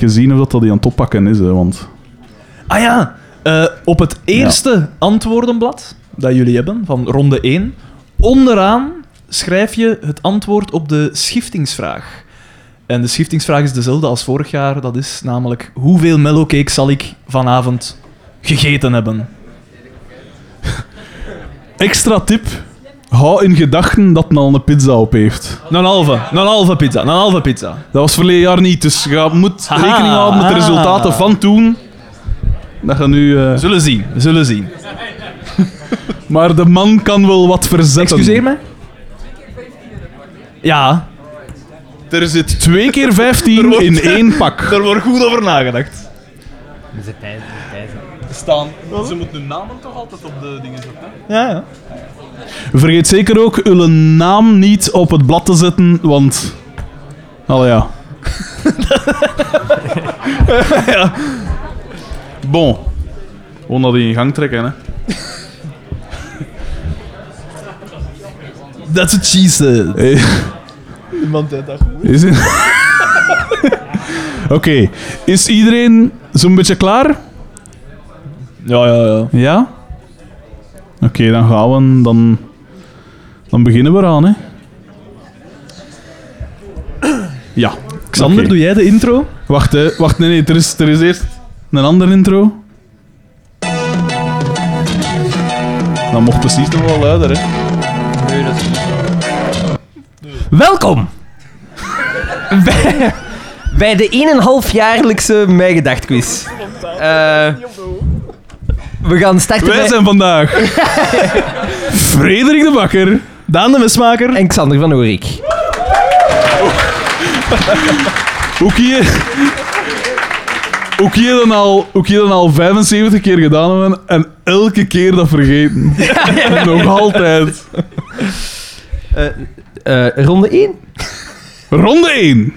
keer zien of dat, dat die aan het oppakken is. Hè, want... Ah ja, eh, op het eerste antwoordenblad dat jullie hebben, van ronde 1, onderaan schrijf je het antwoord op de schiftingsvraag. En de schiftingsvraag is dezelfde als vorig jaar. Dat is namelijk, hoeveel mellowcake zal ik vanavond gegeten hebben? Extra tip. Hou in gedachten dat men al een pizza op heeft. Een halve, een halve pizza, een halve pizza. Dat was verleden jaar niet, dus je moet Aha. rekening houden met de Ah. resultaten van toen. Dat je nu... eh, We zullen zien, we zullen zien. Maar de man kan wel wat verzetten. Excuseer me? Ja, Er zit twee keer 15 in één pak. daar wordt goed over nagedacht. Tijd? Is het tijd? Staan. Ze moeten hun namen toch altijd op de dingen zetten? Ja, ja. Vergeet zeker ook uw naam niet op het blad te zetten, want... Allee, ja. Ja. Bon. Gewoon dat die in gang trekken, hè. That's what she said. Hey. Iemand uit dat Is het... Oké. Is iedereen zo'n beetje klaar? Ja, ja, ja. Ja? Oké, dan gaan we. Dan, dan beginnen we eraan, hè. Ja. Xander, doe jij de intro? Wacht, hè. Wacht, nee, nee. Er is, er is eerst een andere intro. Dat mocht precies nog wel luider, hè. Nee, dat is niet. Welkom bij, bij de 1,5-jaarlijkse Mij Gedacht quiz. Eh, we gaan starten Wij bij... zijn vandaag Frederik de Bakker, Daan de Mesmaker. En Xander van Oorik. Ook hier. Ook hier dan al, ook hier dan al 75 keer gedaan hebben en elke keer dat vergeten. Nog altijd. Eh, ronde 1. Ronde 1.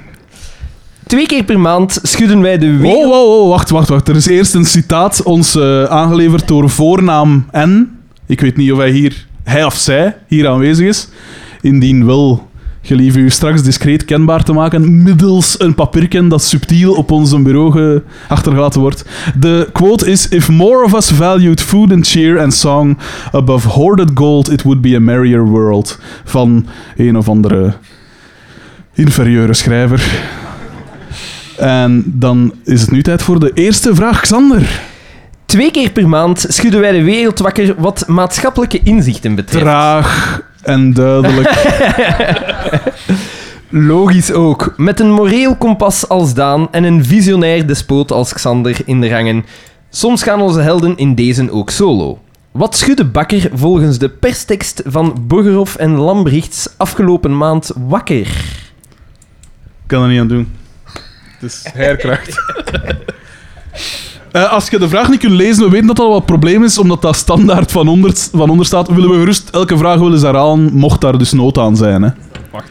Twee keer per maand schudden wij de wereld... wow, wacht, wacht, wacht. Er is eerst een citaat ons eh, aangeleverd door voornaam N. Ik weet niet of hij hier, hij of zij, hier aanwezig is. Indien wel, gelieve u straks discreet kenbaar te maken middels een papierken dat subtiel op ons bureau ge- achtergelaten wordt. De quote is: If more of us valued food and cheer and song above hoarded gold, it would be a merrier world. Van een of andere inferieure schrijver. En dan is het nu tijd voor de eerste vraag, Xander. Twee keer per maand schudden wij de wereld wakker wat maatschappelijke inzichten betreft. Traag en duidelijk. Logisch ook. Met een moreel kompas als Daan en een visionair despoot als Xander in de rangen. Soms gaan onze helden in deze ook solo. Wat schudde Bakker volgens de perstekst van Borgerhoff en Lambrechts afgelopen maand wakker? Ik kan er niet aan doen. Is herkracht. Eh, als je de vraag niet kunt lezen, we weten dat dat wel een probleem is, omdat dat standaard van onder, van onder staat. Willen we gerust elke vraag willen eens herhalen, mocht daar dus nood aan zijn. Hè. Wacht.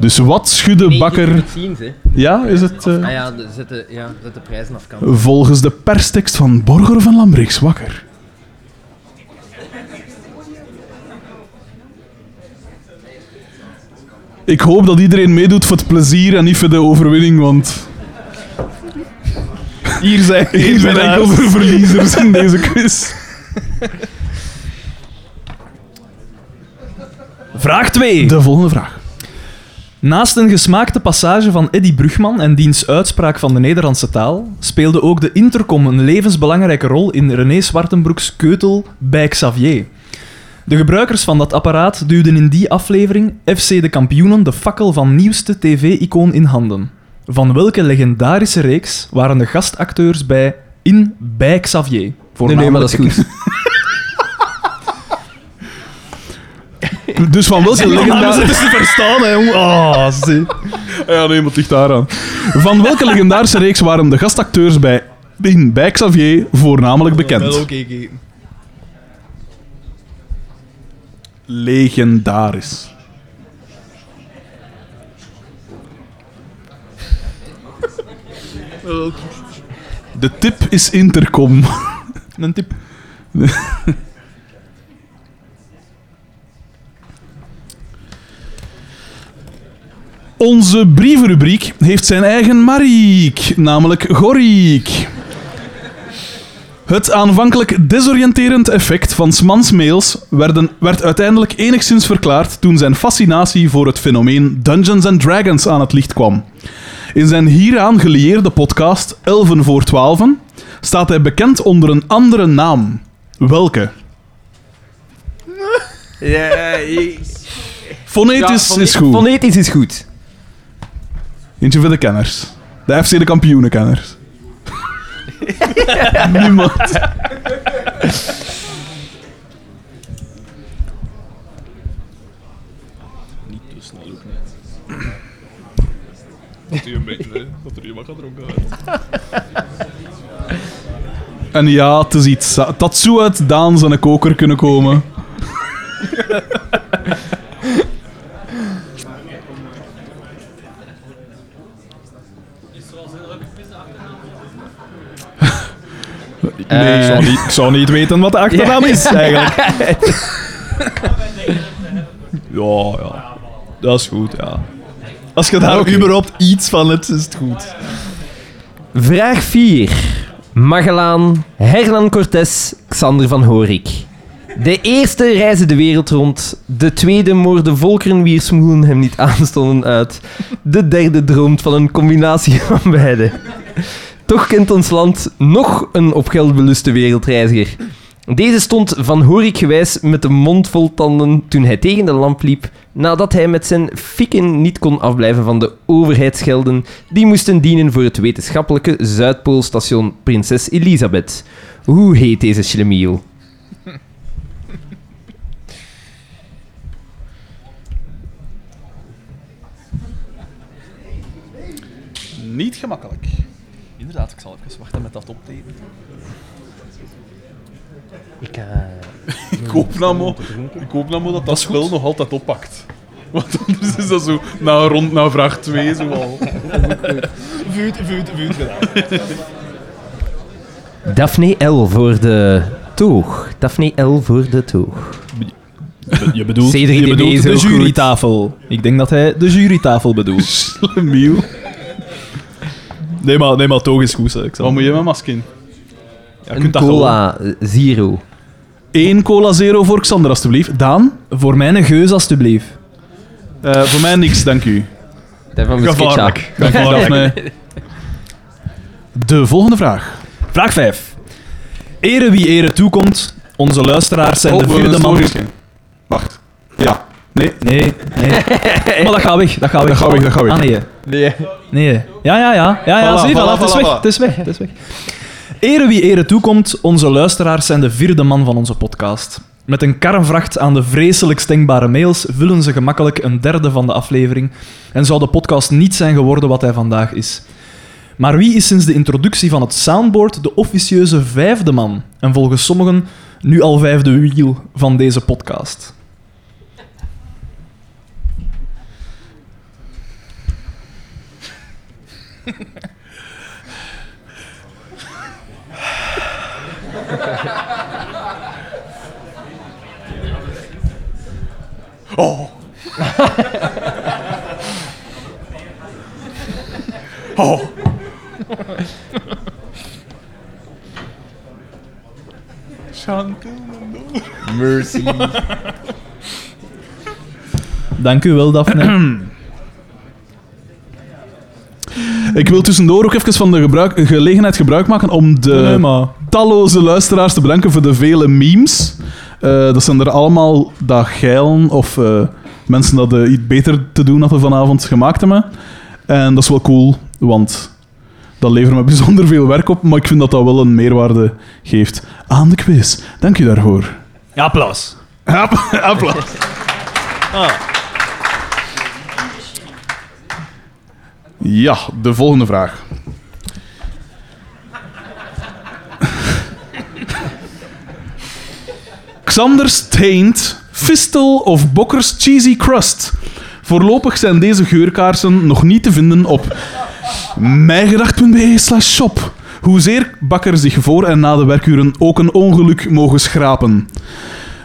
Dus wat schudde Bakker... zien. Ja, is het... eh, Ah ja, zet de, ja, zet de prijzen af kan. Volgens de perstekst van Borger van Lambrechts wakker. Ik hoop dat iedereen meedoet voor het plezier en niet voor de overwinning, want Hier zijn hier zijn enkel voor verliezers in deze quiz. Vraag 2. De volgende vraag. Naast een gesmaakte passage van Eddy Brugman en diens uitspraak van de Nederlandse taal, speelde ook de intercom een levensbelangrijke rol in René Zwartenbroeks keutel bij Xavier. De gebruikers van dat apparaat duwden in die aflevering FC de kampioenen de fakkel van nieuwste tv-icoon in handen. Van welke legendarische reeks waren de gastacteurs bij in bij Xavier? Nee, nee, maar dat is goed. Dus van welke Legendarische legendarische... is te verstaan, hè, jongen. Oh, zie. Ja, nee, maar het ligt daar aan. Van welke legendarische reeks waren de gastacteurs bij, in, bij Xavier voornamelijk bekend? Legendarisch. De tip is intercom. Een tip. Onze brievenrubriek heeft zijn eigen Mariek, namelijk Goriek. Het aanvankelijk desoriënterend effect van Smans mails werden, werd uiteindelijk enigszins verklaard toen zijn fascinatie voor het fenomeen Dungeons and Dragons aan het licht kwam. In zijn hieraan gelieerde podcast Elven voor Twaalfen staat hij bekend onder een andere naam. Welke? Fonetisch is goed. Fonetisch is goed. Eentje voor de kenners. De FC de kampioenenkenners. Niemand. Niet te snel ook niet. Dat hij een beetje, hè. Dat er iemand gedronken werd. En ja, het is iets. Dat zou uit Daan zijn koker kunnen komen. Nee, Ik, zou niet, ik zou niet weten wat de achternaam is, eigenlijk. ja, ja. Dat is goed, ja. Als je daar überhaupt iets van hebt, is het goed. Vraag 4. Magellaan, Hernan Cortés, Xander van Horik. De eerste reizen de wereld rond. De tweede moorde volkeren wier smoelen hem niet aanstonden uit. De derde droomt van een combinatie van beide. Toch kent ons land nog een op geld beluste wereldreiziger. Deze stond van Horik gewijs met de mond vol tanden toen hij tegen de lamp liep, nadat hij met zijn fikken niet kon afblijven van de overheidsgelden die moesten dienen voor het wetenschappelijke Zuidpoolstation Prinses Elisabeth. Hoe heet deze schlemiel? Niet gemakkelijk. Inderdaad, ik zal even wachten met dat optekenen. Ik, eh, Ik hoop nou ik hoop nou dat dat spel nog altijd oppakt. Want anders is dat zo, na rond naar vraag 2 zo al. Vuut, vuut, vuut gedaan. Daphne L voor de toog. Daphne L voor de toog. Je bedoelt, C3DB je bedoelt de jurytafel. Ik denk dat hij de jurytafel bedoelt. Slemiel. Nee, maar, nee, maar toch is goed. Wat moet je met maskin? Ja, Een kunt dat gewoon- cola zero. Eén cola zero voor Xander, alstublieft. Daan? Voor mij een geus, alstublieft. Eh, voor mij niks, dank u. Daarvan met Gevaarlijk. Dank u, Daphne. De volgende vraag. Vraag 5. Ere wie ere toekomt. Onze luisteraars zijn Oh, de we vierde hebben man... Wacht. Ja. Nee. Nee, nee. maar dat gaat weg, dat gaat weg. Dat gaat weg, dat gaat weg. Ah, nee. Nee. Nee. Ja, ja, ja. Ja, ja, Voilà, zie, voilà, voilà, het is weg, voilà. het is weg, het is weg. Ere wie ere toekomt, onze luisteraars zijn de vierde man van onze podcast. Met een karrenvracht aan de vreselijk denkbare mails vullen ze gemakkelijk een derde van de aflevering en zou de podcast niet zijn geworden wat hij vandaag is. Maar wie is sinds de introductie van het soundboard de officieuze vijfde man en volgens sommigen nu al vijfde wiel van deze podcast? Oh. Oh. Chantal. Mercy. Dank u wel, Daphne. Ik wil tussendoor ook even van de gebruik, gelegenheid gebruik maken om de nee, maar... talloze luisteraars te bedanken voor de vele memes. Eh, dat zijn er allemaal dat geilen of eh, mensen dat eh, iets beter te doen hadden vanavond gemaakt hebben. En dat is wel cool, want dat levert me bijzonder veel werk op, maar ik vind dat dat wel een meerwaarde geeft aan de quiz. Dank u daarvoor. Ja, applaus. App- Applaus. Ja, de volgende vraag. Xander's Taint, Fistel of Bokker's Cheesy Crust. Voorlopig zijn deze geurkaarsen nog niet te vinden op mijgedacht.be slash shop. Hoezeer Bakker zich voor en na de werkuren ook een ongeluk mogen schrapen.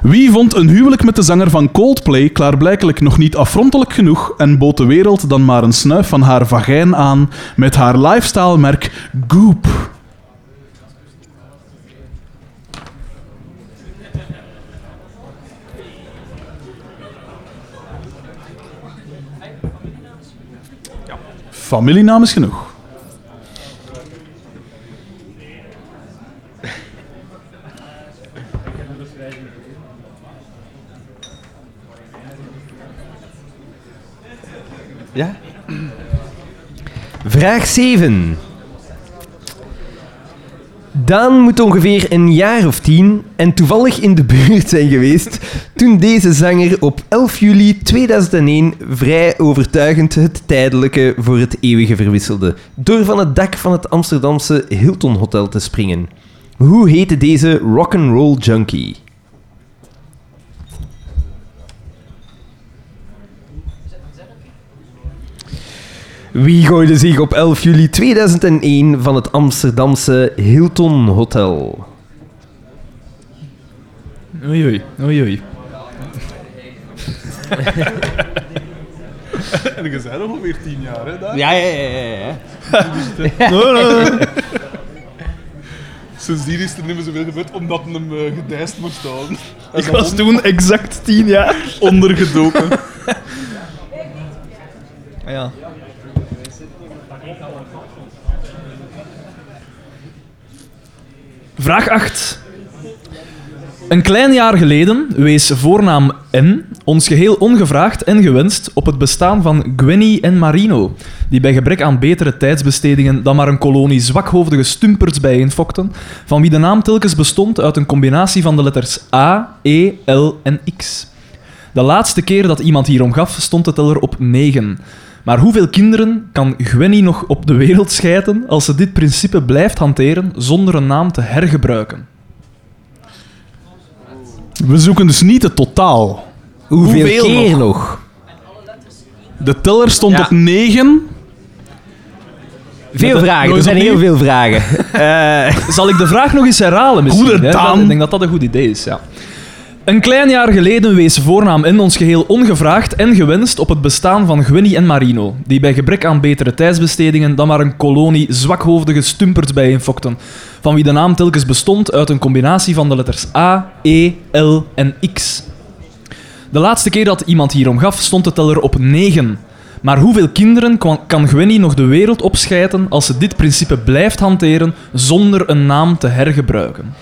Wie vond een huwelijk met de zanger van Coldplay klaarblijkelijk nog niet afrontelijk genoeg en bood de wereld dan maar een snuif van haar vagijn aan met haar lifestyle-merk Goop? Familienaam is genoeg. Ja? Vraag 7. Daan moet ongeveer een jaar of tien en toevallig in de buurt zijn geweest toen deze zanger op 11 juli 2001 vrij overtuigend het tijdelijke voor het eeuwige verwisselde, door van het dak van het Amsterdamse Hilton Hotel te springen. Hoe heette deze rock'n'roll junkie? Wie gooide zich op 11 juli 2001 van het Amsterdamse Hilton Hotel? Oei, oei, oei, oei. En je zei nog ongeveer tien jaar, hè? Daar? Ja, ja, ja, ja. ja. Sindsdien is er niet meer zoveel gebeurd, omdat hem uh, gedijst moest houden. Ik was toen exact tien jaar. ondergedoken. Ja. Vraag 8. Een klein jaar geleden wees voornaam N ons geheel ongevraagd en gewenst op het bestaan van Gwenny en Marino, die bij gebrek aan betere tijdsbestedingen dan maar een kolonie zwakhoofdige stumperts bijeenfokten, van wie de naam telkens bestond uit een combinatie van de letters A, E, L en X. De laatste keer dat iemand hierom gaf, stond de teller op 9. Maar hoeveel kinderen kan Gwenny nog op de wereld schijten als ze dit principe blijft hanteren zonder een naam te hergebruiken? We zoeken dus niet het totaal. Hoeveel, Hoeveel keer nog? De teller stond Ja. op 9. Veel vragen, er zijn heel veel vragen. Eh, Zal ik de vraag nog eens herhalen misschien? Goede hè? Ik denk dat dat een goed idee is, ja. Een klein jaar geleden wees voornaam N ons geheel ongevraagd en gewenst op het bestaan van Gwenny en Marino, die bij gebrek aan betere tijdsbestedingen dan maar een kolonie zwakhoofdige stumperts bijeenfokten, van wie de naam telkens bestond uit een combinatie van de letters A, E, L en X. De laatste keer dat iemand hierom gaf, stond de teller op 9. Maar hoeveel kinderen kan Gwenny nog de wereld opschijten als ze dit principe blijft hanteren zonder een naam te hergebruiken?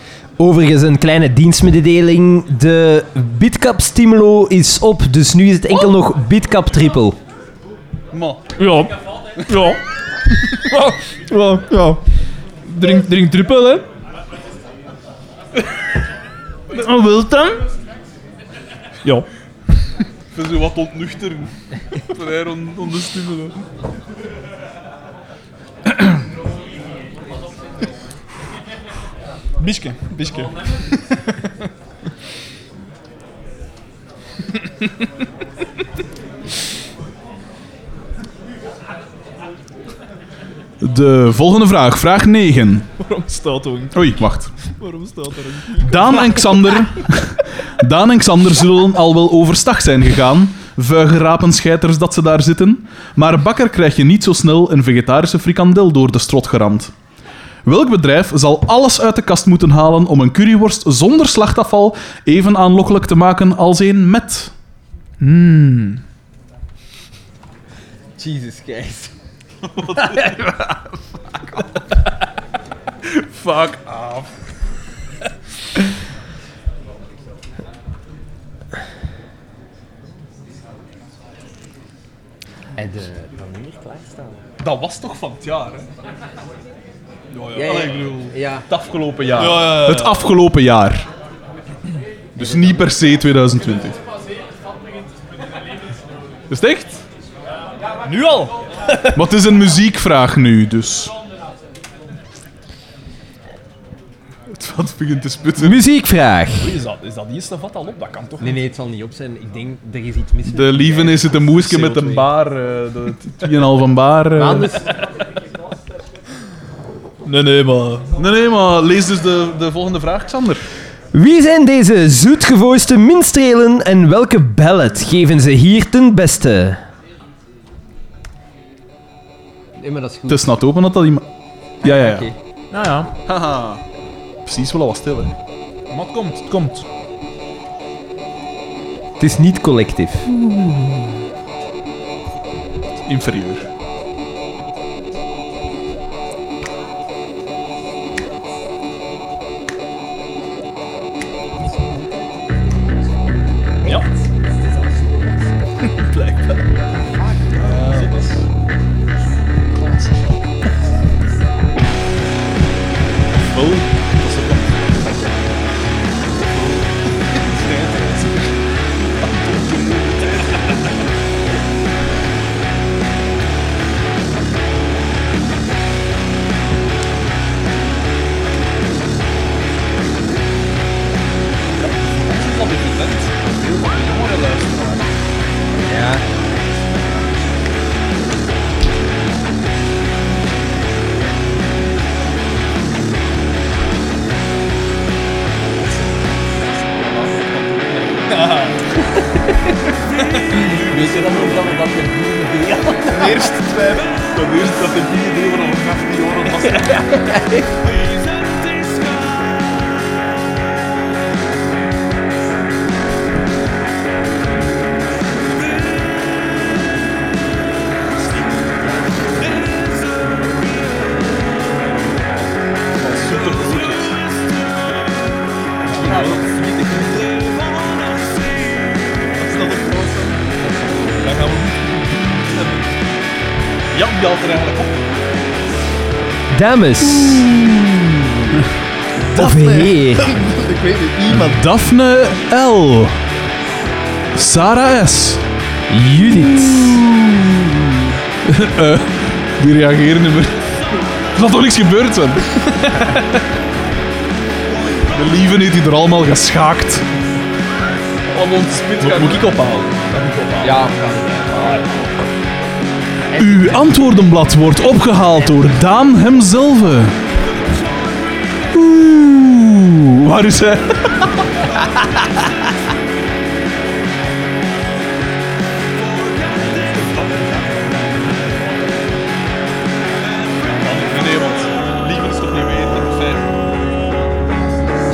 Overigens een kleine dienstmededeling. De Bitcap Stimulo is op, dus nu is het enkel nog Bitcap Triple. Ja. Ja. Ja, ja. Drink, drink trippel, hè. Wat wilt dan? Ja. ik zo wat ontnuchteren. Vrij on, onderstimelen. Biske, biske. De volgende vraag, vraag 9. Waarom staat er een... Oei, wacht. Waarom staat er een... Daan en Xander, Daan en Xander zullen al wel overstag zijn gegaan. Vuige rapenscheiters dat ze daar zitten. Maar bakker krijg je niet zo snel een vegetarische frikandel door de strot geramd. Welk bedrijf zal alles uit de kast moeten halen om een curryworst zonder slachtafval even aanlokkelijk te maken als een met? Hmm. Jesus Christ. Fuck af. En de paneer klaarstaan. Dat was toch van het jaar, hè? Ja, ja. Ja, Allee, ja. ik bedoel, Ja. het afgelopen jaar. Het afgelopen jaar. Dus niet per se 2020. Is het echt? Nu al? Maar het is een muziekvraag nu, dus. Het wat begint te sputten. Muziekvraag. Is dat, is dat eerste vat al op? Dat kan toch Nee, nee, het zal niet op zijn. Ik denk, er is iets mis De lieven is het een moesje met een CO2. baar. eh, de 2,5 baar. eh. Nee, nee, maar... Nee, nee, maar lees dus de, de volgende vraag, Xander. Wie zijn deze zoetgevoiste minstrelen en welke ballad geven ze hier ten beste? Nee, maar dat is goed. Het is nat open dat dat iemand... Ja, ja, ja. Oké. Nou ja, Haha. Precies wel al wat stil, hè. maar het komt, het komt. Het is niet collectief. Inferieur. complete. Dames. Of heer. Ik weet niet. Iemand. Daphne L. Sarah S. Judith. Eh, die reageren niet meer. Er zal toch niks gebeurd zijn? De lieve heeft hij er allemaal geschaakt. Om ons spit Moet ik ophalen? Ja. Uw antwoordenblad wordt opgehaald door Daan hemzelf. Oeh, waar is hij?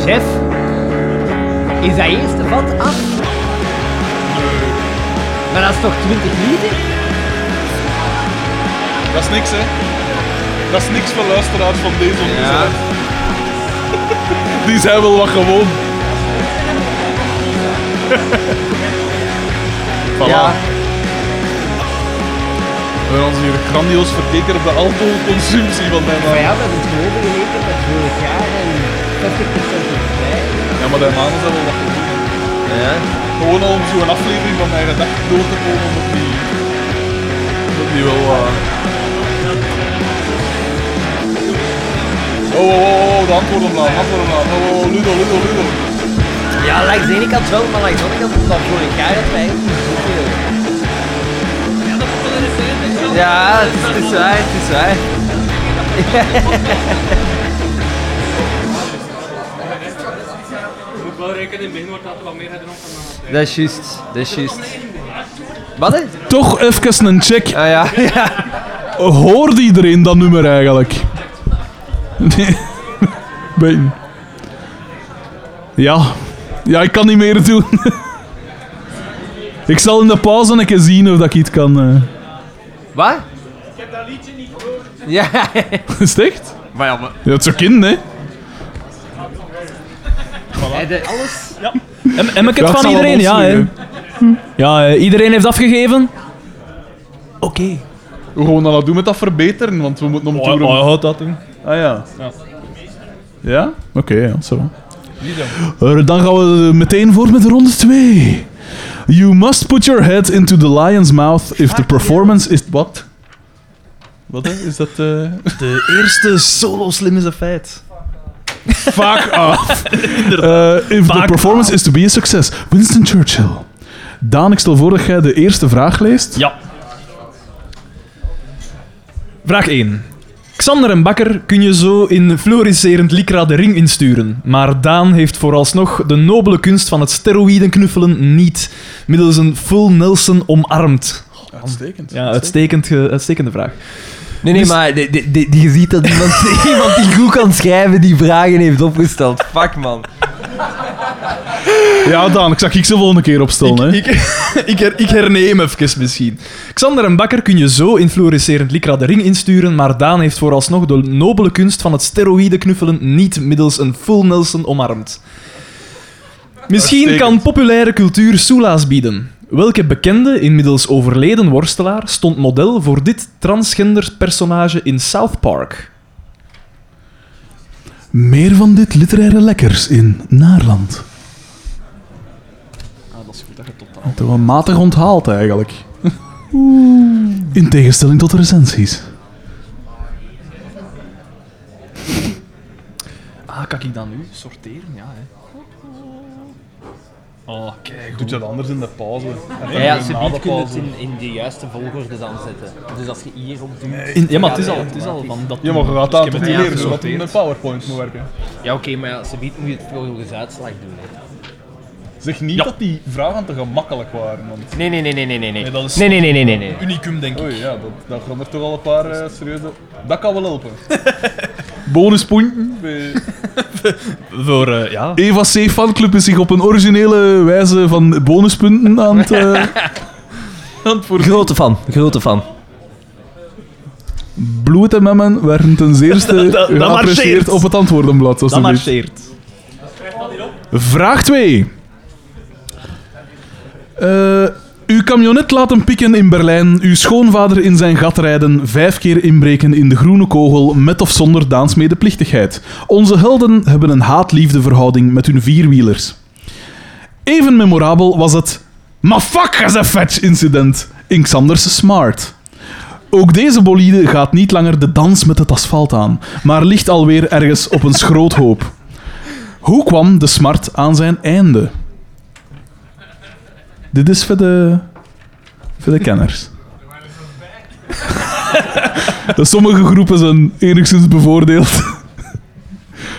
Chef, is dat eerste vat af? Maar dat is toch 20 liter? Dat is niks, hè? Dat is niks voor luisteraars van deze ongezelligheid. Die zijn wel wat gewoon. voilà. Ja. We hebben ons hier grandioos verkeken op de alcoholconsumptie van mijn Maar ja, hebben het gewoon geleken met vorig jaar en 50% erbij. Ja, maar de maanden zijn wel wat gewoon. Ja. Gewoon al om zo'n aflevering van mijn gedacht door te komen, omdat die... Dat die wel... eh, Oh, oh, oh, oh, de antwoordenblaad, antwoordenblaad. Oh, oh, oh, Ludo, Ludo, Ludo. Ja, langs de ene kant wel, maar langs de andere kant omdat vorig jaar het bij ons niet zoveel. Ja, het is, het is waar, het is waar. moet wel rekenen, in het begin wordt dat wat meer gedronken dan Dat is juist, dat is juist. Wat? hè? Toch even een check. Ah ja, ja. Hoort iedereen dat nummer eigenlijk? Nee. Ben. Ja. Ja, ik kan niet meer doen. ik zal in de pauze een keer zien of dat ik iets kan... eh. Wat? Ik heb dat liedje niet gehoord. Ja, Is het echt? maar ja, maar... Ja, het zou kind, hè? Hij deed alles. En, en ik Ja, het van iedereen, ja. Hè. Ja, eh, iedereen heeft afgegeven. Oké. We gaan dat doen met dat verbeteren, want we moeten om toeren. Oh, houdt dat doen. Ah ja. Ja. Ja? Oké, ja, zo. Eh, dan gaan we meteen voort met ronde 2. You must put your head into the lion's mouth if the performance is... Wat? Wat hè? Is dat... eh De eerste solo slim is een feit. Fuck off. Uh, if the Fuck performance is to be a success. Winston Churchill. Daan, ik stel voor dat jij de eerste vraag leest. Ja. Vraag 1. Xander en Bakker kun je zo in fluoriserend Lycra de ring insturen. Maar Daan heeft vooralsnog de nobele kunst van het steroïdenknuffelen niet middels een full Nelson omarmd. Uitstekend. Ja, uitstekend, uitstekende vraag. Nee, nee, maar die, die, die- die- je ziet dat iemand, iemand die goed kan schrijven die vragen heeft opgesteld. Fuck, man. Ja, Daan, ik zag ik ze volgende keer opstellen. hè. Ik, ik, her- ik herneem even misschien. Xander en Bakker kun je zo in fluoriserend Lycra de ring insturen, maar Daan heeft vooralsnog de nobele kunst van het steroïdenknuffelen niet middels een full Nelson omarmd. Misschien kan populaire cultuur soelaas bieden. Welke bekende, inmiddels overleden worstelaar stond model voor dit transgender personage in South Park? Meer van dit literaire lekkers in Naarland. Dat dat. Toch wel matig onthaald eigenlijk. In tegenstelling tot de recensies. Ah, kan ik dan nu sorteren? Ja, hè. Oh, kijk. Doet je dat anders in de pauze? Ja, ja ze biedt het in, in de juiste volgorde dan zetten. Dus als je hier op doet... In, ja, maar het is al, het is al van dat. Ja, maar je gaat Dus aan het leren zodat je met PowerPoint moet werken. Ja, oké, maar ja, ze biedt moet je het volgens uitslag doen. Hè. Zeg niet dat die vragen te gemakkelijk waren. Want... Nee, nee, nee, nee, nee, nee. Nee, Nee, dat is- nee, nee, nee, nee, nee, nee. Unicum, denk ik. Oei, ja, dat, dat gaan er toch al een paar eh, serieuze... Dat kan wel helpen. Bonuspunten. bij- Voor, eh, ja. Eva C. fanclub is zich op een originele wijze van bonuspunten aan het... eh, aan het voorzien. Grote fan, grote fan. Bloed en memmen werden ten zeerste Dat- dat geapprecieerd marcheert. op het antwoordenblad. Dat alstublieft. marcheert. Vraag 2. Eh, uw camionet laten pikken in Berlijn, uw schoonvader in zijn gat rijden, vijf keer inbreken in de groene kogel, met of zonder Daans medeplichtigheid. Onze helden hebben een haat-liefde verhouding met hun vierwielers. Even memorabel was het Maar fuck a fetch incident in Xanders Smart. Ook deze bolide gaat niet langer de dans met het asfalt aan, maar ligt alweer ergens op een schroothoop. Hoe kwam de smart aan zijn einde? Dit is voor de, voor de kenners. Sommige groepen zijn enigszins bevoordeeld.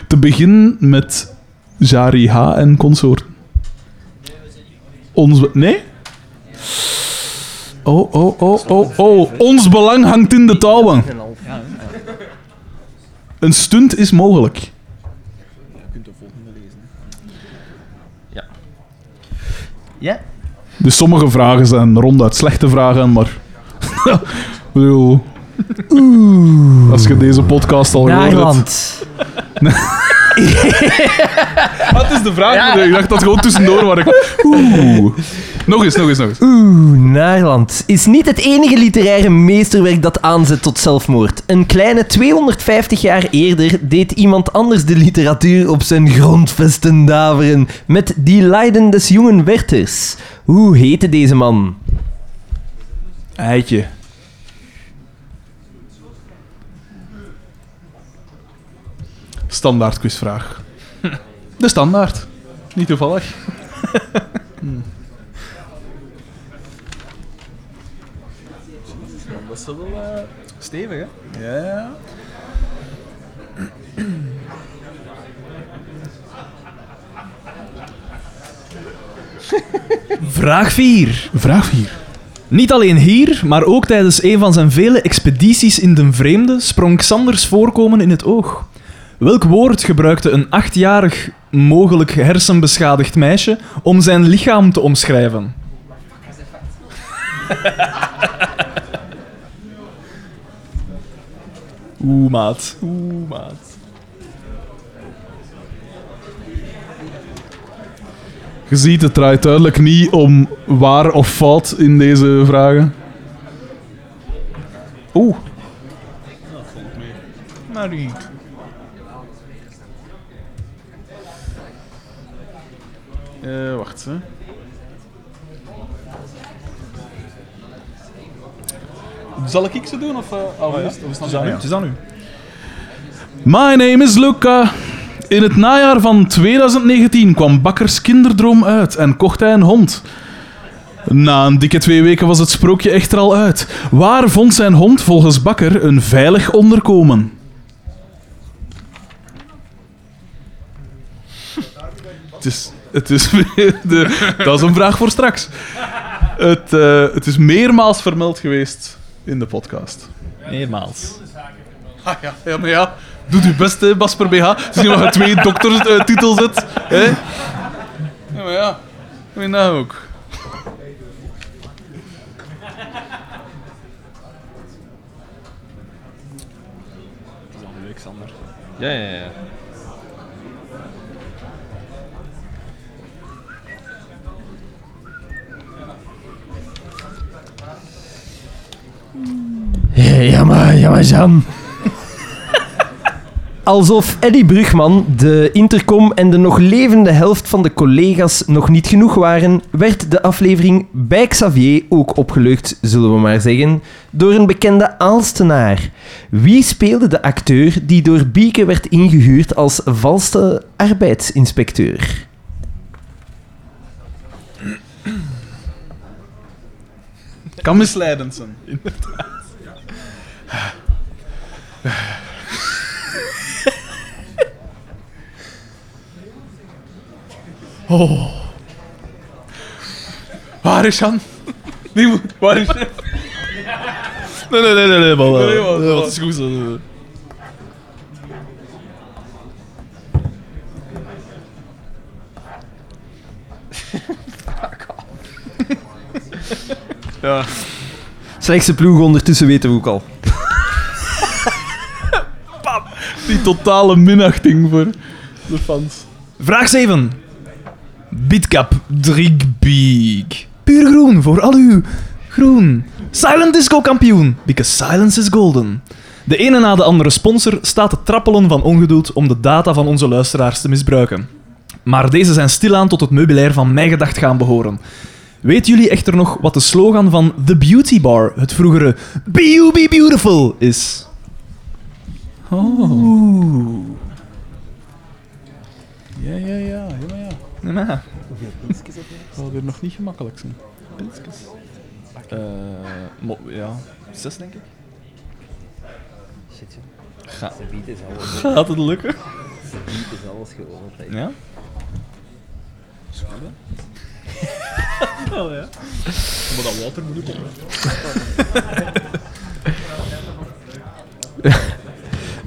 Te beginnen met Jari H. en consorten. Ons... Nee? Oh, oh, oh, oh, oh. Ons belang hangt in de touwen. Een stunt is mogelijk. Ja? Dus sommige vragen zijn ronduit slechte vragen, maar... Ik bedoel... Als je deze podcast al gehoord hebt... Wat is de vraag? Ik dacht dat gewoon tussendoor waar ik... Oeh. Nog eens, nog eens, nog eens. Oeh, Naarland is niet het enige literaire meesterwerk dat aanzet tot zelfmoord. Een kleine 250 jaar eerder deed iemand anders de literatuur op zijn grondvesten daveren met Die Leiden des jongen Werthers. Hoe heette deze man? Eitje. Standaard quizvraag. De standaard. Niet toevallig. Hmm. Dat is wel... eh, Stevig, hè? Ja, ja. Vraag 4. Vraag 4. Niet alleen hier, maar ook tijdens een van zijn vele expedities in den vreemde sprong Xanders voorkomen in het oog. Welk woord gebruikte een achtjarig, mogelijk hersenbeschadigd meisje om zijn lichaam te omschrijven? Oeh, maat. Oeh, maat. Je ziet, het draait duidelijk niet om waar of fout in deze vragen. Oeh. Marie. Eh, wacht, hè. Zal ik ze doen? Of, uh, oh, is, of is Het is aan u. Het is aan u. My name is Luca. In het najaar van 2019 kwam Bakkers kinderdroom uit en kocht hij een hond. Na een dikke twee weken was het sprookje echter al uit. Waar vond zijn hond volgens Bakker een veilig onderkomen? Het is... Het is de, dat is een vraag voor straks. Het, eh, het is meermaals vermeld geweest in de podcast. Meermaals. Ah ja, ja maar ja. Doe je best, hè, Basper BH. Het is niet nog een twee dokterstitel zit. Hè? Ja, maar ja. Je nou ook. Ja, ja, ja. Ja, maar, ja. Alsof Eddie Brugman, de intercom en de nog levende helft van de collega's nog niet genoeg waren, werd de aflevering bij Xavier ook opgelucht, zullen we maar zeggen, door een bekende Aalstenaar. Wie speelde de acteur die door Bieke werd ingehuurd als valste arbeidsinspecteur? Kan misleidend zijn. Oh. Waar is Jan? Die moet... Waar is hij? Nee, nee, nee, nee, nee, man. Nee, man. Nee, wat is goed zo. Ja. Slechtste ploeg ondertussen weten we ook al. Die totale minachting voor de fans. Vraag 7. Bitcap Drigbeek. Puur groen voor al uw groen. Silent Disco kampioen, because silence is golden. De ene na de andere sponsor staat te trappelen van ongeduld om de data van onze luisteraars te misbruiken. Maar deze zijn stilaan tot het meubilair van Mijn Gedacht gaan behoren. Weten jullie echter nog wat de slogan van The Beauty Bar, het vroegere Be You Be Beautiful, is? Oh. Ja, ja, ja. ja, ja. Ja. Zal weer nog niet gemakkelijk zijn. Eh, mo- ja, zes denk ik. Shit, joh. Ga- is alles. Gaat het lukken? Beat is alles gewoon. hè. Ja? Oh ja. Maar dat water moet ook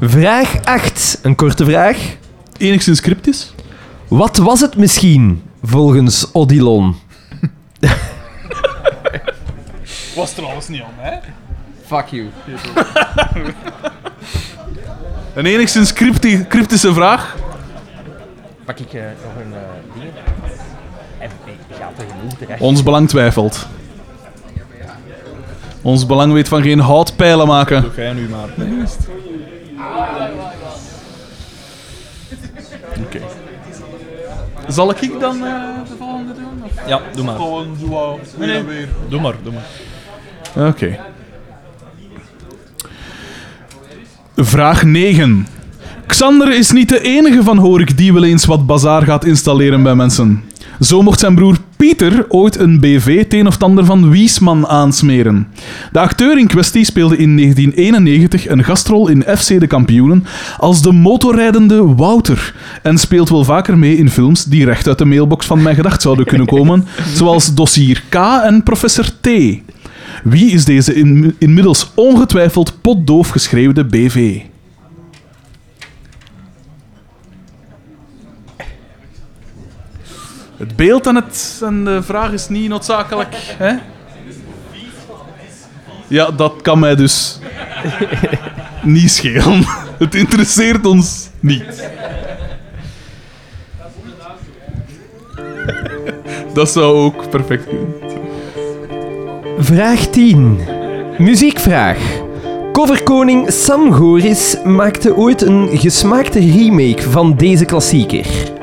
Vraag 8. Een korte vraag. Enigszins cryptisch. Wat was het misschien, volgens Odilon? Was trouwens niet aan mij. Fuck you. Een enigszins crypti- cryptische vraag. Pak ik eh, nog een uh, ding? En ik gaat er genoeg terecht. Ons belang twijfelt. Ons belang weet van geen houtpijlen maken. Ga jij nu maar. Oké. Zal ik dan eh, de volgende doen? Of Ja, doe maar. gewoon zo weer en weer? Doe maar, doe maar. Oké. Vraag 9. Xander is niet de enige van Horik die wel eens wat bazaar gaat installeren bij mensen. Zo mocht zijn broer Pieter ooit een BV het een of het ander van Wiesman aansmeren. De acteur in kwestie speelde in 1991 een gastrol in FC de Kampioenen als de motorrijdende Wouter en speelt wel vaker mee in films die recht uit de mailbox van mijn gedacht zouden kunnen komen, zoals Dossier K en Professor T. Wie is deze in, inmiddels ongetwijfeld potdoof geschreeuwde BV? Het beeld en, het, de vraag is niet noodzakelijk. Hè? Ja, dat kan mij dus niet schelen. Het interesseert ons niet. Dat zou ook perfect kunnen. Vraag 10. Muziekvraag. Coverkoning Sam Goris maakte ooit een gesmaakte remake van deze klassieker.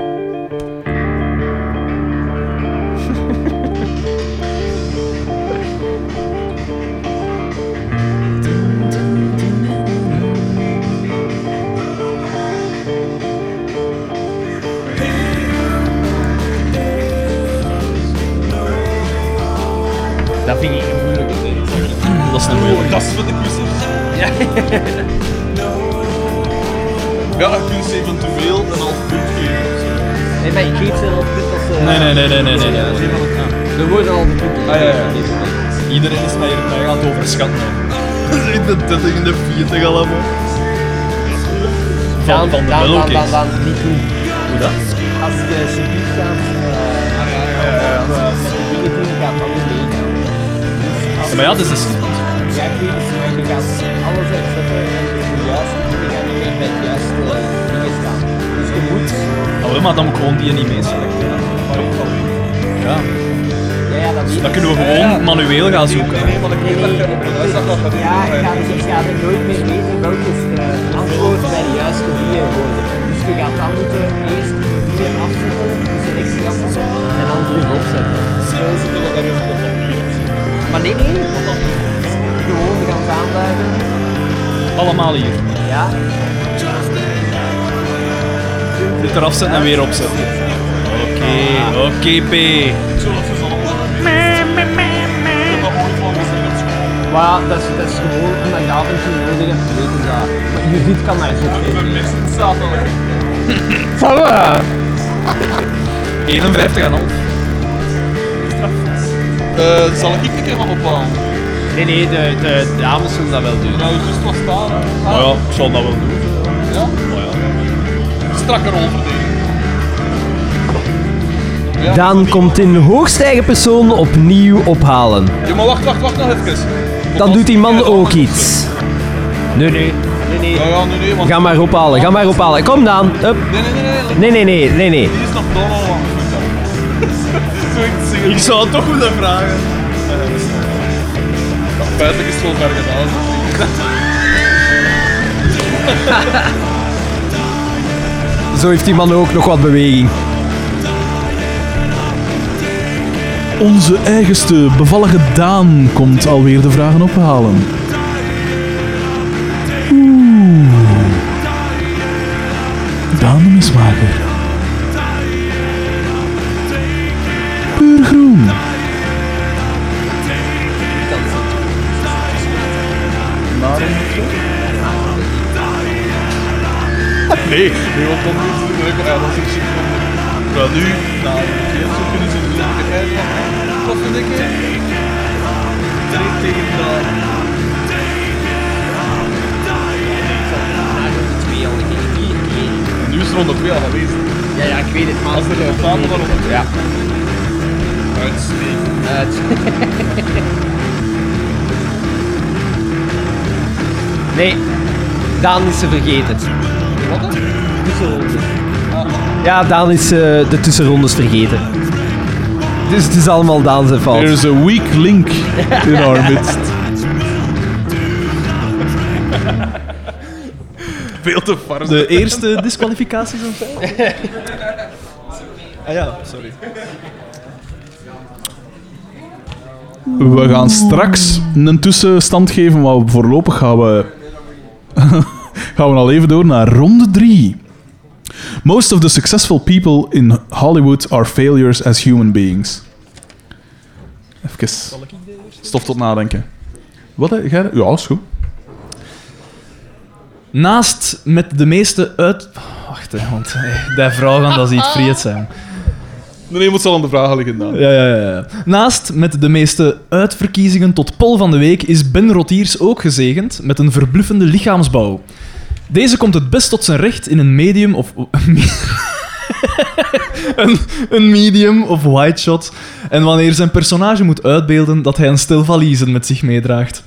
Dan, dan, dan, dan niet doen. Hoe dat? Als je subiet gaat, uh, dingen doen, gaat dan niet meegaan. Ja, maar ja, dat is dus... Ja, ik weet het, maar je gaat alles uitzetten en de juiste dingen gaan niet bij het juiste dingen staan. Dus je moet... Oh, maar dan moet ik gewoon die niet mee selecteren. Ja, dan ik. kunnen we gewoon manueel gaan zoeken. Nee, nee, ja, ik ga, dus, ik ga er nooit meer weten welke uh, antwoord bij de juiste dingen worden. Dus je gaat dan moeten eerst dingen afzetten, de selectie afzetten en dan terug opzetten. Maar nee, nee, gewoon we gaan het aanduiden. Allemaal hier. Ja, Dit eraf zetten en weer opzetten. Oké, oké, P. maar ja, dat is, dat is gewoon omdat je toe nodig hebt te weten dat. Maar Judith kan daar zo in. 51 en half. Eh, zal ik een keer van bepalen? Nee, nee, de, de dames zullen dat wel doen. Nou, juist wat staan. Maar ja, ik zal dat wel doen. Ja? Strakke rolverdeling. Ja. Daan komt in hoogste eigen persoon opnieuw ophalen. Ja, maar wacht, wacht, wacht nog even. Dan doet die man ook iets. Nee, nee. Nee, nee. Ja, ja, nee, nee, want... Ga maar ophalen, ga maar ophalen. Kom Daan. Up. Nee, nee, nee, nee. Nee, nee. Die is nog Donald aan. Ik zou het toch willen vragen. Feitelijk is het wel ver gedaan. Zo heeft die man ook nog wat beweging. Onze eigenste bevallige Daan komt alweer de vragen ophalen. Oeh. Daan de mismaker. Puur groen. Nee, leuk. Ja, dat een van. Wel nu, nou, oké, zo kunnen ze doen. Ik heb van, wat vind ik? Drie tegen de. Nu is ronde 2 al geweest. Ja, ja, ik weet het, maar Als er een op Ja. Uitstekend. Nee, Daan is ze vergeten. Wat dan? Ja, Daan is eh, de tussenrondes vergeten. Dus het is allemaal Daan zijn fout. There's a weak link in our midst. Veel te far. De eerste disqualificaties en tijd? Ah ja, sorry. We gaan straks een tussenstand geven, maar voorlopig gaan we, gaan we al even door naar ronde 3. Most of the successful people in Hollywood are failures as human beings. Even stof tot nadenken. Wat? Jij? Ja, is goed. Naast met de meeste uit... Wacht, hè, want eh, die vragen, dat is iets vreed zijn. Nee, moet zal aan de vragen liggen dan. Ja, ja, ja. Naast met de meeste uitverkiezingen tot pol van de week is Ben Rotiers ook gezegend met een verbluffende lichaamsbouw. Deze komt het best tot zijn recht in een medium of... een, een medium of wide shot. En wanneer zijn personage moet uitbeelden dat hij een stel valiezen met zich meedraagt.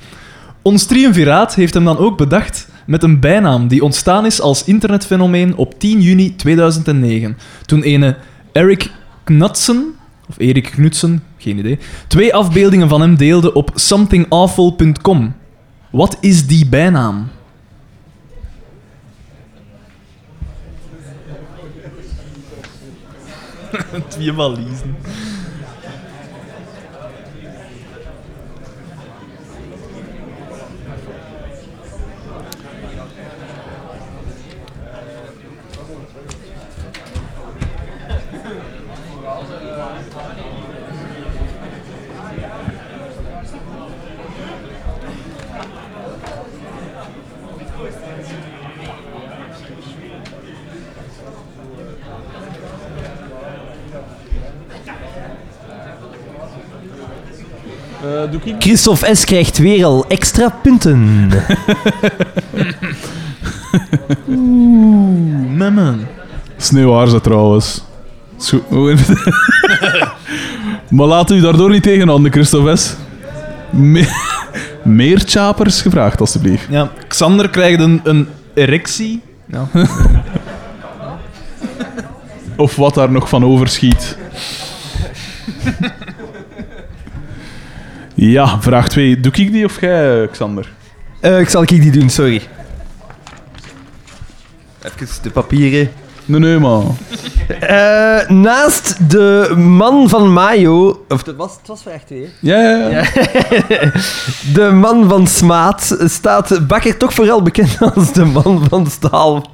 Ons triumviraat heeft hem dan ook bedacht met een bijnaam die ontstaan is als internetfenomeen op 10 juni 2009. Toen ene Eric Knudsen, of Erik Knudsen, geen idee, twee afbeeldingen van hem deelde op somethingawful.com. Wat is die bijnaam? Twee valiezen. Doe ik? Christophe S. krijgt weer al extra punten. Oeh, memmen. Sneeuwhaarzen trouwens. Zo- oh, maar laat u daardoor niet tegenhouden, Christophe S. Me- meer chapers gevraagd, alstublieft. Ja, Xander krijgt een, een erectie. Ja. Of wat daar nog van overschiet. Ja, vraag 2. Doe ik die of jij, Xander? Eh, ik zal ik die doen, sorry. Even de papieren. Nee, nee, man. Eh, naast de man van Mayo... Of het was, het was vraag 2, Ja, ja, ja. De man van Smaat staat Bakker toch vooral bekend als de man van Staal.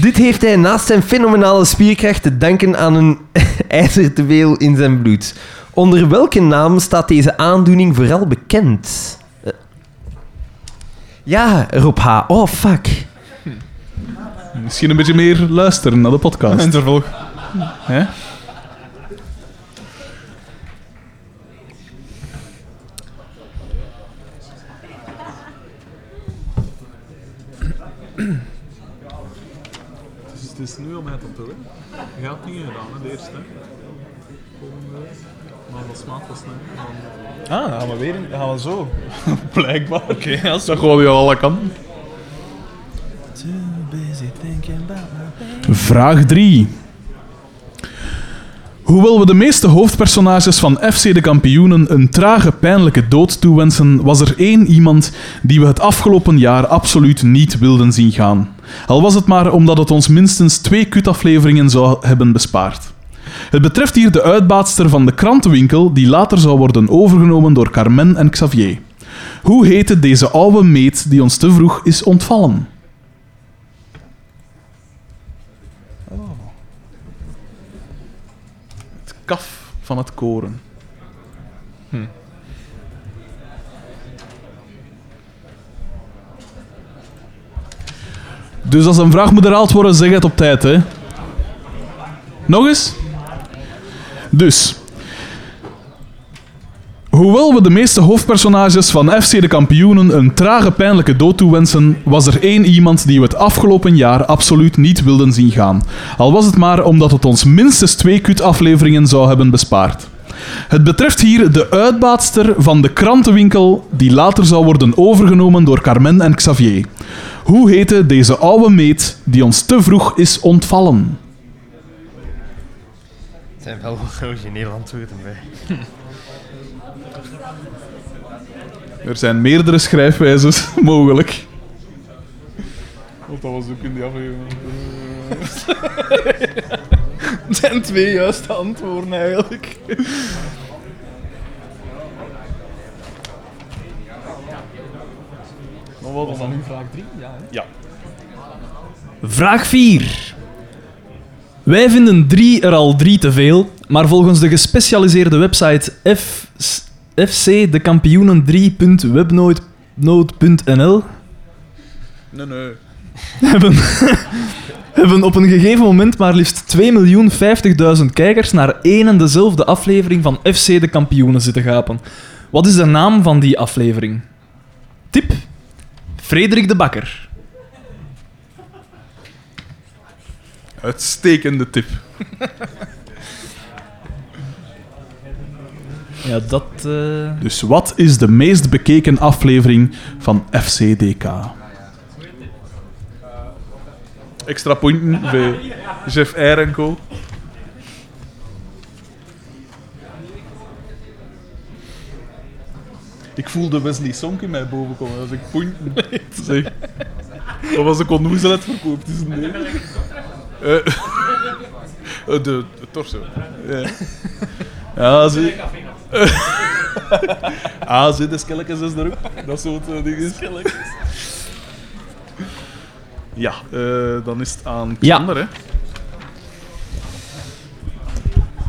Dit heeft hij naast zijn fenomenale spierkracht te danken aan een ijzerteveel in zijn bloed. Onder welke naam staat deze aandoening vooral bekend? Eh, Ja, Rob H. Oh, fuck. Misschien een beetje meer luisteren naar de podcast. En vervolg. Hè? Het is nu om het te doen. Je had niet gedaan, hè, de eerste. Maar dat smaakt was Ah, dan gaan we weer in, dan gaan we zo. Blijkbaar. Oké, ja, Dat gewoon je alle kanten. Vraag 3. Hoewel we de meeste hoofdpersonages van FC de Kampioenen een trage, pijnlijke dood toewensen, was er één iemand die we het afgelopen jaar absoluut niet wilden zien gaan. Al was het maar omdat het ons minstens twee kutafleveringen zou hebben bespaard. Het betreft hier de uitbaatster van de krantenwinkel die later zou worden overgenomen door Carmen en Xavier. Hoe heette deze oude meet die ons te vroeg is ontvallen? Het kaf van het koren. Dus als een vraag moet herhaald worden, zeg het op tijd, hè. Nog eens? Dus. Hoewel we de meeste hoofdpersonages van FC de Kampioenen een trage, pijnlijke dood toewensen, was er één iemand die we het afgelopen jaar absoluut niet wilden zien gaan. Al was het maar omdat het ons minstens twee kut-afleveringen zou hebben bespaard. Het betreft hier de uitbaatster van de krantenwinkel die later zou worden overgenomen door Carmen en Xavier. Hoe heette deze oude meet die ons te vroeg is ontvallen? Het zijn wel originele antwoorden bij. Er zijn meerdere schrijfwijzes mogelijk. Want dat was ook in die aflevering. Het zijn twee juiste antwoorden eigenlijk. wat was dat nu? vraag 3? Ja. Ja. Vraag 4. Wij vinden 3 er al 3 te veel, maar volgens de gespecialiseerde website F fcdekampioenen3.webnode.nl Nee, nee. hebben, hebben op een gegeven moment maar liefst 2.050.000 kijkers naar één en dezelfde aflevering van FC de Kampioenen zitten gapen. Wat is de naam van die aflevering? Tip: Frederik de Bakker. Uitstekende tip. Ja, dat. eh, Dus wat is de meest bekeken aflevering van FCDK? Extra punten bij Jeff R. en co. Ik voelde Wesley Sonk in mij boven komen als ik punten zeg. Of als ik onnoezelet verkoopt is een Eh, eh, de, de torso. Ja, ja zie. Ah, zit de skelletjes is er ook. Dat soort uh, dingen. Ja, eh, dan is het aan Ja. Xander, hè.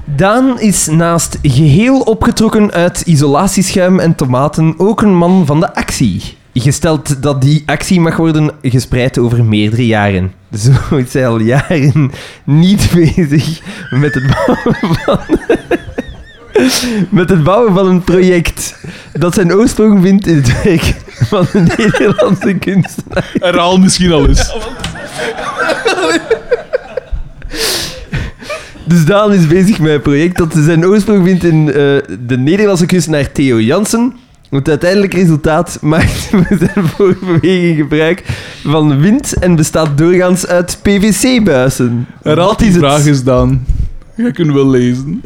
Daan is naast geheel opgetrokken uit isolatieschuim en tomaten ook een man van de actie. Gesteld dat die actie mag worden gespreid over meerdere jaren. Zo is hij al jaren niet bezig met het bouwen van... Met het bouwen van een project dat zijn oorsprong vindt in het werk van een Nederlandse kunstenaar. Herhaal misschien al eens. Dus Daan is bezig met een project dat zijn oorsprong vindt in eh, de Nederlandse kunstenaar Theo Jansen. Het uiteindelijke resultaat maakt voor zijn voorbeweging gebruik van wind en bestaat doorgaans uit PVC-buizen. Wat is het? vraag eens dan. Jij kunt wel lezen.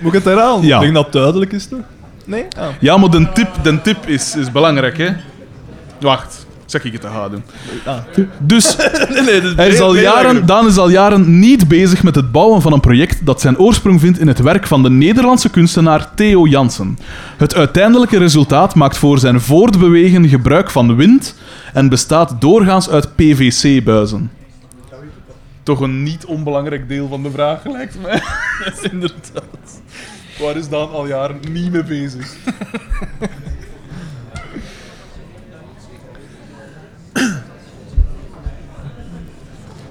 Moet ik het herhalen? Ja. Ik denk dat het duidelijk is, toch? Nee? Ah. Ja, maar de tip, de tip is, is belangrijk, hè. Wacht, zeg ik het te gaan doen. Ah. Dus Nee, nee, dat is hij is al heel jaren. Daan is al jaren niet bezig met het bouwen van een project dat zijn oorsprong vindt in het werk van de Nederlandse kunstenaar Theo Jansen. Het uiteindelijke resultaat maakt voor zijn voortbewegen gebruik van wind en bestaat doorgaans uit PVC-buizen. Toch een niet onbelangrijk deel van de vraag, lijkt mij. Inderdaad. Waar is Daan al jaren niet mee bezig?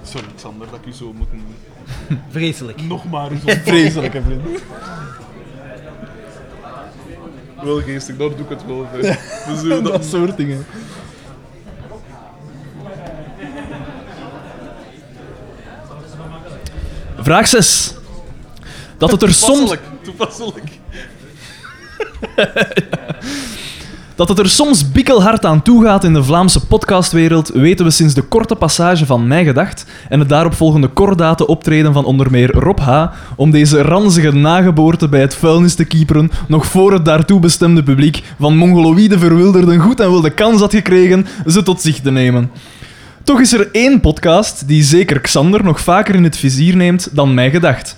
Sorry, Xander, dat ik u zo moet Vreselijk. nog maar eens Vreselijke vriend. Wel geestig, daar doe ik het wel voor. We zullen Dat dat soort dingen. Vraag 6. Dat het er soms... toepasselijk, toepasselijk. Dat het er soms bikkelhard aan toe gaat in de Vlaamse podcastwereld, weten we sinds de korte passage van Mij Gedacht en het daaropvolgende kordate optreden van onder meer Rob H. om deze ranzige nageboorte bij het vuilnis te kieperen, nog voor het daartoe bestemde publiek van mongoloïde verwilderden goed en wel de kans had gekregen ze tot zich te nemen. Toch is er één podcast die zeker Xander nog vaker in het vizier neemt dan Mij Gedacht.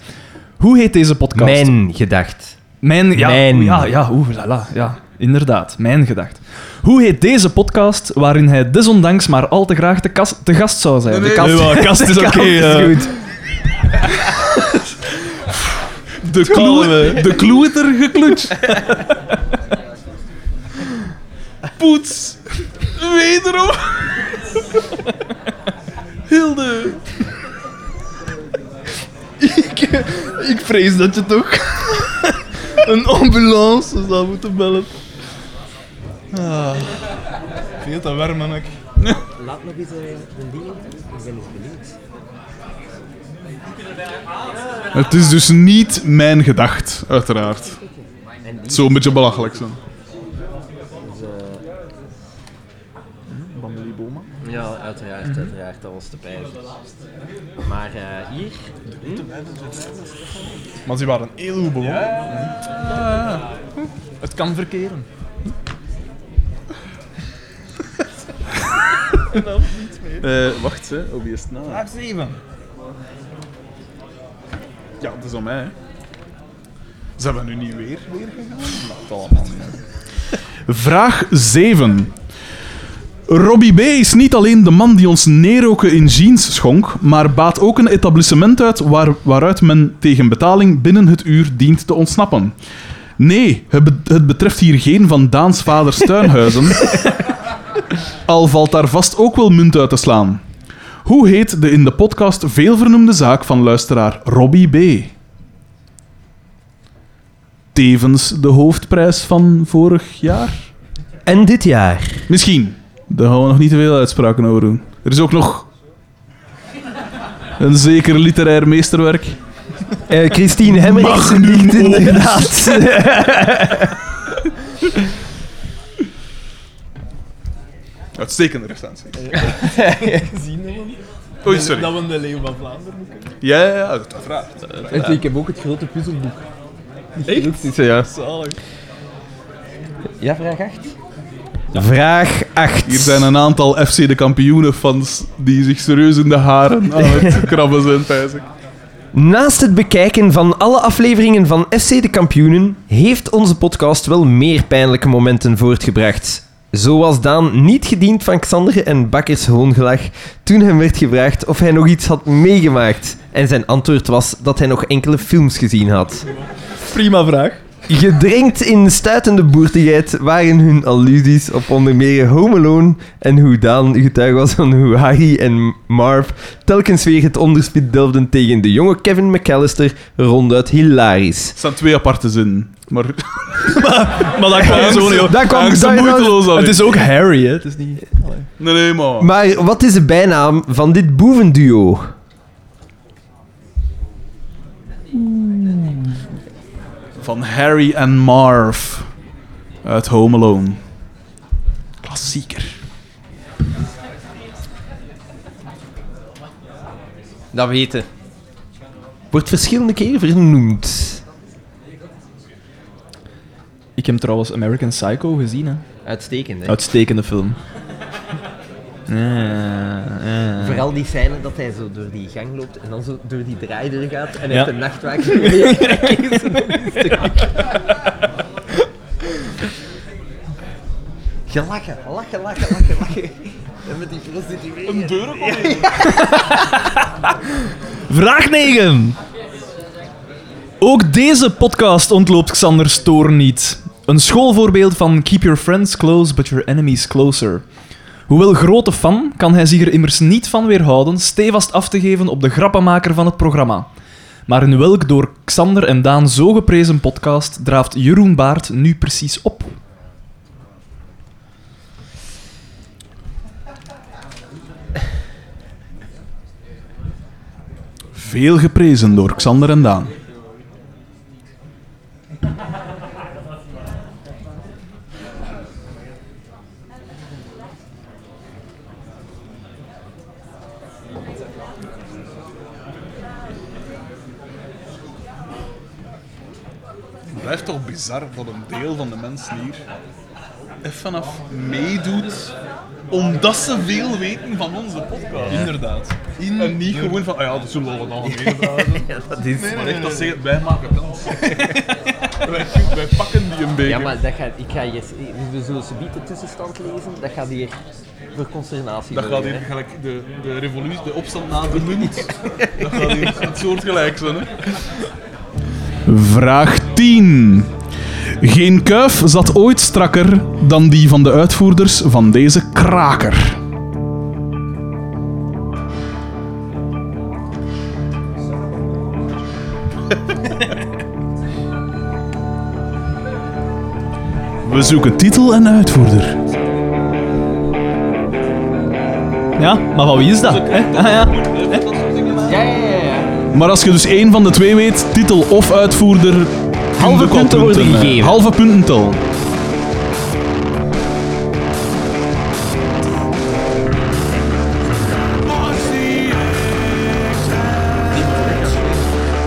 Hoe heet deze podcast? Mijn gedacht. Mijn, ja, Mijn. ja, ja, oeh, la, la, ja, inderdaad, mijn gedacht. Hoe heet deze podcast waarin hij desondanks maar al te graag te, kas- te gast zou zijn? Nee, de kast, Nee, maar kast is De oké. eh. De, kloe, de kloeter gekloet. Poets. Wederom. Hilde. Ik vrees dat je toch een ambulance zou moeten bellen. Ah. Veel te warm, man. ik. Laat nog eens eh, de dingen. Ik ben eens benieuwd. Het is dus niet mijn gedacht, uiteraard. En die Zo een beetje belachelijk zo. is... eh, Ja, uiteraard, uiteraard. Dat was te pijzen. Maar eh, hier... Maar ze waren heel goed bewogen. Ah. Het kan verkeren. Eh, wacht, hè. Oh, wie is het nou? Vraag 7. Ja, dat is aan mij, hè. Zijn we nu niet weer, weer gegaan? Het allemaal. Vraag 7. Robbie B. is niet alleen de man die ons neerroken in jeans schonk, maar baat ook een etablissement uit waar, waaruit men tegen betaling binnen het uur dient te ontsnappen. Nee, het, het betreft hier geen van Daans vaders tuinhuizen. Al valt daar vast ook wel munt uit te slaan. Hoe heet de in de podcast veelvernoemde zaak van luisteraar Robbie B? Tevens de hoofdprijs van vorig jaar? En dit jaar. Misschien. Daar gaan we nog niet te veel uitspraken over doen. Er is ook nog een zeker literair meesterwerk. Eh, Christine Hemmerichs niet inderdaad. Uitstekende recensie. Gezien hebben Oei, sorry. dat we de Leeuw van Vlaanderen moeten Ja, ja, ja, uiteraard. Ik heb ook het grote puzzelboek. Echt? Ja. Zalig. ja, vraag 8. Vraag 8. Hier zijn een aantal FC de kampioenen-fans die zich serieus in de haren aan het krabben zijn, pijs ik. Naast het bekijken van alle afleveringen van FC de Kampioenen, heeft onze podcast wel meer pijnlijke momenten voortgebracht. Zo was Daan niet gediend van Xander en Bakkers hoongelach toen hem werd gevraagd of hij nog iets had meegemaakt. En zijn antwoord was dat hij nog enkele films gezien had. Prima vraag. Gedrenkt in stuitende boertigheid waren hun allusies op onder meer Home Alone en hoe Daan getuige was van hoe Harry en Marv telkens weer het onderspit delfden tegen de jonge Kevin McAllister ronduit hilarisch. Het zijn twee aparte zinnen. Maar Maar dat kwam zo niet op. Dat kwam dat- moeiteloos al. Het is ook Harry, hè. Het is niet... Nee, nee, maar... Maar wat is de bijnaam van dit boevenduo? Van Harry en Marv. Uit Home Alone. Klassieker. Dat weten. Wordt verschillende keren vernoemd. Ik heb trouwens American Psycho gezien, hè. Uitstekend, hè? Uitstekende film. Ja. Vooral die scène dat hij zo door die gang loopt en dan zo door die draaideur gaat en hij Ja. heeft een nachtwaker. Een. Gelachen, lachen, lachen, lachen, lachen. En met die prostituee. deur Vraag 9. Ook deze podcast ontloopt Xander Stoor niet. Een schoolvoorbeeld van keep your friends close, but your enemies closer. Hoewel grote fan, kan hij zich er immers niet van weerhouden stevast af te geven op de grappenmaker van het programma. Maar in welk door Xander en Daan zo geprezen podcast draaft Jeroen Baart nu precies op? Veel geprezen door Xander en Daan. Blijft toch bizar dat een deel van de mensen hier even af meedoet omdat ze veel weten van onze podcast. Inderdaad. En niet gewoon van, ah ja, dat zullen we dan weten. Dat is... Maar echt dat zeggen, wij maken kans. wij, wij pakken die een beetje. Ja, maar dat gaat, ik ga hier, we zullen ze de tussenstand lezen. Dat gaat hier voor consternatie dat gaat hier gelijk de, de revolutie, de opstand na de munt. dat gaat hier het soort gelijk zijn. Hè? Vraag 10. Geen kuif zat ooit strakker dan die van de uitvoerders van deze kraker. We zoeken titel en uitvoerder. Ja, maar van wie is dat? hè? Ah, ja. Maar als je dus één van de twee weet, titel of uitvoerder, Halve punten worden gegeven. Halve puntental.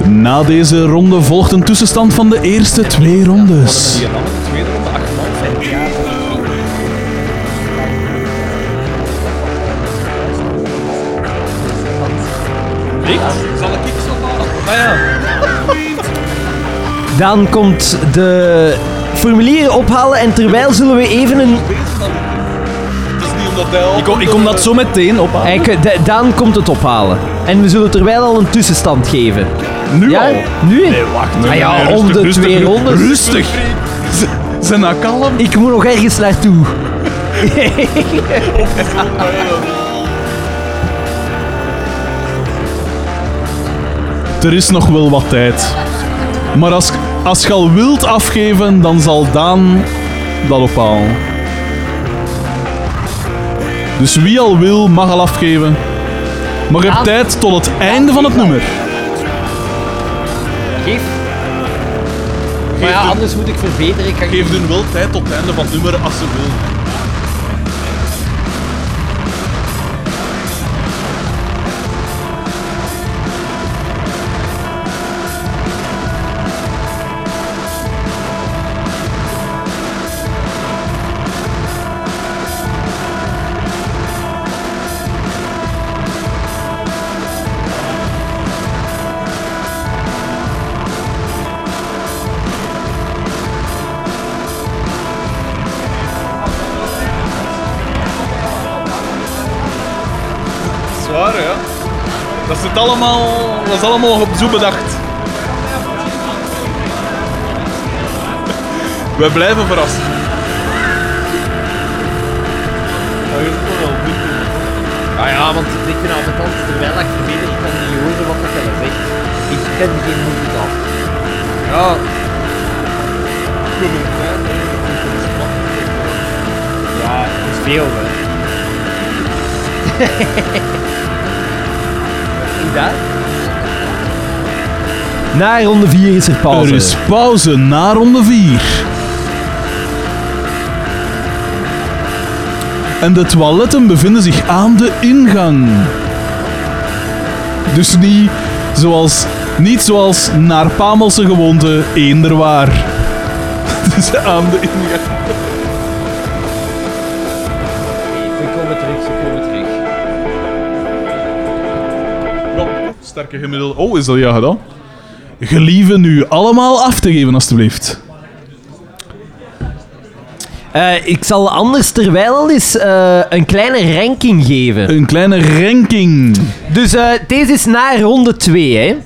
Na deze ronde volgt een tussenstand van de eerste twee rondes. Dan komt de formulieren ophalen en terwijl zullen we even een... Ik kom, ik kom dat zo meteen op. aan. Eigenlijk, de- Daan komt het ophalen. En we zullen terwijl al een tussenstand geven. Nu Ja? al? Nu? Nee, wacht. Ah ja, om de twee rondes. Rustig. Z- Zijn nou kalm? Ik moet nog ergens naartoe. Er is nog wel wat tijd. Maar als, als je al wilt afgeven, dan zal Daan dat ophalen. Dus wie al wil, mag al afgeven. Maar je hebt tijd tot het einde van het nummer. Geef. Maar ja, anders moet ik verbeteren. Ik kan Geef hun wel tijd tot het einde van het nummer als ze wil. Allemaal, dat is allemaal op zo bedacht. Wij blijven verrast. Ah ja, want ik vind aan de kant, terwijl ik verder kan niet horen wat dat hij zegt. Ik ken geen muzikaal. Ja. Ja, dat is veel, hè. Daar? Na ronde 4 is er pauze. Er is pauze na ronde 4. En de toiletten bevinden zich aan de ingang. Dus niet zoals, niet zoals naar Pamelse gewoonte eender waar. Dus aan de ingang. Ze komen terug, ze komen terug. Sterke gemiddelde. Oh, is dat ja gedaan? Gelieve nu allemaal af te geven, alstublieft. Eh, ik zal anders terwijl al eens eh, een kleine ranking geven. Een kleine ranking. Dus eh, deze is na ronde 2, hè.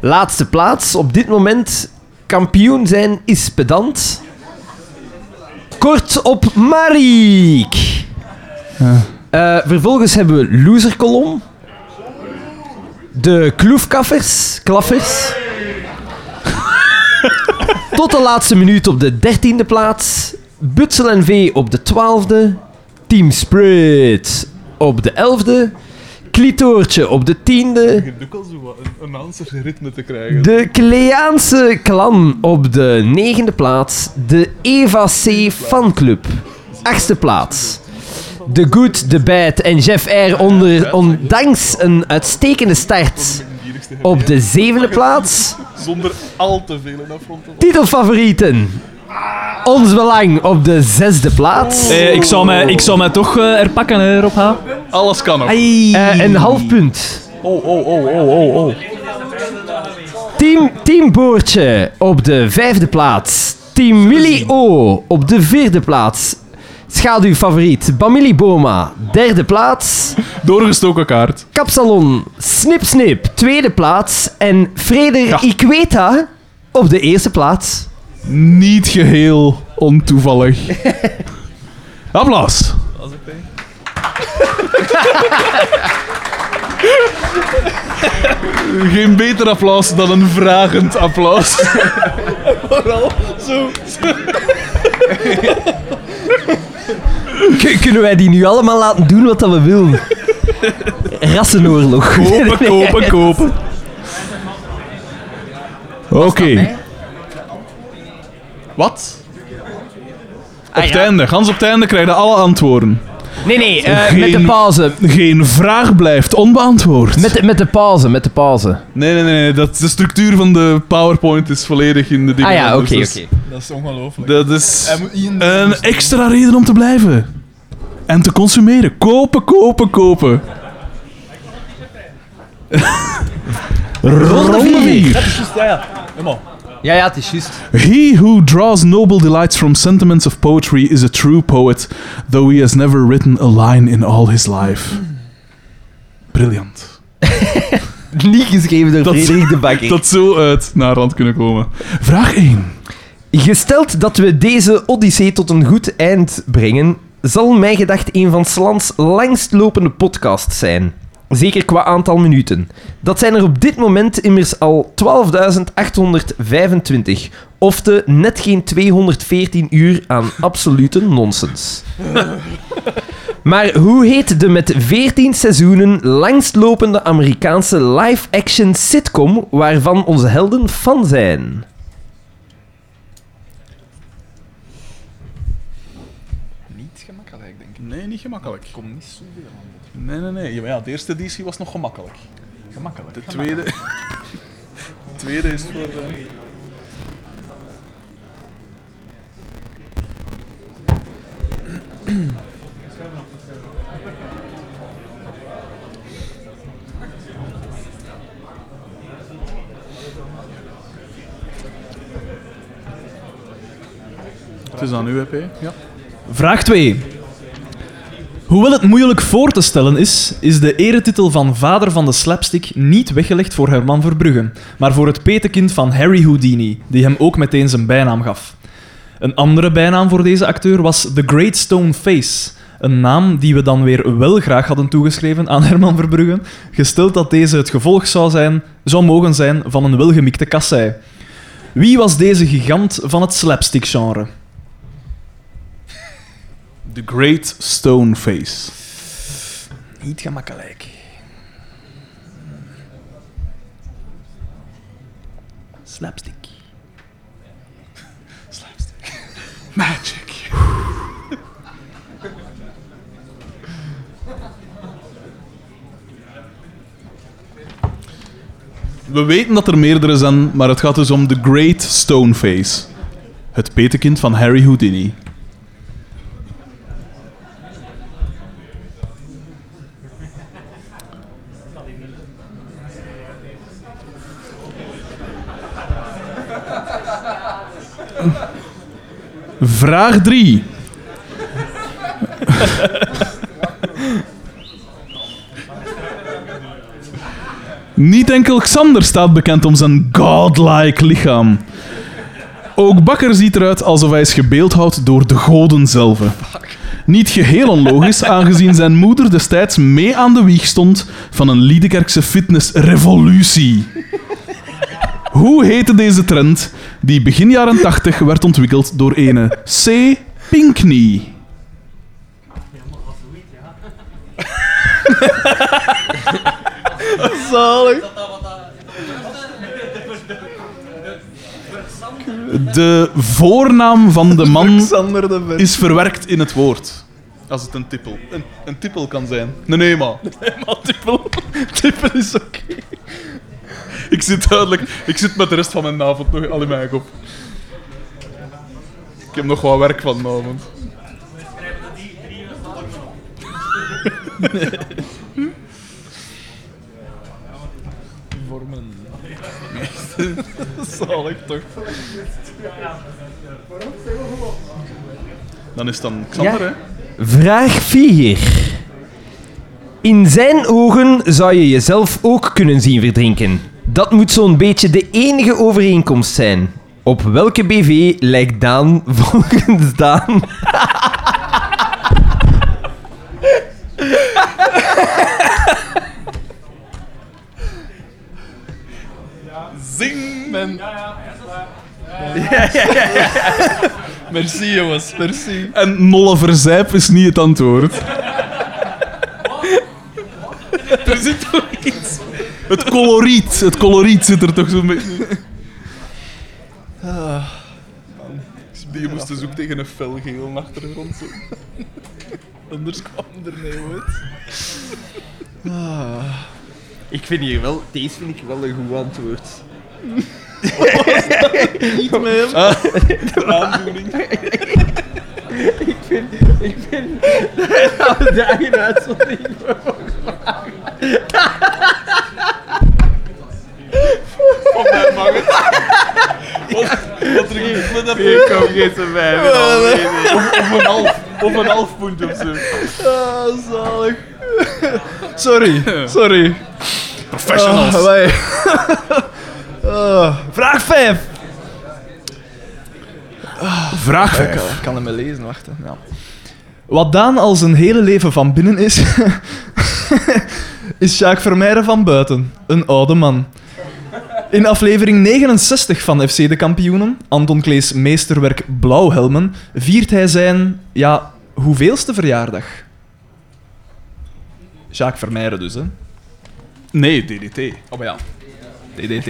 Laatste plaats. Op dit moment kampioen zijn is pedant. Kort op Mariek. Vervolgens hebben we loser kolom. De kloefkaffers, klaffers. Tot de laatste minuut op de dertiende plaats. Butsel en V op de twaalfde. Team Sprit op de elfde. Klitoortje op de tiende. ook al zo een announcer ritme te krijgen. De Kleaanse clan op de negende plaats. De Eva C. fanclub. Achtste plaats. De Good, de Bad en Jeff R. Onder, ondanks een uitstekende start op de zevende plaats. Zonder al te veel in afrond. Titelfavorieten. Ons Belang op de zesde plaats. Eh, ik, zou mij, ik zou mij toch eh, erpakken, hè, Rob H. Alles kan nog. Eh, een half punt. Oh, oh, oh, oh, oh, oh. Team, team Boortje op de vijfde plaats. Team Willy O op de vierde plaats. Schaduwfavoriet Bamili Boma, derde plaats. Doorgestoken kaart. Kapsalon Snip Snip, tweede plaats. En Freder Ja. Iqueta op de eerste plaats. Niet geheel ontoevallig. Applaus. Geen beter applaus dan een vragend applaus. K- kunnen wij die nu allemaal laten doen wat dat we willen? Rassenoorlog. Kopen, kopen, kopen. Oké. Wat? Op het einde, gans op het einde krijg je alle antwoorden. Nee, nee, eh, Geen- met de pauze. Geen vraag blijft onbeantwoord. Met de, met de pauze, met de pauze. Nee, nee, nee. Dat, de structuur van de PowerPoint is volledig in de dingen. Ah ja, oké, Dus oké. is- Dat is ongelooflijk. Dat is een extra reden om te blijven. En te consumeren. Kopen, kopen, kopen. Ronde 4. Dat is juist, ja, ja. Helemaal. Ja, ja, het is juist. He who draws noble delights from sentiments of poetry is a true poet, though he has never written a line in all his life. Briljant. Niet geschreven door Dat- Frederik de Bakker. Dat zo uit naar rand kunnen komen. Vraag 1. Gesteld dat we deze odyssee tot een goed eind brengen, zal mij gedacht een van Slans langstlopende podcasts zijn. Zeker qua aantal minuten. Dat zijn er op dit moment immers al 12.825. Of de net geen 214 uur aan absolute nonsens. Maar hoe heet de met 14 seizoenen langstlopende Amerikaanse live-action sitcom waarvan onze helden fan zijn? Niet gemakkelijk, denk ik. Nee, niet gemakkelijk. Kom niet zoveel aan bod. Nee, nee, nee. Ja, maar ja, de eerste editie was nog gemakkelijk. Gemakkelijk. De tweede... De tweede is voor... eh, Het is aan u, EP. Ja. Vraag 2. Hoewel het moeilijk voor te stellen is, is de eretitel van vader van de slapstick niet weggelegd voor Herman Verbrugge, maar voor het petekind van Harry Houdini, die hem ook meteen zijn bijnaam gaf. Een andere bijnaam voor deze acteur was The Great Stone Face. Een naam die we dan weer wel graag hadden toegeschreven aan Herman Verbrugge, gesteld dat deze het gevolg zou, zijn, zou mogen zijn van een welgemikte kassei. Wie was deze gigant van het slapstick-genre? The Great Stone Face. Niet gemakkelijk. Slapstick. Magic. We weten dat er meerdere zijn, maar het gaat dus om The Great Stone Face. Het petekind van Harry Houdini. Vraag 3. Niet enkel Xander staat bekend om zijn godlike lichaam. Ook Bakker ziet eruit alsof hij is gebeeldhouwd door de goden zelf. Niet geheel onlogisch, aangezien zijn moeder destijds mee aan de wieg stond van een Liedekerkse fitnessrevolutie. Hoe heette deze trend die begin jaren 80 werd ontwikkeld door ene C. Pinkney? Zalig. De voornaam van de man is verwerkt in het woord. Als het een tippel. Een, een tippel kan zijn. Een ema. Helemaal tippel. Tippel is oké. Ik zit duidelijk... Ik zit met de rest van mijn avond nog al in mijn kop. Ik heb nog wat werk van vanavond. Vormen. Zalig toch? Dan is het dan Xander, Ja. hè? Vraag 4. In zijn ogen zou je jezelf ook kunnen zien verdrinken. Dat moet zo'n beetje de enige overeenkomst zijn. Op welke BV lijkt Daan volgens Daan? Zing! Men... Merci jongens, merci. En Nolle Verzijp is niet het antwoord. er zit toch. Het coloriet. Het coloriet zit er toch zo'n beetje... Die moest dus ook tegen een felgeel achtergrond zo. Anders kwam er nee ooit. Ik vind hier wel... Deze vind ik wel een goed antwoord. Niet meer. Aandoening. De eigen uitzondering. Op mijn magen. Wat, wat drink ik dat kom geen te bij. Of, een half, of een half punt of zo. Ah, zalig. Sorry, sorry. Professionals. Ah, wij- Ah, vraag 5. Vraag Ik 5. kan, ik kan hem wel lezen, wachten. Ja. Wat Daan al zijn hele leven van binnen is, is Jacques Vermeijden van buiten. Een oude man. In aflevering 69 van FC De Kampioenen, Anton Klees meesterwerk Blauwhelmen, viert hij zijn, ja, hoeveelste verjaardag? Jacques Vermeijden dus, hè? Nee, DDT. Oh, maar ja. DDT.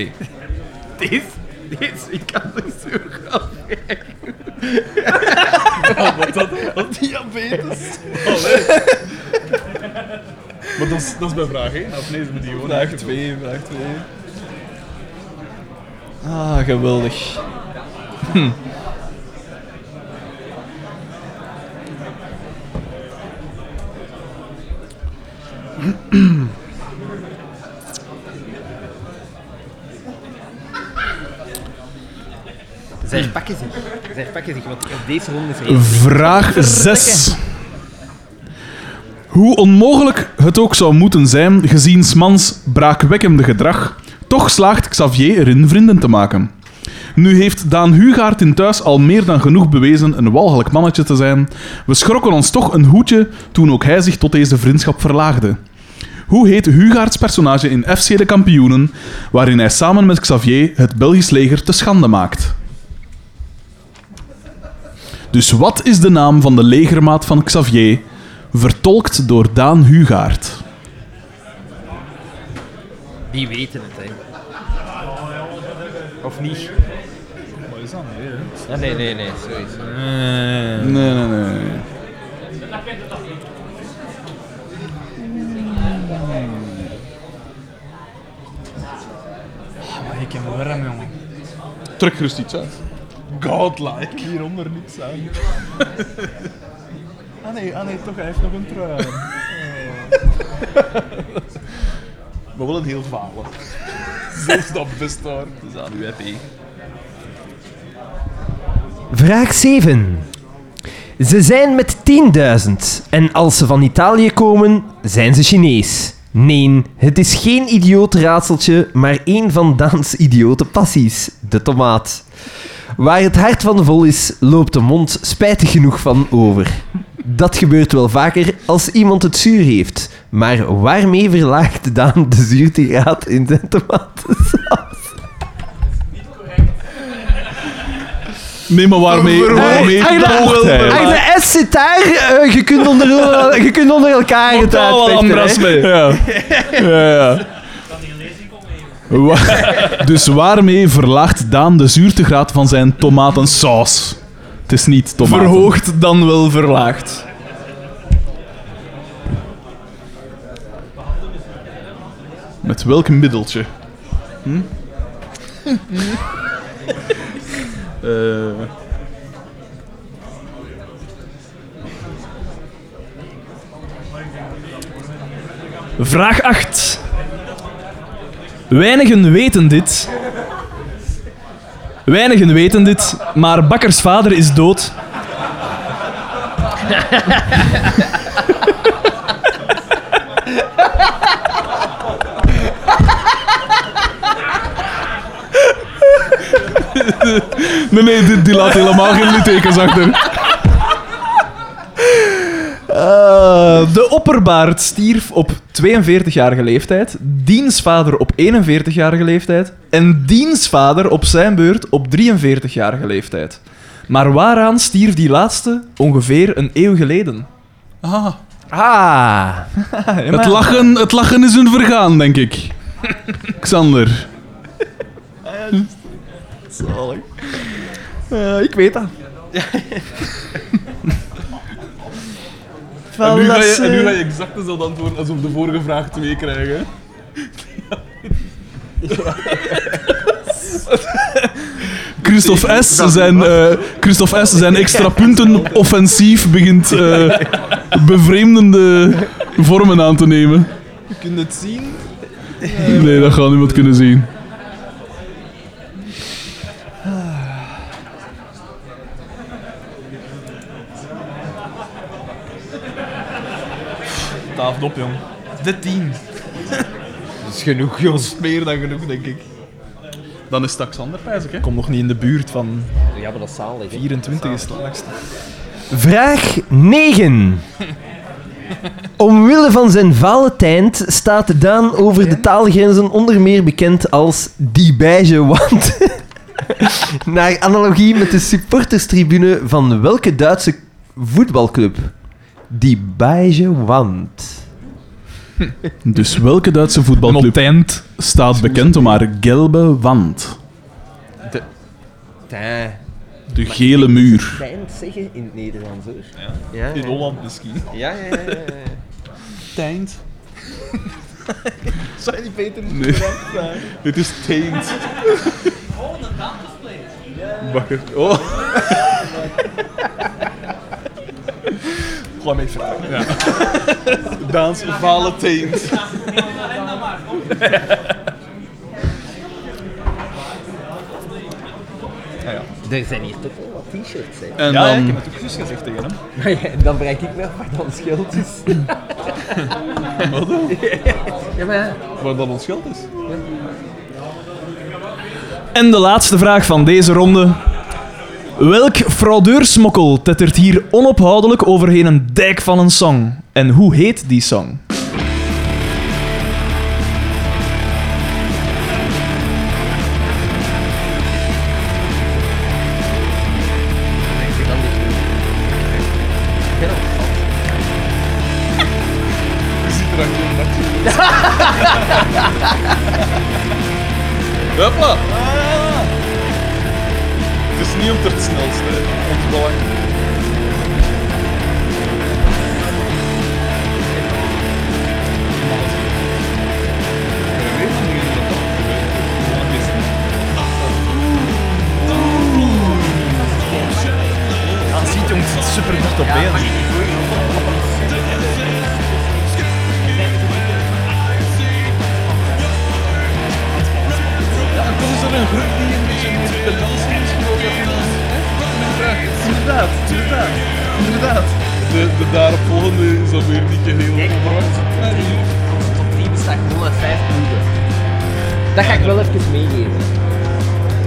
Deze, deze, ik kan er zo gaan. Diabetes. Maar dat is, dat is bij vraag 1. Of nee, dat is met die gewoon. Vraag 2, vraag 2. Ah, geweldig. Hm. Zij pakken zich. Zij pakken zich, want deze ronde is. Vraag 6. Hoe onmogelijk het ook zou moeten zijn, gezien Smans braakwekkende gedrag, toch slaagt Xavier erin vrienden te maken. Nu heeft Daan Hugaard in thuis al meer dan genoeg bewezen een walgelijk mannetje te zijn. We schrokken ons toch een hoedje toen ook hij zich tot deze vriendschap verlaagde. Hoe heet Hugaards personage in FC de Kampioenen, waarin hij samen met Xavier het Belgisch leger te schande maakt? Dus wat is de naam van de legermaat van Xavier, vertolkt door Daan Hugaard? Die weten het, hè. Of niet? Wat is dat? Nee, hè? Ja, nee, nee, nee, sorry. sorry. Nee, nee, nee. nee. Maar ik heb een warm, jongen. Trek gerust iets uit. Godlike. Hieronder niks aan. ah nee, ah nee, toch, hij heeft nog een trui. Maar wel een heel falen. Zelfs dat best hoor. Dat is aan uw EP. Vraag 7. Ze zijn met 10.000 en als ze van Italië komen, zijn ze Chinees. Nee, het is geen idioot raadseltje, maar één van Daans idiote passies: de tomaat. Waar het hart van vol is, loopt de mond spijtig genoeg van over. Dat gebeurt wel vaker als iemand het zuur heeft. Maar waarmee verlaagt Daan de zuurtegraad in zijn tomatensaus? Nee, maar waarmee, waarmee Ach, dat- doogt hij? Ach, de S zit daar. eh, je, kunt onder, je kunt onder elkaar het uitvechten. hè. Ja. ja, ja. Wa- dus waarmee verlaagt Daan de zuurtegraad van zijn tomatensaus? Het is niet tomaten. Verhoogd dan wel verlaagd. Met welk middeltje? Hm? Eh, Vraag 8. Weinigen weten dit. Weinigen weten dit, maar Bakkers vader is dood. nee, nee, die, laat helemaal geen littekens achter. Eh, de opperbaard stierf op 42-jarige leeftijd, diensvader op 41-jarige leeftijd en diensvader op zijn beurt op 43-jarige leeftijd. Maar waaraan stierf die laatste ongeveer een eeuw geleden? Ah, Ah. het, lachen, het lachen is een vergaan, denk ik. Xander. Zalig. Eh, ik weet dat. En nu, ga je, en nu ga je exact dezelfde antwoord als op de vorige vraag 2 krijgen. Christophe S. zijn, eh, Christophe S. zijn extra punten offensief begint eh, bevreemdende vormen aan te nemen. Je kunt het zien. Nee, dat gaat niemand kunnen zien. Taafd op, jong. De 10. Dat is genoeg, Jos. Meer dan genoeg, denk ik. Dan is het Xander, pijs ik, hè? Kom nog niet in de buurt van Ja, maar dat is zalig. 24 is het laagste. Vraag 9. Omwille van zijn Valentijn staat Daan over de taalgrenzen onder meer bekend als die beige wand. Naar analogie met de supporterstribune van welke Duitse voetbalclub? Die beige wand. Dus welke Duitse Een voetbalclub tent. staat bekend om haar gelbe wand? De gele muur. Tijn zeggen in het Nederlands hoor. Ja. In Holland misschien. Ja, ja, ja. ja, Teint. Zou je die Peter niet Nee. Dit is teent. Bakker. Oh. Gewoon mee vertrekken. Ja. Daans vale teent. Er zijn hier toch wel wat t-shirts, hè. En Ja, ja, dan... ik heb het ook juist gezegd tegen hem. Maar ja, dan bereik ik wel waar dan schild is. Wat dan? Ja, maar ja. Waar dan ons geld is. En de laatste vraag van deze ronde. Welk fraudeursmokkel tettert hier onophoudelijk overheen een dijk van een song? En hoe heet die song? Niet om het snelste, ons belang. Ja, ziet jongens, het is super dicht op been. Dat Inderdaad, inderdaad, inderdaad. De, de daaropvolgende is alweer niet geheel onverwacht. Top 10 bestaat gewoon uit 5 ploegen. Dat ga ik wel even meegeven.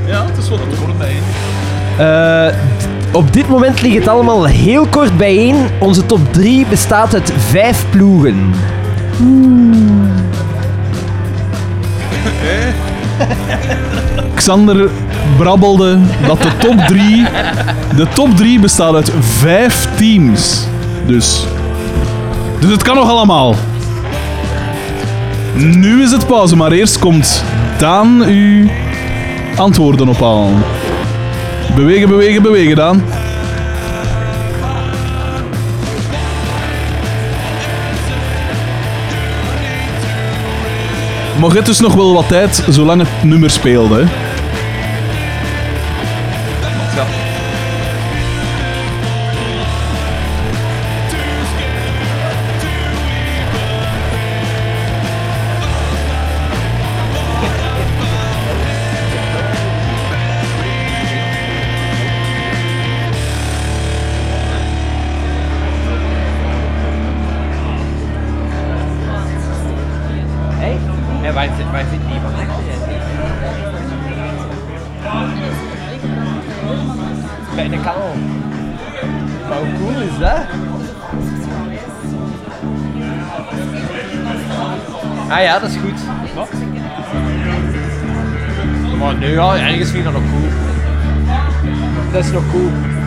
Ja, het is wat kort bijeen. Eh, op dit moment ligt het allemaal heel kort bijeen. Onze top 3 bestaat uit vijf ploegen. Xander brabbelde dat de top 3. De top 3 bestaat uit vijf teams. Dus. Dus het kan nog allemaal. Nu is het pauze, maar eerst komt Daan uw antwoorden ophalen. Bewegen, bewegen, bewegen, Daan. Je hebt dus nog wel wat tijd, zolang het nummer speelde. Dat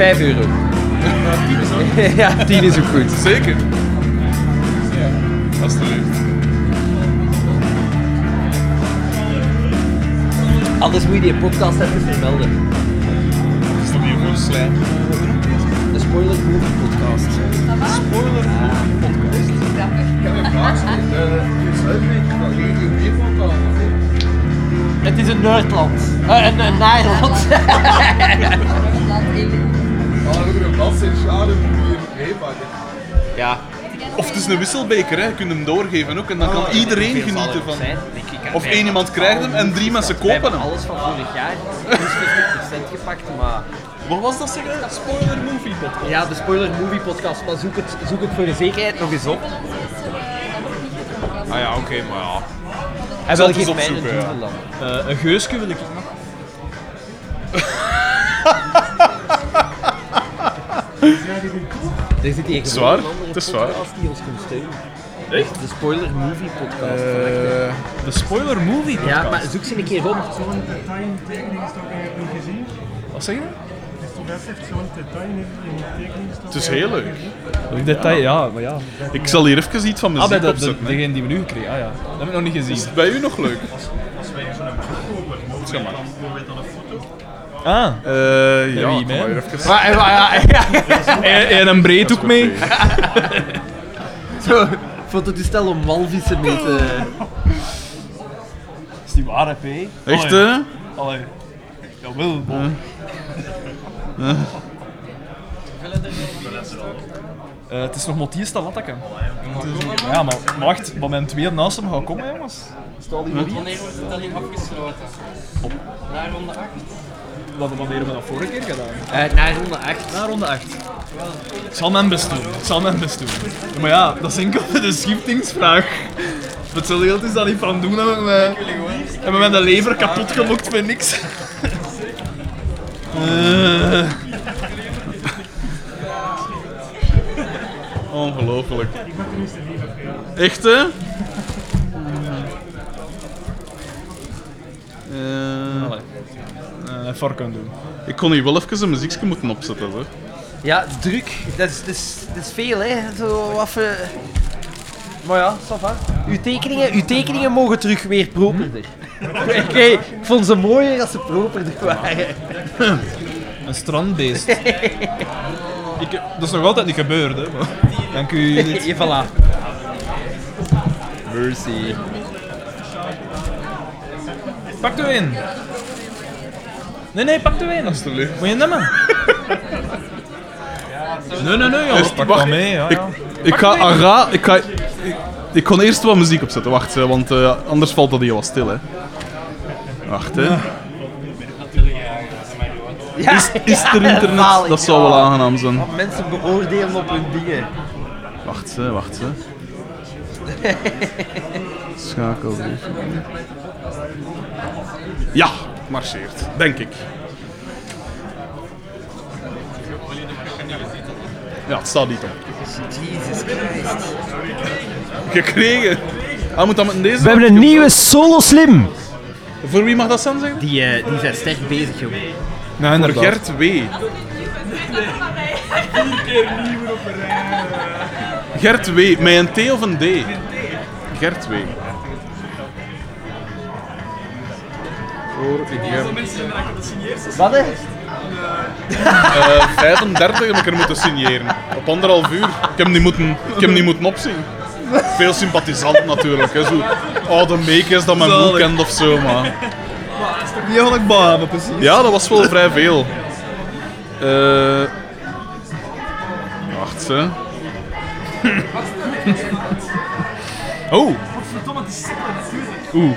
5 euro. ja, 10 is ook goed. Zeker. Ja, alsjeblieft. Anders moet je die podcast even vermelden. Dat is toch hier voor slijm? De Spoiler Movie Podcast. Spoiler podcast. Ik heb een vraag. Van Het is een Nerdland. Eh, een, een Nederland. Maar we een bas in schade hier meepakken. ja. Of het is een wisselbeker, hè. je kunt hem doorgeven ook en dan kan iedereen genieten van. Of één iemand krijgt hem en drie mensen kopen hem. alles van vorig jaar, dus 50% gepakt, maar... Wat was dat zeggen? Spoiler movie podcast. Ja, de Spoiler Movie Podcast, maar zoek het, zoek het voor de zekerheid nog eens op. Ah ja, oké, maar ja. En zal wel het eens geef mij een opzoeken, ja. duvel dan. Een geusje wil ik Er zit hier Zwaar, gewoon een andere het is zwaar. podcast die ons komt steunen. Echt? De Spoiler Movie Podcast. Eh, De spoiler movie ja, podcast. maar zoek ze een keer op. Zo'n detail in tekening is toch eigenlijk niet gezien? Wat zeg je? Is toch echt zo'n detail in in tekening is toch het is heel leuk. Welk detail? Ja, maar ja. Ik zal hier even iets van Ah, muziek bij de, de, degene die we nu gekregen. Ah ja, dat heb ik nog niet gezien. Is het bij u nog leuk? Als wij zo'n boek kopen, mogen Zeg wij maar. dan, mogen wij dan een foto? Ah, Eh ja, wie, kom mij? maar hier even. Maar, ja, ja. en, en een breedhoek mee. Zo, fototoestel om walvissen mee te... Is die waar, hè, P? Echt, hè? Allee. Jawel, Eh, het is nog het eerste lattakken. Ja, maar, wacht, maar mijn twee naast hem gaan komen, jongens. Stel die Wanneer wordt het dan afgesloten? Na ronde 8? Wat wanneer hebben we dat vorige keer gedaan? Eh, naar ronde 8. Na ronde 8. Ik zal mijn best doen. Ik zal mijn best doen. Ja, maar ja, dat is enkel de schiftingsvraag. Hetzelfde geld is dat niet van doen hebben we, hebben de lever kapot gemokt voor niks. Eh, Ongelooflijk. Echt, hè? Eh, voor doen. ik kon hier wel even een muziekje moeten opzetten, hoor. Ja, druk. Dat is, dat is, dat is veel, hè. Zo wat voor- Maar ja, va. Uw tekeningen, uw tekeningen mogen terug weer properder. Oké, ik vond ze mooier als ze properder waren. Een strandbeest. Ik, dat is nog altijd niet gebeurd, hè. Maar. Dank u. Dit. Ja, voilà. Mercy. Pak er een. Nee, nee, pak er een. Alsjeblieft. Moet je nemen? Nee, nee, nee, jongens. Pak wacht, dat mee, ja. Ik, ja. ik ga Ara... Ik, ga, ik, ik kon eerst wat muziek opzetten, wacht, hè, want eh, anders valt dat hier wat stil, hè. Wacht, hè. Ja, Is, is er internet? Dat zou wel aangenaam zijn. Want mensen beoordelen op hun dingen. Wacht, hè, wacht, hè. Schakel. Ja, marcheert. Denk ik. Ja, het staat niet op. Jesus Christ. Gekregen. Ah, moet dat met deze? We hebben een nieuwe Solo Slim. Voor wie mag dat zijn, zeggen? Die, eh, die zijn sterk bezig, jongen. Nee, Voor inderdaad. Gert W. Gert W. Met een T of een D? Gert W. Voor Gert. Wat hè? Eh, 35 heb ik er moeten signeren. Op anderhalf uur. Ik heb hem niet moeten, ik heb hem niet moeten opzien. Veel sympathisant natuurlijk. Hè. Zo oude meekjes dat mijn moe Zalig. kent of zo, maar... Die had ik bouwen, precies. Ja, dat was wel vrij veel. Eh wacht, hè. Oh. Oeh.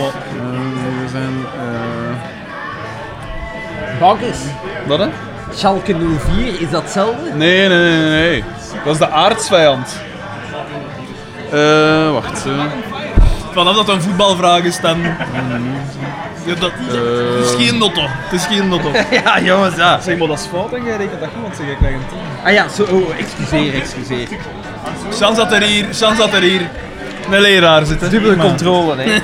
Maar, eh, we zijn... eh Bankers. wat hè? Schalke 04, is dat hetzelfde? Nee, nee, nee, nee. Dat is de aardsvijand. Eh, wacht. hè. Vanaf dat een voetbalvraag is, dan... Ja, dat, het is geen notto. Het is geen notto. Ja, jongens, ja. Zeg maar, dat is fout en jij rekent dat goed, want zeg, ik krijg een 10. Ah ja, zo, oh, excuseer, excuseer. Dat er hier, chans dat er hier een leraar zit. Dubbele controle, hè.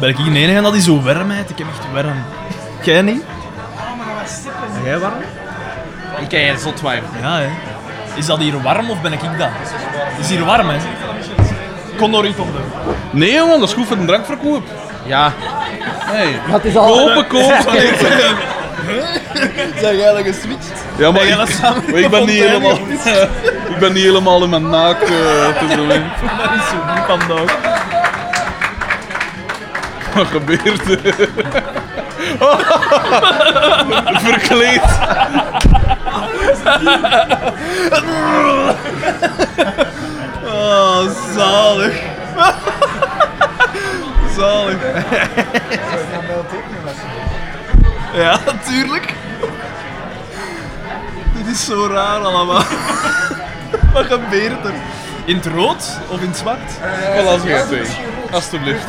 Ben ik hier de enige dat die zo warm? Ik heb echt warm. Jij niet? Ben jij warm? Ik heb zot warm. Ja, hè. Is dat hier warm of ben ik dat? Het is hier warm, hè. Kon er iets op doen. Nee, jongen, dat is goed voor de drankverkoop. Ja. Hey. Het is al... Kopen, kopen. Zijn jij eigenlijk geswitcht? Ja, maar jij dat ik, samen maar ik ben niet helemaal... ik ben niet helemaal in mijn naak eh, te doen. Dat is zo niet vandaag. Wat gebeurt er? Verkleed. Oh, zalig. zalig. ja, tuurlijk. Dit is zo raar allemaal. Wat gebeurt er? In het rood of in het zwart? Voilà, zeg twee. Alsjeblieft.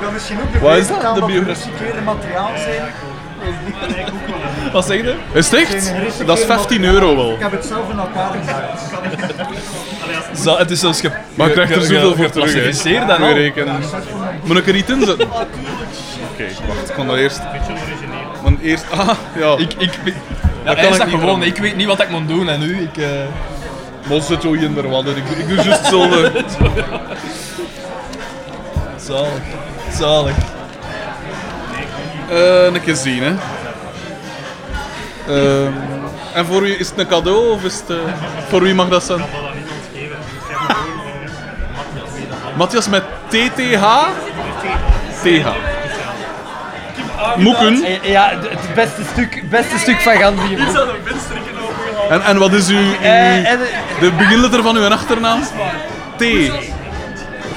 Kan misschien ook de Wat is dat? De biografie? gerecycleerde materiaal zijn. Wat zeg je? Is het echt? Dat is 15 euro wel. Ik heb het zelf in elkaar gezet. Zo, het is zelfs ge... Maar ik krijg er zoveel voor terug. hè. je al. rekenen. Moet ik er niet in zetten? Oké, wacht. Ik kan dat eerst... Want eerst... Ah, ja. Ik, ik, ja, hij ik is dat niet gewoon. Ik weet niet wat ik moet doen en nu, ik... eh, Maar zit zo in de wadden. Ik, ik doe juist hetzelfde. Zalig. Zalig. Eh, een keer zien, hè. Ehm, en voor wie is het een cadeau of is het... eh, voor wie mag dat zijn? Matthias met TTH? TH. Moeken. Ja, het beste stuk, beste stuk van gans die boek. En, en wat is uw, uw Eh, en, de beginletter van uw achternaam? T.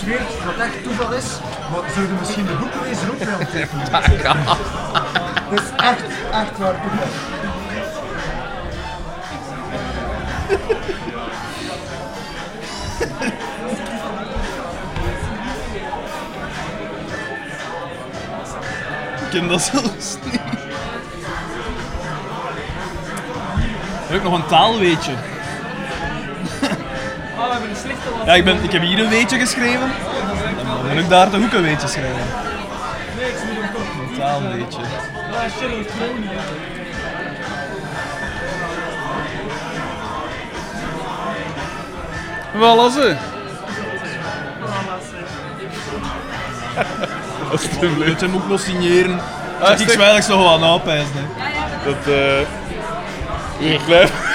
zweer dat het echt toeval is, maar zouden misschien de boekenlezer ook wel tekenen? Dat is echt, echt waar. Ik ken dat zelfs niet. Heb ik nog een taalweetje? Ja, ik, ben, ik heb hier een weetje geschreven. En dan moet ik daar toch ook een weetje schrijven. Een taalweetje. voilà ze. Alsjeblieft. Moet hem ook nog signeren. Ah, ik zeg. zwijlig nog wat aanpijzen. Dat, eh Ik blijf...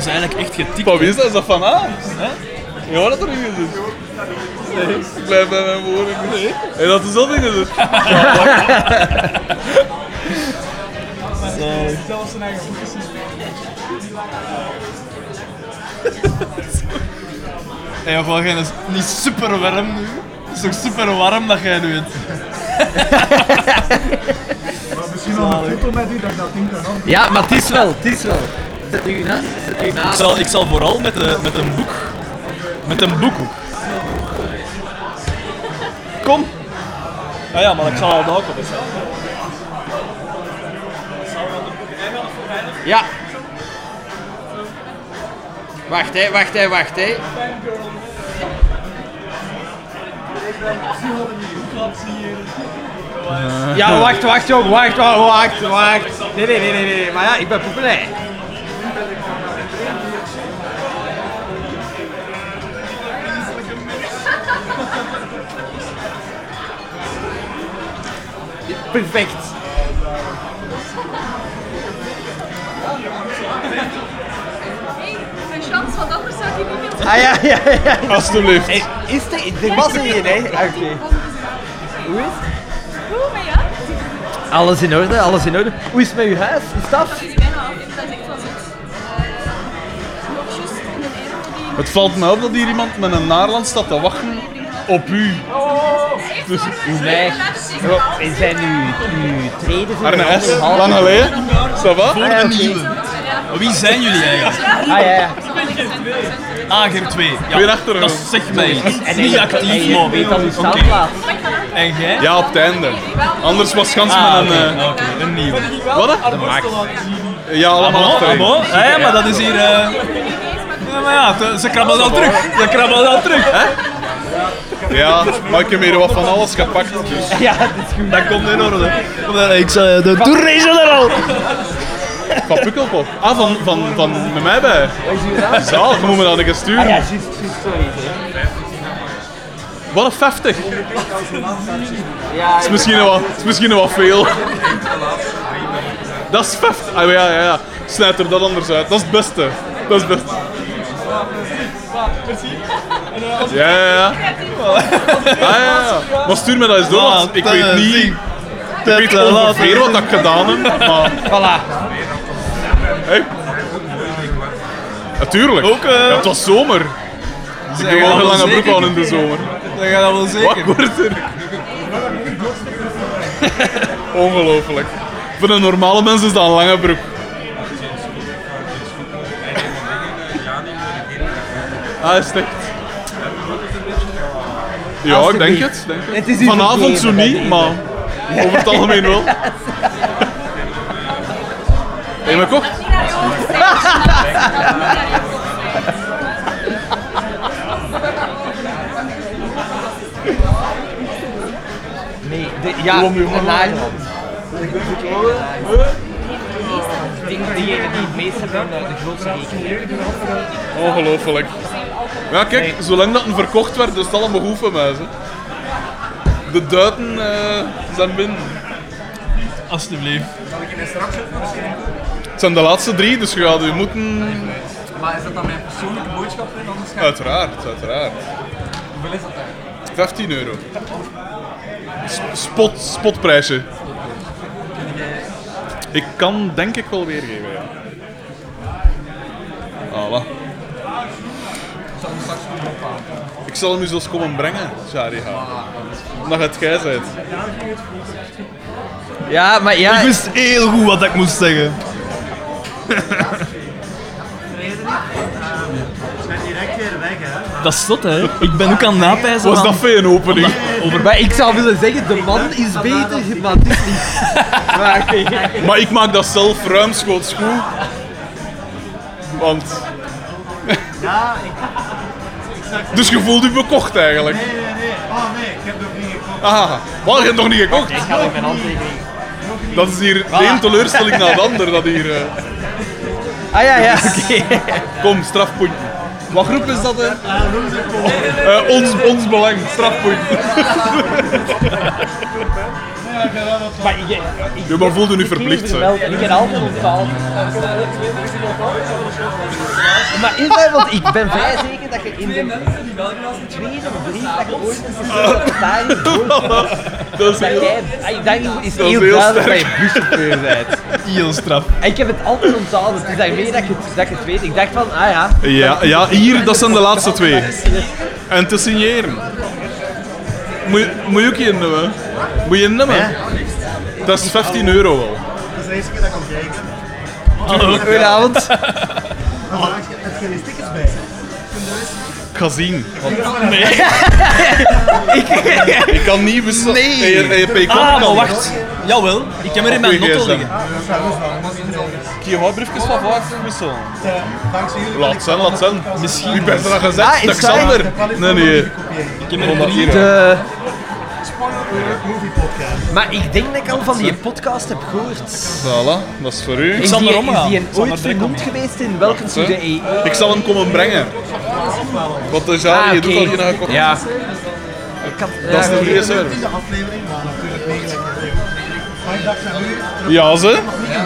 Dat is eigenlijk echt getikt. Van wie is dat? Is dat van A? Hè? Ja, dat er niet gezet. Nee, ik blijf bij mijn woorden. Nee. En dat is dat niet gezet. Hey, of wel, jij is niet super warm nu. Het is toch super warm dat jij nu het. Maar misschien nog een foto met u dat ik dat ding kan. Ja, maar het is wel, het is wel. Zet u naast, zet u Ik zal, ik zal vooral met, de, met een boek. Met een boek ook. Kom. Ah ja, maar ik zal al de hokken bestellen. Ja. Wacht hè, wacht hè, wacht hè. Ja, wacht, wacht jong, wacht, wacht, wacht, wacht. Nee, nee, nee, nee, nee, maar ja, ik ben populair. Perfect. Een chance, want anders zou hij niet meer Ah ja, ja, ja. Alsjeblieft. Hey, is er, er was er een, hè? Oké. Hoe is het? Goed, maar ja. Alles in orde, alles in orde. Hoe is het met uw huis? Is het af? Het die... Het valt me op dat hier iemand met een naarland staat te wachten op u. Dus, Nee. We zijn nu, nu tweede voor S. half. Lang geleden. Ça va? Ah, ja, De nieuwe. Wie zijn jullie eigenlijk? Ah ja, ja. Ager 2. Ja, Weer achter dat zegt mij iets. En Niet actief, en je maar... weet al uw Oké. staanplaats. En jij? Ja, op het einde. Anders was gans Ah, met een... eh, oké, een nieuwe. Wat? De max. Ja, allemaal Ah, bon, achterin. ah, bon. Ah, ja, maar dat is hier... eh, Ja, maar ja, ze krabbelen al terug. Ze krabbelen al terug, hè? Ja, maar ik heb hier wat van alles gepakt. Dus. Ja, dat is goed. Dat komt in orde. Ik zal de Tour General. Van Pukkelpop. Ah, van, van, van met mij bij. Is? Zalig, je moet me dat een keer Ah sturen. ja, juist, hè. Wat een 50. Ja, is misschien nog wat, is misschien nog wat veel. Dat is 50. Ah, ja, ja, ja. Snijd er dat anders uit. Dat is het beste. Dat is het beste. Ja, ja, ja. Ah, ja, ja. Maar stuur me dat eens door, want ik weet niet... Ik weet ongeveer wat ik gedaan heb, maar... Voilà. Hey. Natuurlijk. Ook, eh, Ja, het was zomer. Dus ik heb wel een lange broek aan in de zomer. Dat gaat dat wel Wat zeker. wordt er? Ongelooflijk. Voor een normale mens is dat een lange broek. Ah, is het echt? Ja, ik denk het. Denk het. Het Vanavond zo niet, maar over het algemeen wel. Heb je me gekocht? Nee, de, ja, een Nederland. Ik denk die het meest hebben, de, de grootste rekening. Ongelooflijk. Ja, kijk, zolang dat een verkocht werd, is het voor mij. Hè. De duiten eh, zijn binnen. Alsjeblieft. Het zijn de laatste drie, dus je gaat u moeten... Maar is dat dan mijn persoonlijke boodschap? ga Uiteraard, uiteraard. Hoeveel is dat dan? 15 euro. Spot, spotprijsje. Ik kan denk ik wel weergeven, ja. Voilà. Ik zal hem u zelfs komen brengen, Shariha. Omdat het jij bent. Ja, maar ja, Ik wist heel goed wat ik moest zeggen. Dat is zot, hè? Ik ben ook aan het napijzen. Was dat voor een opening? maar ik zou willen zeggen, de man is beter, maar het is niet. Maar. Maar ik maak dat zelf ruimschoots goed. Want... Ja, ik... Dus je voelt je bekocht eigenlijk. Nee, nee, nee. Oh nee, ik heb nog niet gekocht. Ah, wat, je hebt nog niet gekocht? Ik ga er mijn handtekening. Dat is hier de één teleurstelling na de ander. Dat hier, eh. Ah ja, ja, oké. Kom, strafpunt. Wat groep is dat, hè? Eh, ons, ons belang, strafpunt. Maar ik, ik, Ja, maar voelde nu verplicht, zijn. hè? En ik heb altijd onthouden. Maar is dat, want ik ben vrij zeker dat je in de tweede brief dat je ooit een secretaris hoort, Dat is dat heel... dat is heel duidelijk dat je buschauffeur bent. Heel straf. En ik heb het altijd onthouden, is daarmee dat je, het- dat je het weet. Ik dacht van, ah ja, Ja, ja, hier, dat zijn de laatste twee. En te signeren. Moet, je- moet je ook je nemen? Moet je nemen? Dat is 15 euro wel. Dat is de eerste keer dat ik kom kijken. Goedenavond. Die stickers bij? Ik ga zien. Nee. ik kan niet wisselen. Nee. Pay Ah, kan maar niet. wacht. Jawel, ik heb er in mijn notto liggen. Kun je wat briefjes van vaak wisselen? Dankzij jullie Laat zijn, laat zijn. Misschien. Wie ben je dat gezegd? Ah, is dat dat- Xander? Nee, nee. Ik heb er hier. De, movie podcast. maar ik denk dat ik al van die podcast heb gehoord. Voilà, dat is voor u. Ik Is zal die, erom is gaan. die Ik een zal ooit er direct vernoemd komen. geweest in Welcome to the E? Ik zal hem komen brengen. Wat Jari, Ah, je doet oké. al hier naar gekocht. Ja. Ik had, Dat is ja, de eerste. Aflevering, maar natuurlijk niet. Maar ik dacht nu, Ja, ze. nog niet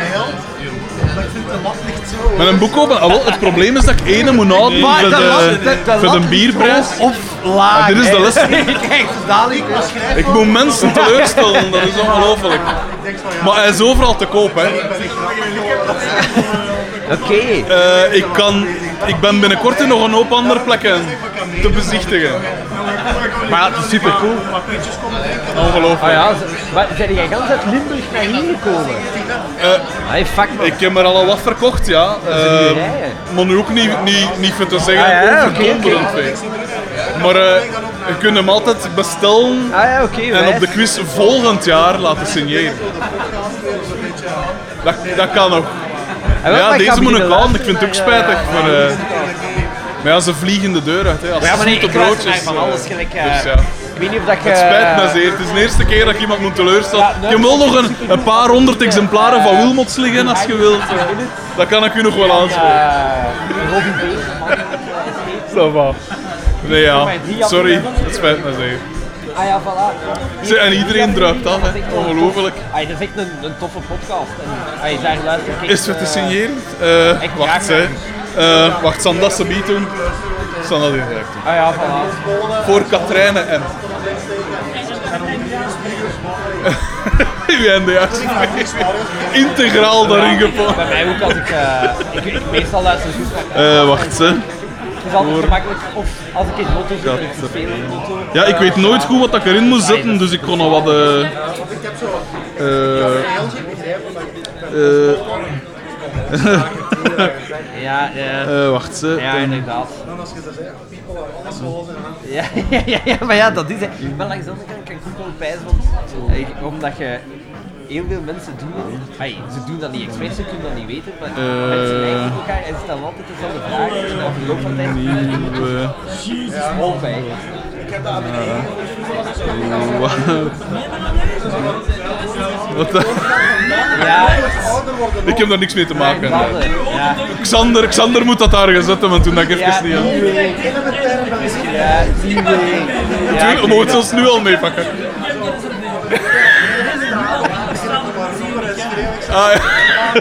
ik vind de lat ligt zo. Met een boek open. Ah, wel, het probleem is dat ik ene moet houden Maar voor de lat- de voor de lat bierprijs. Of laag. Ah, dit is de les. Kijk, dadelijk. Ik moet mensen teleurstellen, dat is ongelooflijk. Maar hij is overal te koop, hè. Oké. Eh, ik, kan, ik ben binnenkort in nog een hoop andere plekken te bezichtigen. Maar ja, het is super cool. Ongelooflijk. Ah ja, maar zijn jij gans uit Limburg naar hier gekomen? Eh, Hey, fuck man. ik heb er al wat verkocht, ja. Rijden. maar nu ook niet, niet, niet voor te zeggen Ah, ja, oké. feest. Maar eh, je kunt hem altijd bestellen Ah ja, en op de quiz volgend jaar laten signeren. Dat, dat kan nog. Ja, deze moet ik aan. Ik vind het ook spijtig. Maar, maar ja, ze vliegen de deur uit. Hè, als Ja, maar nee, ik broodjes. van eh. alles gelijk. eh, Dus ja. Ik weet niet of dat je... Het spijt me zeer. Het is de eerste keer dat ik iemand moet teleurstellen. Ja, nee. ik heb wel nog een, een paar honderd exemplaren van Wilmots liggen als je wilt. eh. Dat kan ik u nog wel aanspreken. eh, Robin B. Nee ja, sorry. Het spijt me zeer. Ah ja, voilà. Zeg, En iedereen druipt af, hè. Ongelooflijk. Ay, dat is echt een, een toffe podcast. En, daar luister ik Is het te eh, signeren? Eh, echt wacht, hè. Eh, wacht, zal dat ze niet doen? Zal dat doen. Ah ja, voilà. Voor Katrijne M. En de juiste Integraal daarin gepakt. Bij mij ook als ik... eh ik, ik meestal luister zoek naar... Eh, wacht, hè. Het is altijd Voor- gemakkelijk. Of als ik in lotto zit, ik in lotto. Ja, ik weet nooit goed wat ik erin moet zetten, dus ik kon al wat... eh eh, eh, Ja, ja. eh, wacht, ze. Ja, eh, inderdaad. Ja, ja, ja, ja, maar ja, dat is het. Maar langs de andere kant kan ik ook wel pijzen, want omdat je heel veel mensen doen het. Ai, ze doen dat niet expres, ze kunnen dat niet weten, maar Eh. mensen lijken op elkaar en stellen altijd dezelfde vragen en na verloop van tijd nieuwe... Al bij. Wat, Wat, Ja, ik heb daar niks mee te maken. Ja, Xander, Xander moet dat daar gaan zetten, want toen dat ik even ja, niet aan. die week. Ja, die we zelfs nu al meepakken. Ah, ja.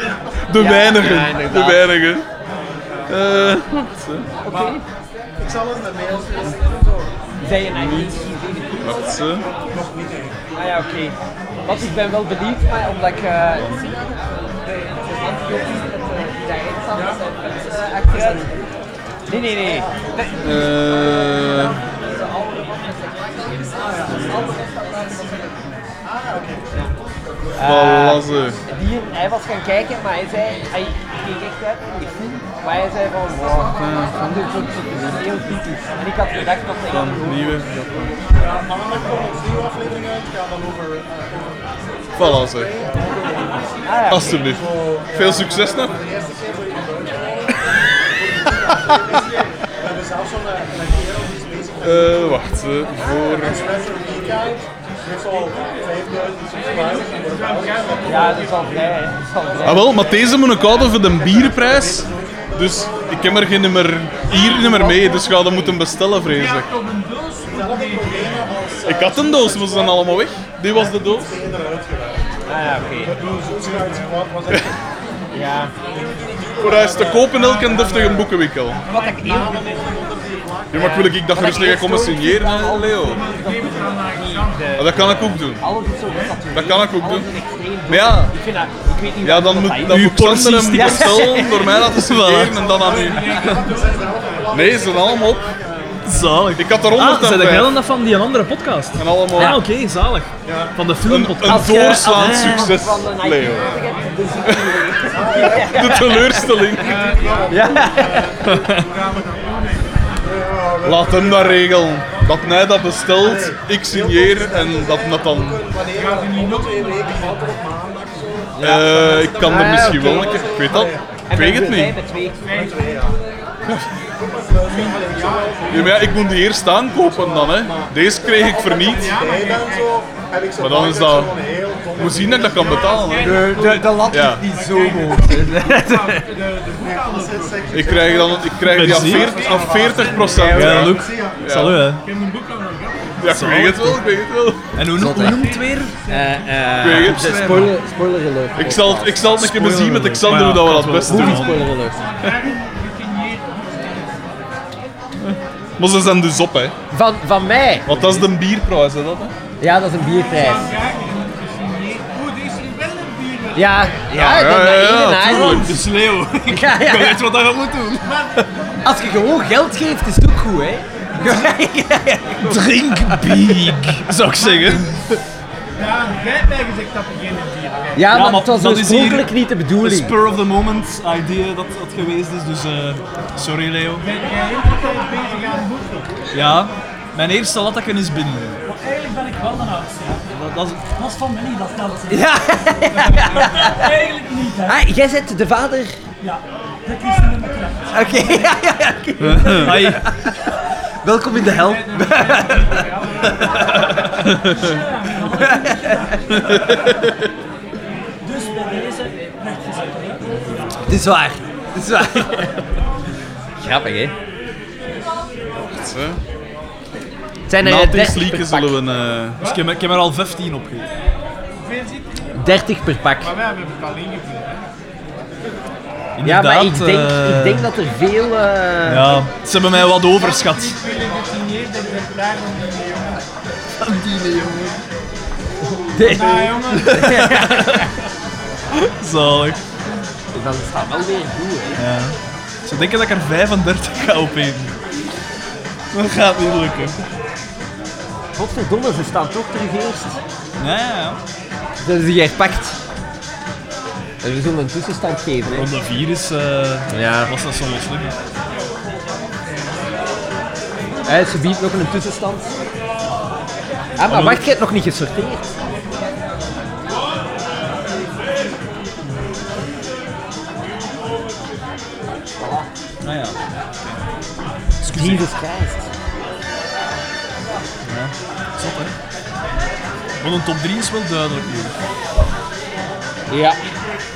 De Ja, weinigen. ja, inderdaad. de weinigen. Eh, wacht, hè. Zei je nou niet? wacht, hè. Ah ja, oké. Want ik ben wel benieuwd, maar omdat ik... eh de, de met de daarin staan, zijn eh, achteruit. Nee, nee, nee. De- Eh, voilà, ze. Die, hij was gaan kijken, maar hij zei, hij keek echt uit naar die film, maar hij zei van, wow, dit is ook- dit is heel typisch. En ik had gedacht dat hij Dan nieuwe. Voilà, ze. Ah ja, Alsjeblieft. Veel succes nog. Eh, wacht, eh, voor... ja, is al vrij, dat is al vrij. Ah wel, maar deze moet ik houden voor de bierprijs. Dus ik heb er geen nummer, hier nummer mee, dus ga dat moeten bestellen, vrees ik. Ik had een doos, maar ze zijn allemaal weg. Die was de doos. Ah ja, oké. Ja, Voor hij is te kopen in elke deftige boekenwinkel. wat ik Ja, maar wil ik dat gerust liggen komen signeren, hè, Leo? de, Ah, dat kan ik ook doen. alles is zo getatoeëerd. Dat kan ik ook doen. Maar ja, Ik vind dat, ik weet niet ja dan moet, dan moet Xander hem Ja. bestellen, door mij laten signeren en dan aan u. Nee, ze zijn allemaal op. Zalig. Ik had er Ah, zijn 105 jij dan dat van die andere podcast? en allemaal Ah, oké, zalig. Van de een, filmpodcast. een je- doorslaand als- succes, Van een Leo. Dus ik De teleurstelling. Laat hem dat regelen. Dat hij dat bestelt, ik signeer en dat dat dan. Eh, ik kan er misschien wel een keer. Ik weet dat. Ik weet het niet. Met twee. Ja, maar ja, ik moet die eerst aankopen dan, hè. Deze kreeg ik verniet. Maar dan is dat. Moet zien dat ik dat kan betalen. De, de, de lat Ja. ligt niet zo hoog. Ik krijg, dan, ik krijg die aan Merci. 40, aan 40 procent. Ja, Luc. Salut, hè. Ja, ik weet het wel, ik weet het wel. En hoe, noem- hoe noemt het weer? Ik weet het. Spoiler, spoiler alert. Ik zal, het- ik zal het een keer bezien met Xander hoe dat we dat best doen. Spoiler alert. Maar ze zijn dus op, hè. Van, van mij? Want dat is de bierprijs, hè, dat, hè. Ja, dat is een bierprijs. Ja, ja, ja, dat ja, ja, een aardig. tuurlijk. Dus Leo. Ik Ja, ja. weet wat dat moet doen. Als je gewoon geld geeft, is het ook goed, hè? Drink big, zou ik zeggen. Ja, jij hebt mij gezegd dat je geen bier hebt. Ja, maar maar het was dat is oorspronkelijk niet de bedoeling. spur of the moment idee dat dat geweest is, dus eh, sorry Leo. Ben jij altijd bezig aan boeken? Ja, mijn eerste lattaken is binnen. Wel een. Ja. Dat, dat is, Dat is van Minnie, dat telt. Ja, Eigenlijk niet, hè. ah, jij bent de vader. Ja, dat is een nummer Oké, ja, ja, ja. oké. Ai, Welkom in de hel. Dus bij deze rechtgezet, hè. Het is waar. Het is waar. Grappig, hè? Hè. Zijn er Na het 30 leaken per pak. zullen we... eh, dus ik, heb, ik heb er al 15 opgegeten. 30 per pak. Maar wij hebben het alleen gevuld, hè. Ja, maar ik denk, eh, ik denk dat er veel... eh, Ja, ze hebben mij wat overschat. Ik wil gesigneerd exemplaar van die jongen. de- Ja, jongen. Zalig. dat staat wel weer goed, hè. Ja. Ze denken dat ik er 35 ga opeten. Dat gaat niet lukken. Godverdomme, ze staan toch terug eerst. Ja, ja, ja. Ze hebben zich herpakt. En we zullen een tussenstand geven, hè. Ronde 4 is... eh Ja. Was dat zo wel slim? Hè, ze biedt nog een tussenstand. Ah, maar wacht, je hebt nog niet gesorteerd. Ah ja. Jesus Christ. Want een top 3 is wel duidelijk nu. Ja.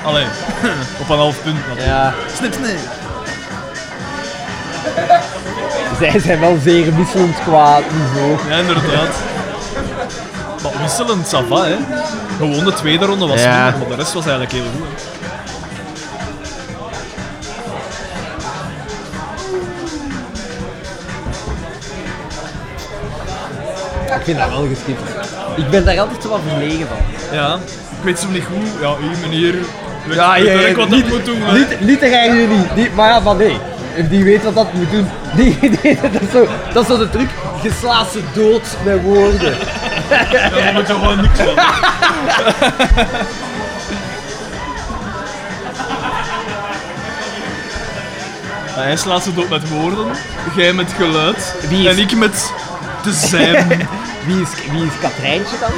Allee, op een half punt natuurlijk. Ja. Snip, snip. Zij zijn wel zeer wisselend qua niveau. Ja, inderdaad. Maar wisselend, ça va, hè. Gewoon de tweede ronde was Ja. minder, maar de rest was eigenlijk heel goed. hè. Ik vind dat wel geschikt. Ik ben daar altijd zo wat verlegen van. Ja, ik weet zo niet goed. Ja, hier meneer weet, Ja, weet ja, ja, direct wat niet- ik moet doen. Niet, niet de geheim niet. niet. Maar ja, van nee. Die weet wat dat moet doen. Die, die- dat, is zo, dat is zo de truc. Je slaat ze dood met woorden. Ja, daar moet je gewoon niks van. Hij slaat ze dood met woorden, jij met geluid Wie is- en ik met te zijn. Wie is, wie is Katrijntje dan?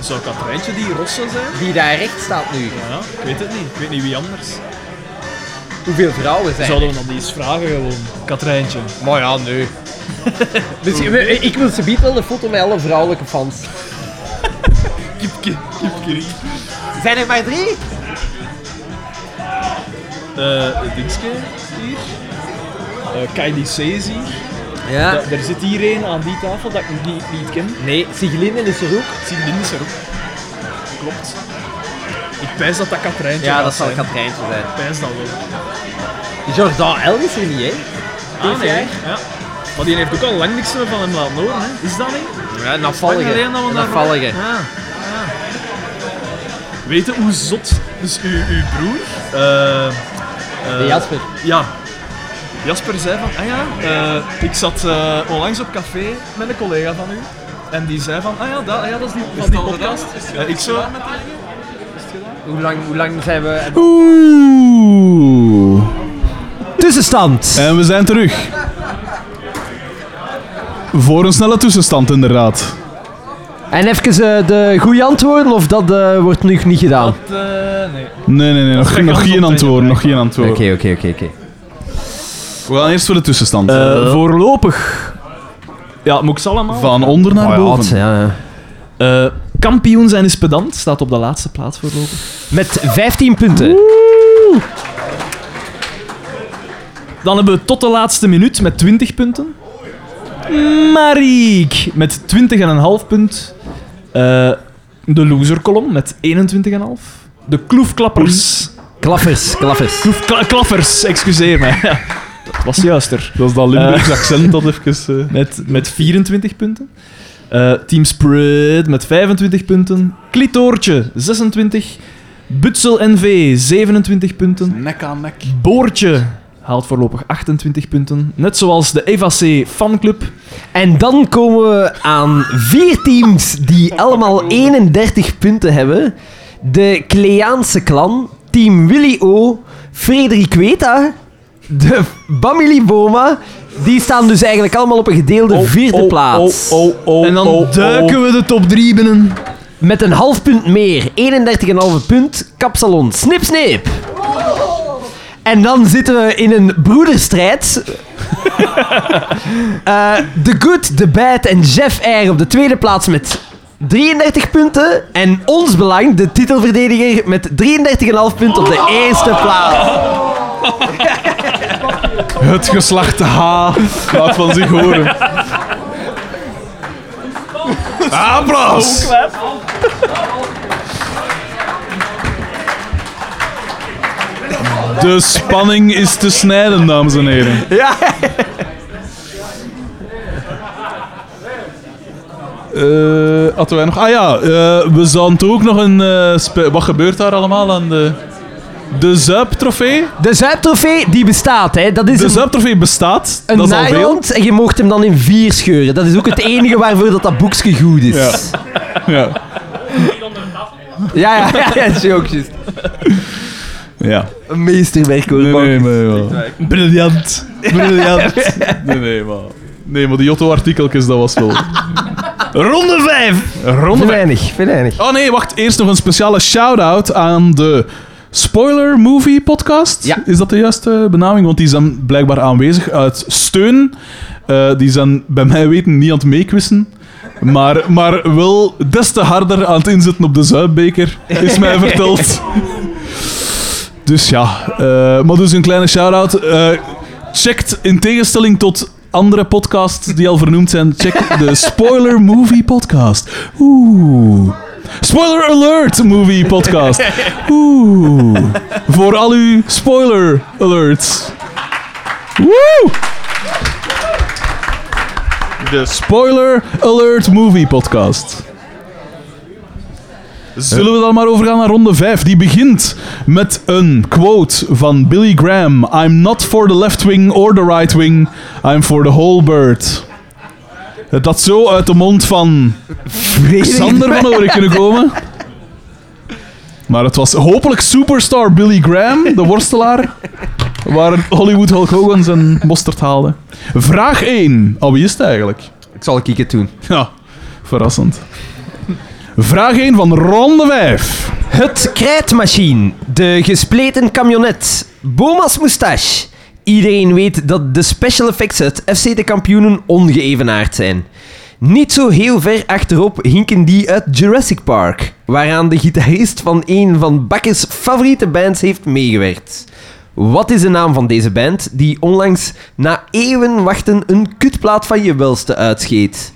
Zou Katrijntje die Rossa zijn? Die daar recht staat nu. Ja, ik weet het niet. Ik weet niet wie anders. Hoeveel vrouwen zijn Zouden we dan eens vragen gewoon? Katrijntje. Maar ja, nee. Misschien, ik wil ze biedt wel een foto met alle vrouwelijke fans. Kipke, kipke. Zijn er maar drie? Eh, Dingske hier. Eh Kylie C is hier. Ja. Da- er zit hier een aan die tafel dat ik nog niet, niet ken. Nee, Sigeline is er ook. Siglin is er ook. Klopt. Ik pijs dat dat Katrijntje Ja, dat zal zijn. Katrijntje zijn. Ik pijs dat wel. Jordan L is er niet, hè? Ah, nee. Ja. Maar die heeft ook al lang niks meer van hem laten horen, hè. Is dat niet? Ja, daar- afvallige. Ja. ja. Weet je hoe zot... Dus uw, uw broer... eh, De Jasper. Ja. Jasper zei van, ah ja, eh, ik zat eh, onlangs op café met een collega van u. En die zei van, ah ja, dat, ah ja dat is die, van die podcast. Eh, ik zo... Hoe lang, hoe lang zijn we... Oeh. Tussenstand. En we zijn terug. Voor een snelle tussenstand, inderdaad. En even eh, de goede antwoorden, of dat eh, wordt nu niet gedaan? Dat, eh, nee. Nee, nee, nee. Nog, nog geen antwoorden. Nog geen antwoorden. Oké, oké, oké, oké. We gaan eerst voor de tussenstand. Eh, voorlopig... Ja, moet ik ze allemaal? Van onder naar boven. ja, ja. Eh, kampioen zijn is pedant, staat op de laatste plaats voorlopig. Met 15 punten. Dan hebben we tot de laatste minuut met 20 punten. Mariek met 20,5 punt. Eh, de loser-kolom met 21,5. De kloefklappers. Klaffers, klaffers. Kloefkla- klaffers, excuseer me. Ja, dat was juister. Dat is dat Limburgs accent dat even... eh, Met, met 24 punten. Eh, Team Spread met 25 punten. Klitoortje 26. Butsel NV 27 punten. Nek aan nek. Boortje haalt voorlopig 28 punten. Net zoals de Eva C fanclub. En dan komen we aan vier teams die allemaal 31 punten hebben. De Kleaanse clan, Team Willy O, Frederik Weta, de Bamili Boma. Die staan dus eigenlijk allemaal op een gedeelde vierde plaats. Oh, oh, en dan oh, duiken we de top 3 binnen. Met een half punt meer, 31,5 punt, Kapsalon Snip Snip. En dan zitten we in een broederstrijd. Eh The Good, The Bad en Jeff R. op de tweede plaats met 33 punten. En ons belang, de titelverdediger, met 33,5 punten op de eerste plaats. Het geslacht H laat van zich horen. Applaus! De spanning is te snijden, dames en heren. Ja. Eh, hadden wij nog... Ah ja, eh, we zouden ook nog een... spe- wat gebeurt daar allemaal aan de... De Zuip-trofee. De Zuidtrofee, die bestaat, hè. Dat is De een, Zuip-trofee bestaat. een dat is al veel. en je mocht hem dan in vier scheuren. Dat is ook het enige waarvoor dat, dat boekje goed is. Ja. Ja. ja, ja, ja, ja, juist. ja. Een meesterwerk, hoor. Nee, nee, nee, maar... Briljant. Briljant. Nee, nee, maar... Nee, maar die Jotto-artikeltjes, dat was wel... Ronde 5. Ronde Venijnig, venijnig. Oh nee, wacht. Eerst nog een speciale shout-out aan de Spoiler Movie Podcast. Ja. Is dat de juiste benaming? Want die zijn blijkbaar aanwezig uit steun. Eh, die zijn bij mij weten niet aan het meekwissen. Maar, maar wel des te harder aan het inzetten op de Zuidbeker, is mij verteld. Dus ja, eh, maar dus een kleine shout-out. Eh, checkt in tegenstelling tot andere podcasts die al vernoemd zijn, check de Spoiler Movie Podcast. Oeh. Spoiler Alert Movie Podcast. Oeh. Voor al uw spoiler alerts. Woe! De Spoiler Alert Movie Podcast. Zullen we dan maar overgaan naar ronde 5? Die begint met een quote van Billy Graham. I'm not for the left wing or the right wing. I'm for the whole bird. Het had zo uit de mond van Xander van Oren kunnen komen. Maar het was hopelijk superstar Billy Graham, de worstelaar. Waar Hollywood Hulk Hogan zijn mosterd haalde. Vraag 1. Al wie is het eigenlijk? Ik zal ik het doen. Ja, verrassend. Vraag 1 van ronde 5. Het krijtmachine. De gespleten camionet. Boma's moustache. Iedereen weet dat de special effects uit FC de kampioenen ongeëvenaard zijn. Niet zo heel ver achterop hinken die uit Jurassic Park, waaraan de gitarist van een van Bakkes favoriete bands heeft meegewerkt. Wat is de naam van deze band die onlangs na eeuwen wachten een kutplaat van je welste uitscheet?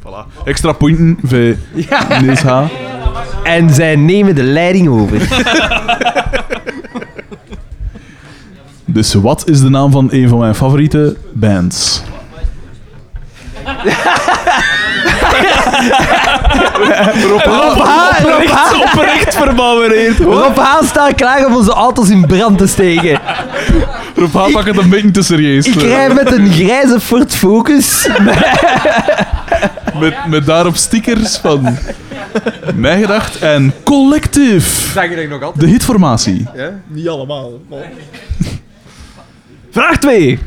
Voilà. Extra punten voor Niels H. En zij nemen de leiding over. Dus wat is de naam van een van mijn favoriete bands? Rob H. Rob H. Oprecht verbouwereerd. Rob H. staat klaar om onze auto's in brand te steken. Rob H. pak het een beetje te serieus. Ik rij met een grijze Ford Focus. Met, met daarop stickers van Mij Gedacht en Collective. Zeg je nog altijd? De hitformatie. Niet allemaal. Vraag 2.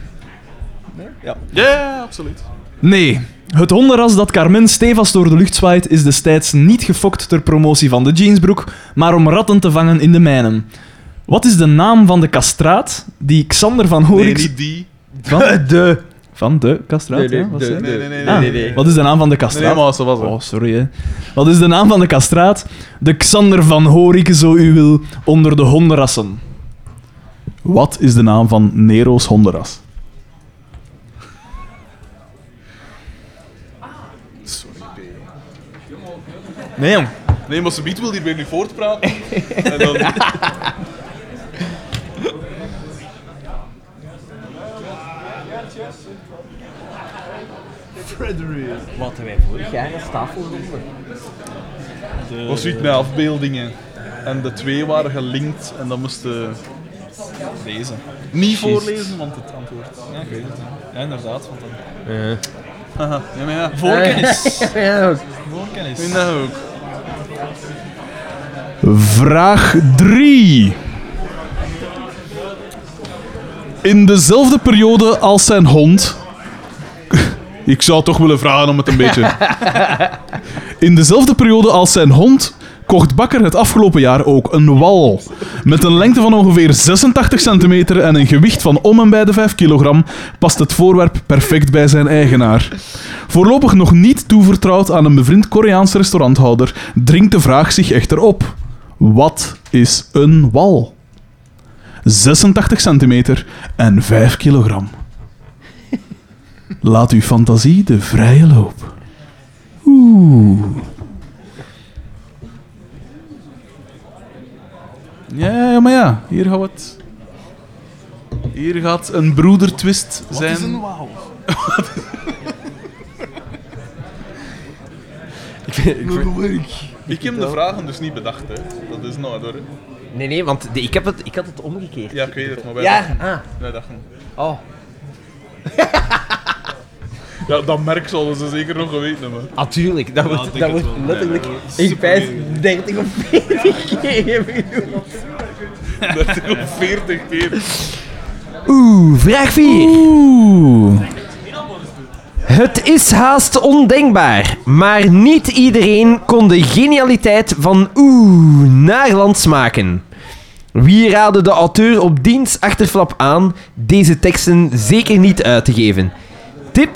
Ja, absoluut. Nee. Het hondenras dat Carmen stevast door de lucht zwaait is destijds niet gefokt ter promotie van de jeansbroek, maar om ratten te vangen in de mijnen. Wat is de naam van de kastraat die Xander van Nee, Horix... niet die. Van de... Van de kastraat, ja? Wat? Nee, nee, nee. Ah, nee, nee. Wat is de naam van de Nee, kastraat? maar zo was het. Oh, sorry hè. Wat is de naam van de kastraat? De Xander van Horike, zo u wil, onder de hondenrassen. Wat is de naam van Nero's hondenras? Nee, jong. Nee, maar Sabiet wil hier weer nu voortpraten. en dan... Wat hebben wij vorig jaar als tafelronde? was zoiets met afbeeldingen. En de twee waren gelinkt en dan moesten Deze. niet voorlezen, want het antwoord. Ja, ik weet het. Ja, inderdaad. Want dan... Haha, ja, maar ja. Voorkennis. Ja, ook. Voorkennis. Ik vind dat ook. Vraag 3. In dezelfde periode als zijn hond. Ik zou toch willen vragen om het een beetje. In dezelfde periode als zijn hond kocht Bakker het afgelopen jaar ook een wal. Met een lengte van ongeveer 86 centimeter en een gewicht van om en bij de 5 kilogram past het voorwerp perfect bij zijn eigenaar. Voorlopig nog niet toevertrouwd aan een bevriend Koreaans restauranthouder, dringt de vraag zich echter op. Wat is een wal? 86 centimeter en 5 kilogram. Laat uw fantasie de vrije loop. Oeh. Ja, ja, maar ja, hier gaat het. Hier gaat een broedertwist zijn. Wat is een wal? Ik heb de vragen dus niet bedacht, hè. Dat is nou door. Nee, nee, want de- ik, heb het, ik had het omgekeerd. Ja, ik weet het, maar wij Ja, dachten... ah. Wij dachten... Oh. Ja, dat merk zullen ze zeker nog geweten hebben. Natuurlijk, dat wordt, dat wordt letterlijk ik pijs 30 of 40 keer genoemd. 30 of 40 keer. Oeh, vraag 4. Het is haast ondenkbaar, maar niet iedereen kon de genialiteit van Oeh Naarland smaken. Wie raadde de auteur op diens achterflap aan deze teksten zeker niet uit te geven? Tip.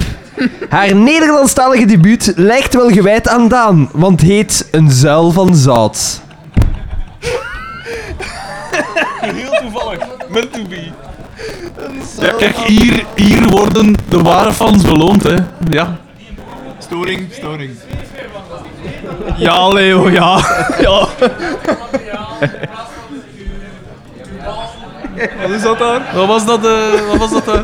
Haar Nederlandstalige debuut lijkt wel gewijd aan Daan, want heet Een zuil van zout. Heel toevallig. Meant to be. Ja, kijk, hier, hier worden de ware fans beloond, hè. Ja. Storing, storing. Ja, Leo, ja. ja. Wat is dat daar? Wat was dat, eh, wat was dat?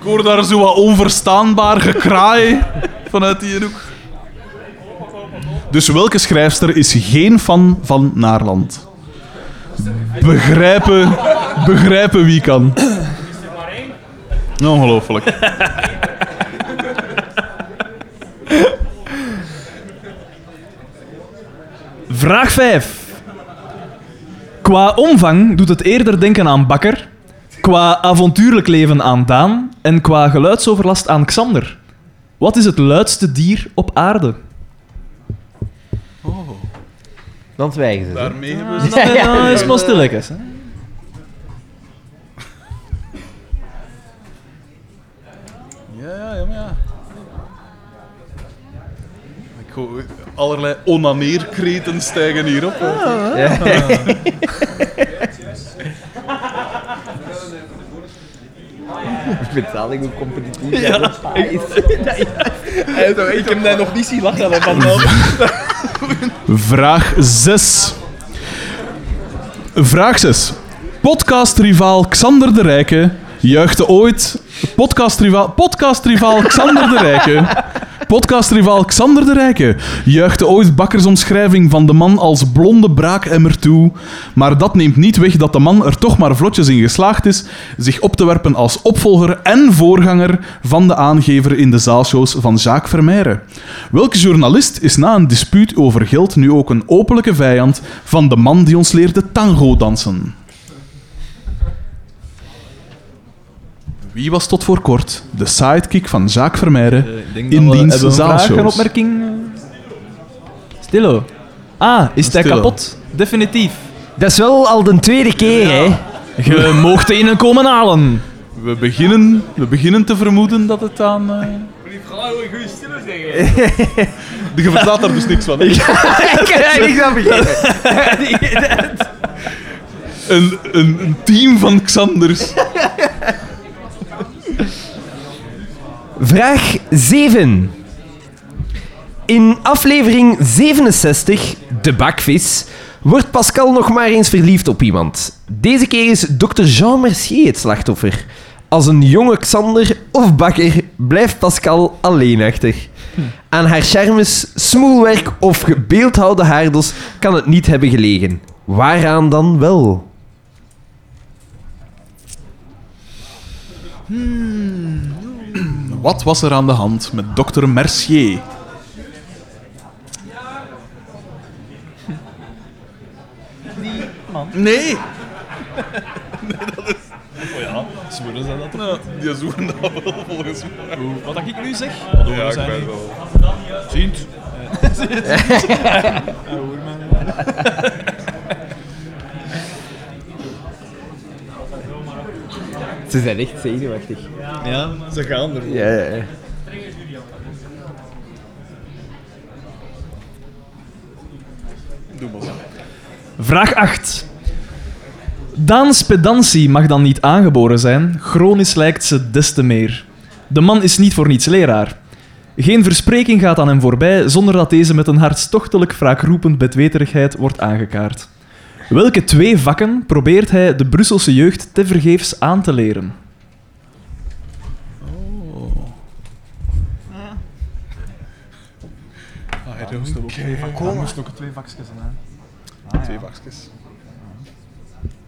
Ik hoor daar zo wat onverstaanbaar gekraai vanuit die hoek. Dus welke schrijfster is geen fan van Naarland? Begrijpen, begrijpen wie kan. Ongelooflijk. Vraag 5. Qua omvang doet het eerder denken aan Bakker, qua avontuurlijk leven aan Daan en qua geluidsoverlast aan Xander. Wat is het luidste dier op aarde? Dan zwijgen ze. Daarmee hebben we... Dat is, ja, is maar stilletjes. Hè? Ja, ja, maar ja. Ik hoor allerlei onaneerkreten stijgen hierop. Ik vind het zalig hoe competitief ja. dat is. Ik heb daar nog niet zien lachen van Vraag 6. Vraag 6. Podcastrivaal Xander de Rijke juichte ooit... Podcastrivaal, podcastrivaal Xander de Rijke... Podcastrivaal Xander de Rijke juichte ooit Bakkers omschrijving van de man als blonde braakemmer toe. Maar dat neemt niet weg dat de man er toch maar vlotjes in geslaagd is zich op te werpen als opvolger en voorganger van de aangever in de zaalshows van Jacques Vermeire. Welke journalist is na een dispuut over geld nu ook een openlijke vijand van de man die ons leerde tango dansen? Wie was tot voor kort de sidekick van Jacques Vermeire in diens Hebben we een vraag, een zaalshows? opmerking? Stillo. Ah, is hij Stillo. kapot? Definitief. Dat is wel al de tweede keer, hè? Je mocht de in komen halen. We beginnen, we beginnen te vermoeden dat het aan... eh, Je verstaat daar dus niks van. Ik heb niks aan begrepen. Een, een, een team van Xanders. Vraag 7. In aflevering 67, De Bakvis, wordt Pascal nog maar eens verliefd op iemand. Deze keer is Dr. Jean Mercier het slachtoffer. Als een jonge Xander of bakker blijft Pascal alleen achter. Aan haar charmes, smoelwerk of gebeeldhouwde haardos kan het niet hebben gelegen. Waaraan dan wel? Wat was er aan de hand met dokter Mercier? Nee! Nee, dat is... Oh ja, zwoeren ze dat toch? Die zwoeren dat wel, volgens mij. Wat dat ik nu zeg? Ja, ik ben wel... Ziend. Ze zijn echt zenuwachtig. Ja, ze gaan er. Ja, ja, ja. Doe maar. Vraag 8. Daans pedantie mag dan niet aangeboren zijn, chronisch lijkt ze des te meer. De man is niet voor niets leraar. Geen verspreking gaat aan hem voorbij zonder dat deze met een hartstochtelijk wraakroepend bedweterigheid wordt aangekaart. Welke twee vakken probeert hij de Brusselse jeugd tevergeefs aan te leren? Ah, hij toch? moest ook twee vak- Cola. moest ook twee vakjes zijn. Twee vakjes.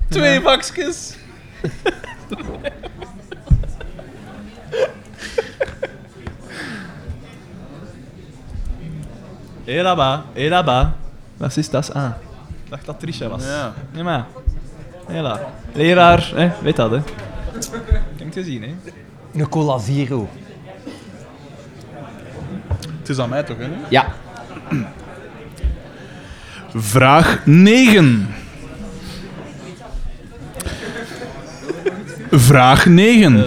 Twee vakjes! Hé là-bas, hé là-bas. Wat is dat? Ah, ik dacht dat Trisha was. Ja. Nee, maar. Hela. Leraar, hè? weet dat, hè? Kan je zien, hè? Een cola zero. Het is aan mij toch, hè? Ja. Vraag 9. Vraag 9.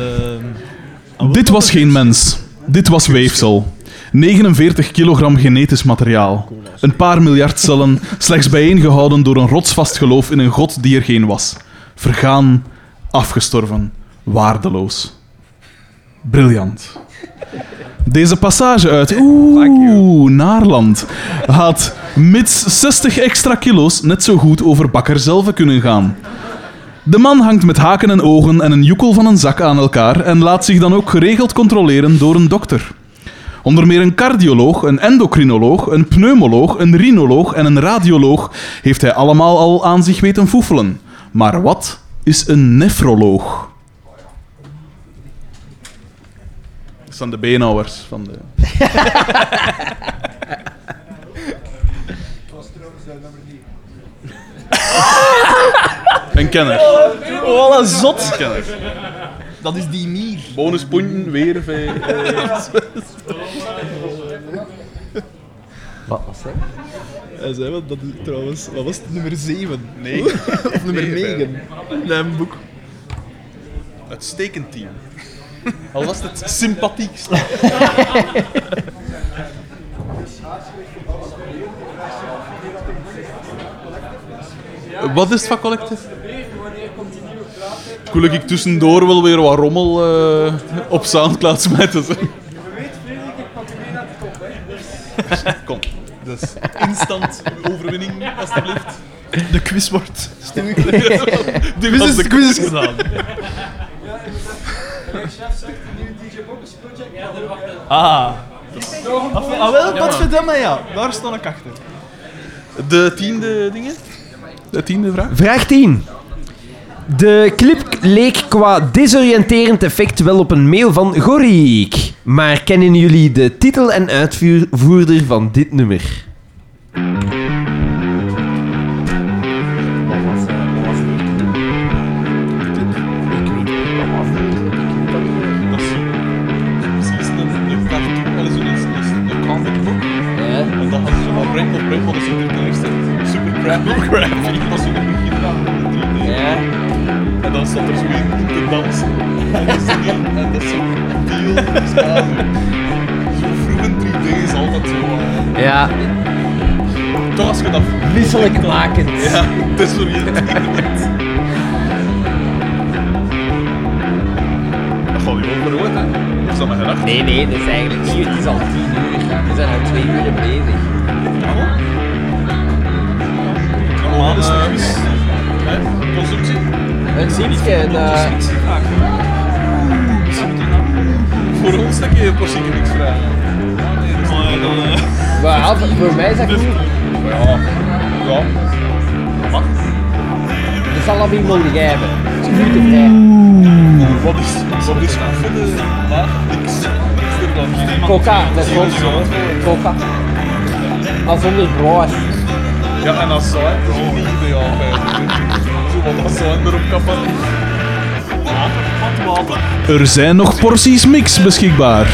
Dit was geen mens. Dit was weefsel. 49 kilogram genetisch materiaal. Een paar miljard cellen, slechts bijeengehouden door een rotsvast geloof in een god die er geen was. Vergaan, afgestorven, waardeloos. Briljant. Deze passage uit Oeh, Naarland had mits 60 extra kilo's net zo goed over Bakker zelf kunnen gaan. De man hangt met haken en ogen en een joekel van een zak aan elkaar en laat zich dan ook geregeld controleren door een dokter. Onder meer een cardioloog, een endocrinoloog, een pneumoloog, een rhinoloog en een radioloog heeft hij allemaal al aan zich weten foefelen. Maar wat is een nefroloog? Dat zijn de beenhouwers van de... Een kenner. Oh, wat een zot! Een kenner. Dat is die mier. Bonuspunten weer. Bij, eh, Wat was hij? Hij zei wel, dat is trouwens... Wat was het? Nummer 7? nee. Of nummer Nee, 9? In mijn boek. Uitstekend team. Al was het sympathiekst. Wat is het van collectief? Gelukkig tussendoor wel weer wat rommel eh, op Soundcloud smijten. Ze. Kom, dus instant overwinning, alstublieft. De quiz wordt. De quiz is, de quiz is gedaan. Ah. Ah, ah, wel, dat vertel mij ja. Daar stond ik achter. De tiende dingen? De tiende vraag? Vraag 10. De clip leek qua desoriënterend effect wel op een mail van Gorik. Maar kennen jullie de titel en uitvoerder van dit nummer? In te dansen. En te zingen. En dat is zo spazen. Zo vroeg in 3D is altijd zo... Ja, toch als je dat... misselijkmakend. Ja, desoriënterend. Dat gaat je wel verhoord, hè? Of is dat maar gedacht? Nee, nee, dat is eigenlijk niet. Het is al tien uur. We zijn al twee uur bezig. Normaal is het. Een ziekje, de... Voor ons dat je een portie niks vragen. Maar voor- voor mij is dat goed. Ja. Ja. Mag. De salami mogen jij hebben. Het is. Wat is, wat is voor de? Niks. Coca, met ons. Coca. Maar zonder brood. Ja, en als zout is ook niet ideaal. Wat erop kappen. Er zijn nog porties mix beschikbaar.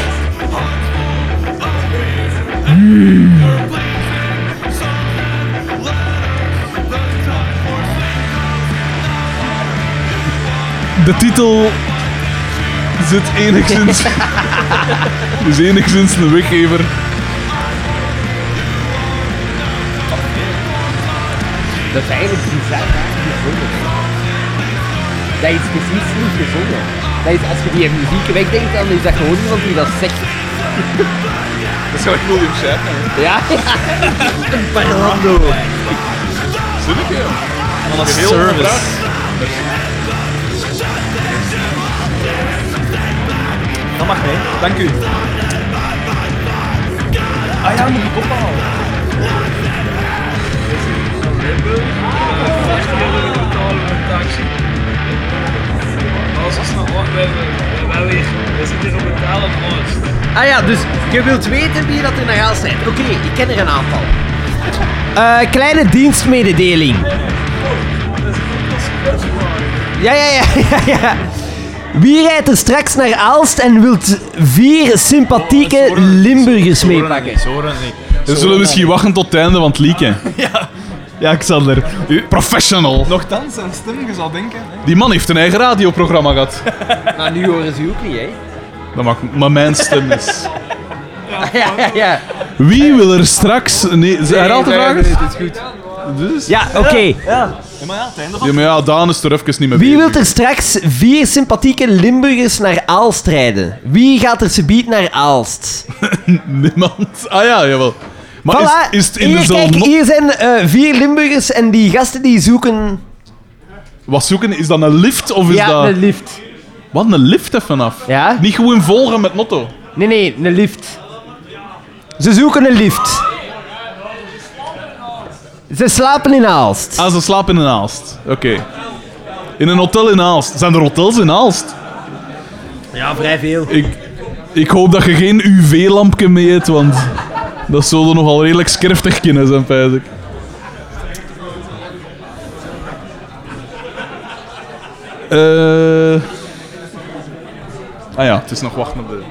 De titel zit enigszins, is enigszins een weggever. Dat is eigenlijk bizar niet gezongen. Dat is precies niet gezongen. Dat is, als je die muziek wegdenkt, dan is dat gewoon iemand die dat zegt. Dat is gelijk William Shatner. Ja? Een parlando. Zinnetje, ja. Wat een Heel service. Dat mag mee. Dank u. Ah ja, moet ik ophalen. Ah ja, dus je wilt weten wie dat er naar Aalst rijdt. Oké, ik ken er een aantal. Eh, kleine dienstmededeling. Ja, ja, ja, ja, ja. Wie rijdt er straks naar Aalst en wilt vier sympathieke Limburgers meepakken? We zullen misschien wachten tot het einde van het leaken. Ja, Xander. Professional. Nochtans, zijn stem, je zal denken. hè. Die man heeft een eigen radioprogramma gehad. Nou, nu horen ze u ook niet, hè? Dat mag maar mijn stem is. Ja, ja, ja. Wie wil er straks... Nee, herhaal de vraag eens. Het is goed. Dus? Ja, oké. Ja, maar ja, het einde van... Ja, maar ja, Daan is er even niet meer Wie bezig. wilt er straks vier sympathieke Limburgers naar Aalst rijden? Wie gaat er subiet naar Aalst? Niemand. Ah ja, jawel. Maar voilà, is, is het in hier, dezelfde... kijk, no- hier zijn eh, vier Limburgers en die gasten die zoeken... Wat zoeken? Is dat een lift of is ja, dat... een lift. Wat, een lift even af? Ja? Niet gewoon volgen met motto. Nee, nee, een lift. Ze zoeken een lift. Ze slapen in Aalst. Ah, ze slapen in Aalst. Oké. In een hotel in Aalst. Zijn er hotels in Aalst? Ja, vrij veel. Ik, ik hoop dat je geen UV-lampje mee hebt, want dat zullen nogal redelijk skerftig kunnen zijn, pijs ik. Eh. Ah ja, het is nog wachten op de...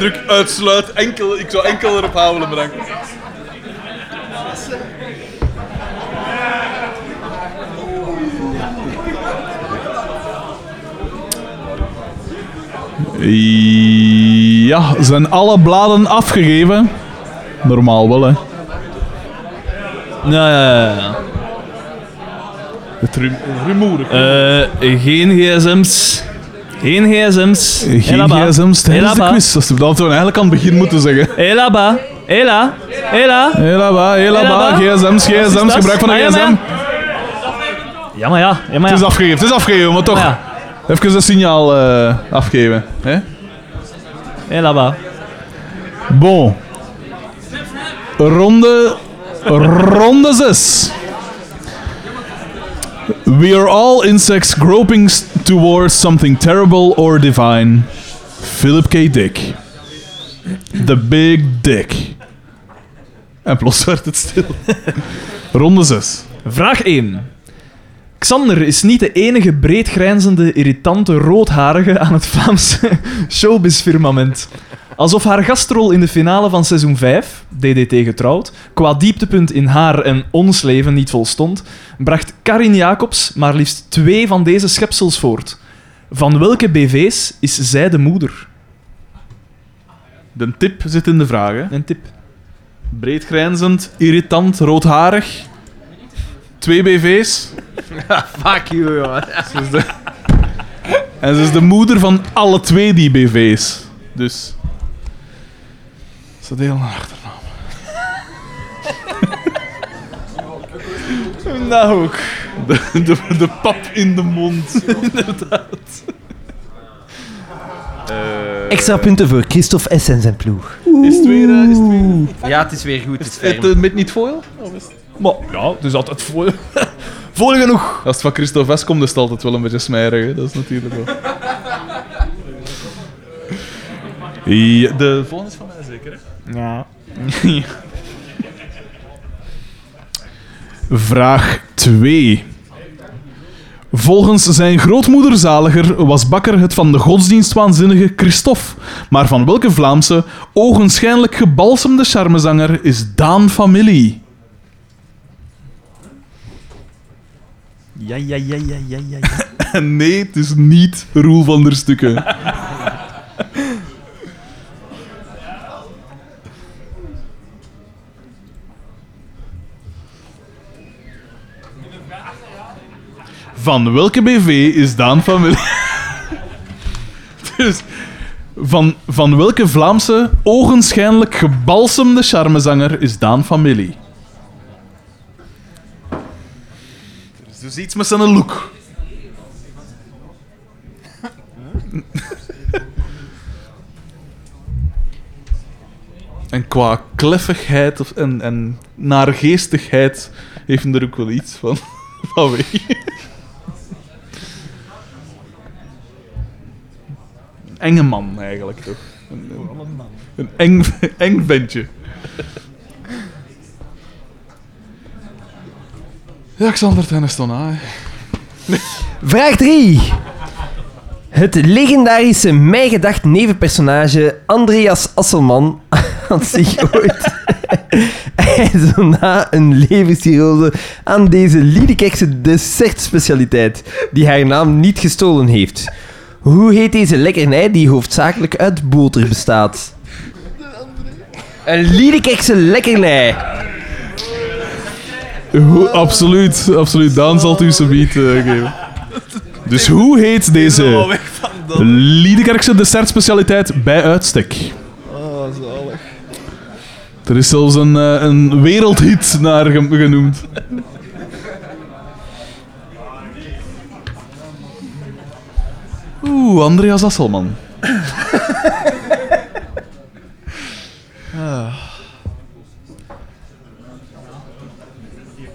Druk uitsluit. Enkel, ik zou enkel erop houden bedanken. Ja, zijn alle bladen afgegeven? Normaal wel, hè. Ja, ja, ja. Het rum rumoerig. Eh, geen gsm's. Geen gsm's. Geen gsm's tijdens de quiz. Dat hadden we eigenlijk aan het begin moeten zeggen. Hela ba. Hela. Hela. Hela ba, hela ba, Hela ba. gsm's, gsm's, gebruik van Ah, een ja, maar gsm. Ja, maar ja. ja, maar Het is afgegeven, het is afgegeven, maar toch. Ja. Even een signaal eh, afgeven. Hè? Hela ba. Bon. Ronde... Ronde 6. We are all insects groping s- towards something terrible or divine. Philip K. Dick. The Big Dick. En plots werd het stil. Ronde 6. Vraag 1. Xander is niet de enige breedgrijnzende, irritante roodharige aan het Vlaamse showbiz-firmament. Alsof haar gastrol in de finale van seizoen 5, DDT getrouwd, qua dieptepunt in haar en ons leven niet volstond, bracht Karin Jacobs maar liefst twee van deze schepsels voort. Van welke BV's is zij de moeder? De tip zit in de vraag. Hè? Een tip. Breedgrijnzend, irritant, roodharig. Twee BV's. Fuck you, jongen. Ze is de... En ze is de moeder van alle twee die BV's. Dus. Ze delen een achternaam. Nou ook. De, de, de pap in de mond. Inderdaad. Extra punten voor Christophe S. en zijn ploeg. Is het weer... eh, is het weer... Ja, het is weer goed. Het is Het uh, met niet foil? Maar ja, het is altijd vol, vol genoeg. Als het van Christophe S komt, is het altijd wel een beetje smerig. Hè? Dat is natuurlijk wel... Ja, de volgende is van? Ja. Vraag 2. Volgens zijn grootmoeder Zaliger was Bakker het van de godsdienstwaanzinnige Christophe. Maar van welke Vlaamse, ogenschijnlijk gebalsemde charmezanger is Daan familie? Ja, ja, ja, ja, ja, ja. En nee, het is niet Roel van der Stukken. Van welke BV is Daan familie? dus van, van welke Vlaamse, ogenschijnlijk gebalsemde charmezanger is Daan familie? Er is dus iets met zijn look. En qua kleffigheid of, en, en naargeestigheid heeft hij er ook wel iets van, van weg. Enge man, eigenlijk, toch? Een, een, een eng, eng ventje. Ja, Xander Tennis dan, hè. Vraag 3. Het legendarische mijgedacht nevenpersonage Andreas Asselman had zich ooit zo na een levenscirrose aan deze Liedekekse dessertspecialiteit, die haar naam niet gestolen heeft. Hoe heet deze lekkernij die hoofdzakelijk uit boter bestaat? Een Liedekekse lekkernij. Hoe- absoluut, absoluut. Daan zal het u subiet eh, geven. Dus hoe heet deze Liedekerkse dessertspecialiteit bij uitstek? Oh, zalig. Er is zelfs een, eh, een wereldhit naar ge- genoemd. Oeh, Andreas Asselman.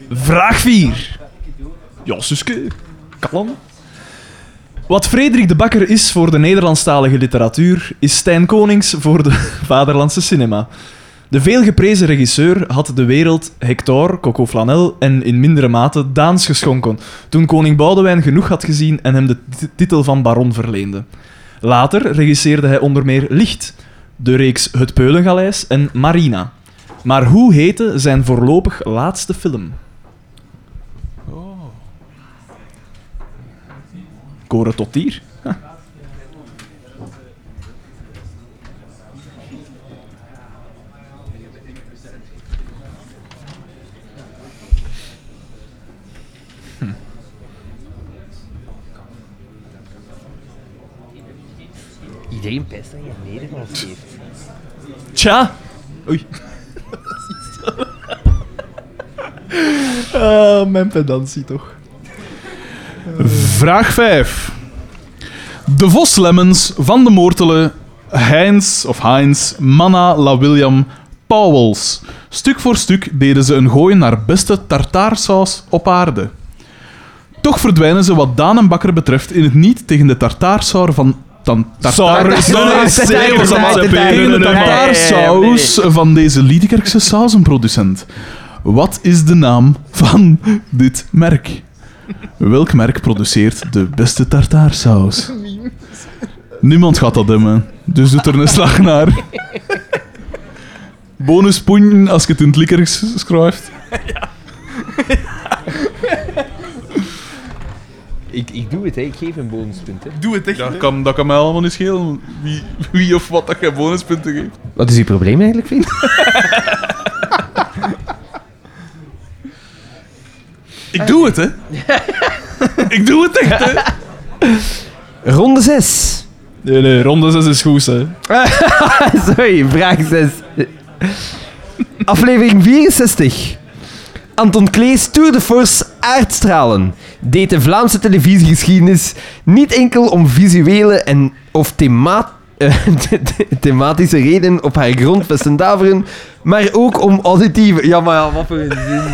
Vraag 4. Ja, Suske. Kalm. Wat Frederik de Bakker is voor de Nederlandstalige literatuur, is Stijn Konings voor de vaderlandse cinema. De veelgeprezen regisseur had de wereld Hector, Coco Flanel en in mindere mate Daans geschonken, toen koning Boudewijn genoeg had gezien en hem de tit- titel van baron verleende. Later regisseerde hij onder meer Licht, de reeks Het Peulengaleis en Marina. Maar hoe heette zijn voorlopig laatste film? Het tot hier. Iedereen pest dat je Nederlands geeft. Tja. Oei. Ah, mijn pedantie toch. Vraag 5. De Voslemmens van de Moortelen, Heinz of Heinz, Manna, La William, Pauwels. Stuk voor stuk deden ze een gooi naar beste tartaarsaus op aarde. Toch verdwijnen ze wat Daan en Bakker betreft in het niet tegen de tartaarsaus van... Tartaarsaus van deze Liedekerkse sausenproducent. Wat is de naam van dit merk? Welk merk produceert de beste tartaarsaus? Niemand gaat dat hebben, dus doet er een slag naar. Bonuspunten als je het in het schrijft. Ik, ik doe het, hè. ik geef een bonuspunt. Hè. Doe het echt. Dat kan, dat kan mij allemaal niet schelen wie, wie of wat dat je bonuspunten geeft. Wat is uw probleem eigenlijk, vriend? Ik doe het, hè. Ik doe het echt, hè. Ronde 6. Nee, nee, ronde 6 is goed, hè. Sorry, vraag 6. Aflevering 64. Anton Klees Tour de Force aardstralen deed de Vlaamse televisiegeschiedenis niet enkel om visuele en of thema eh, the- the- thematische redenen op haar grondvesten daveren, maar ook om auditieve... Ja, maar ja, wat voor een zin.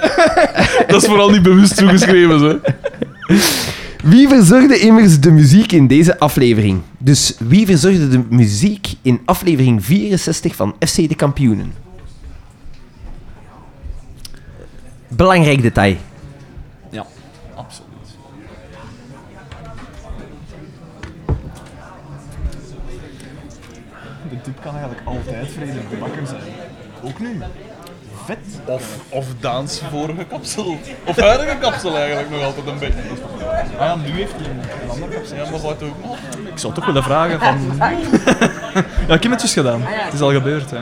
Dat is vooral niet bewust toegeschreven, hè. Wie verzorgde immers de muziek in deze aflevering? Dus wie verzorgde de muziek in aflevering 64 van FC de Kampioenen? Belangrijk detail. Ja, absoluut. De tip kan eigenlijk altijd Frederik de Bakker zijn. Ook nu. Vet. Of, of Daans vorige kapsel. Of huidige kapsel eigenlijk nog altijd een beetje. Ah ja, nu heeft hij een, een ander kapsel. Ja, maar wat ook nog. Ik zou toch willen vragen van... ja, ik heb het dus gedaan. Het is al gebeurd, ja.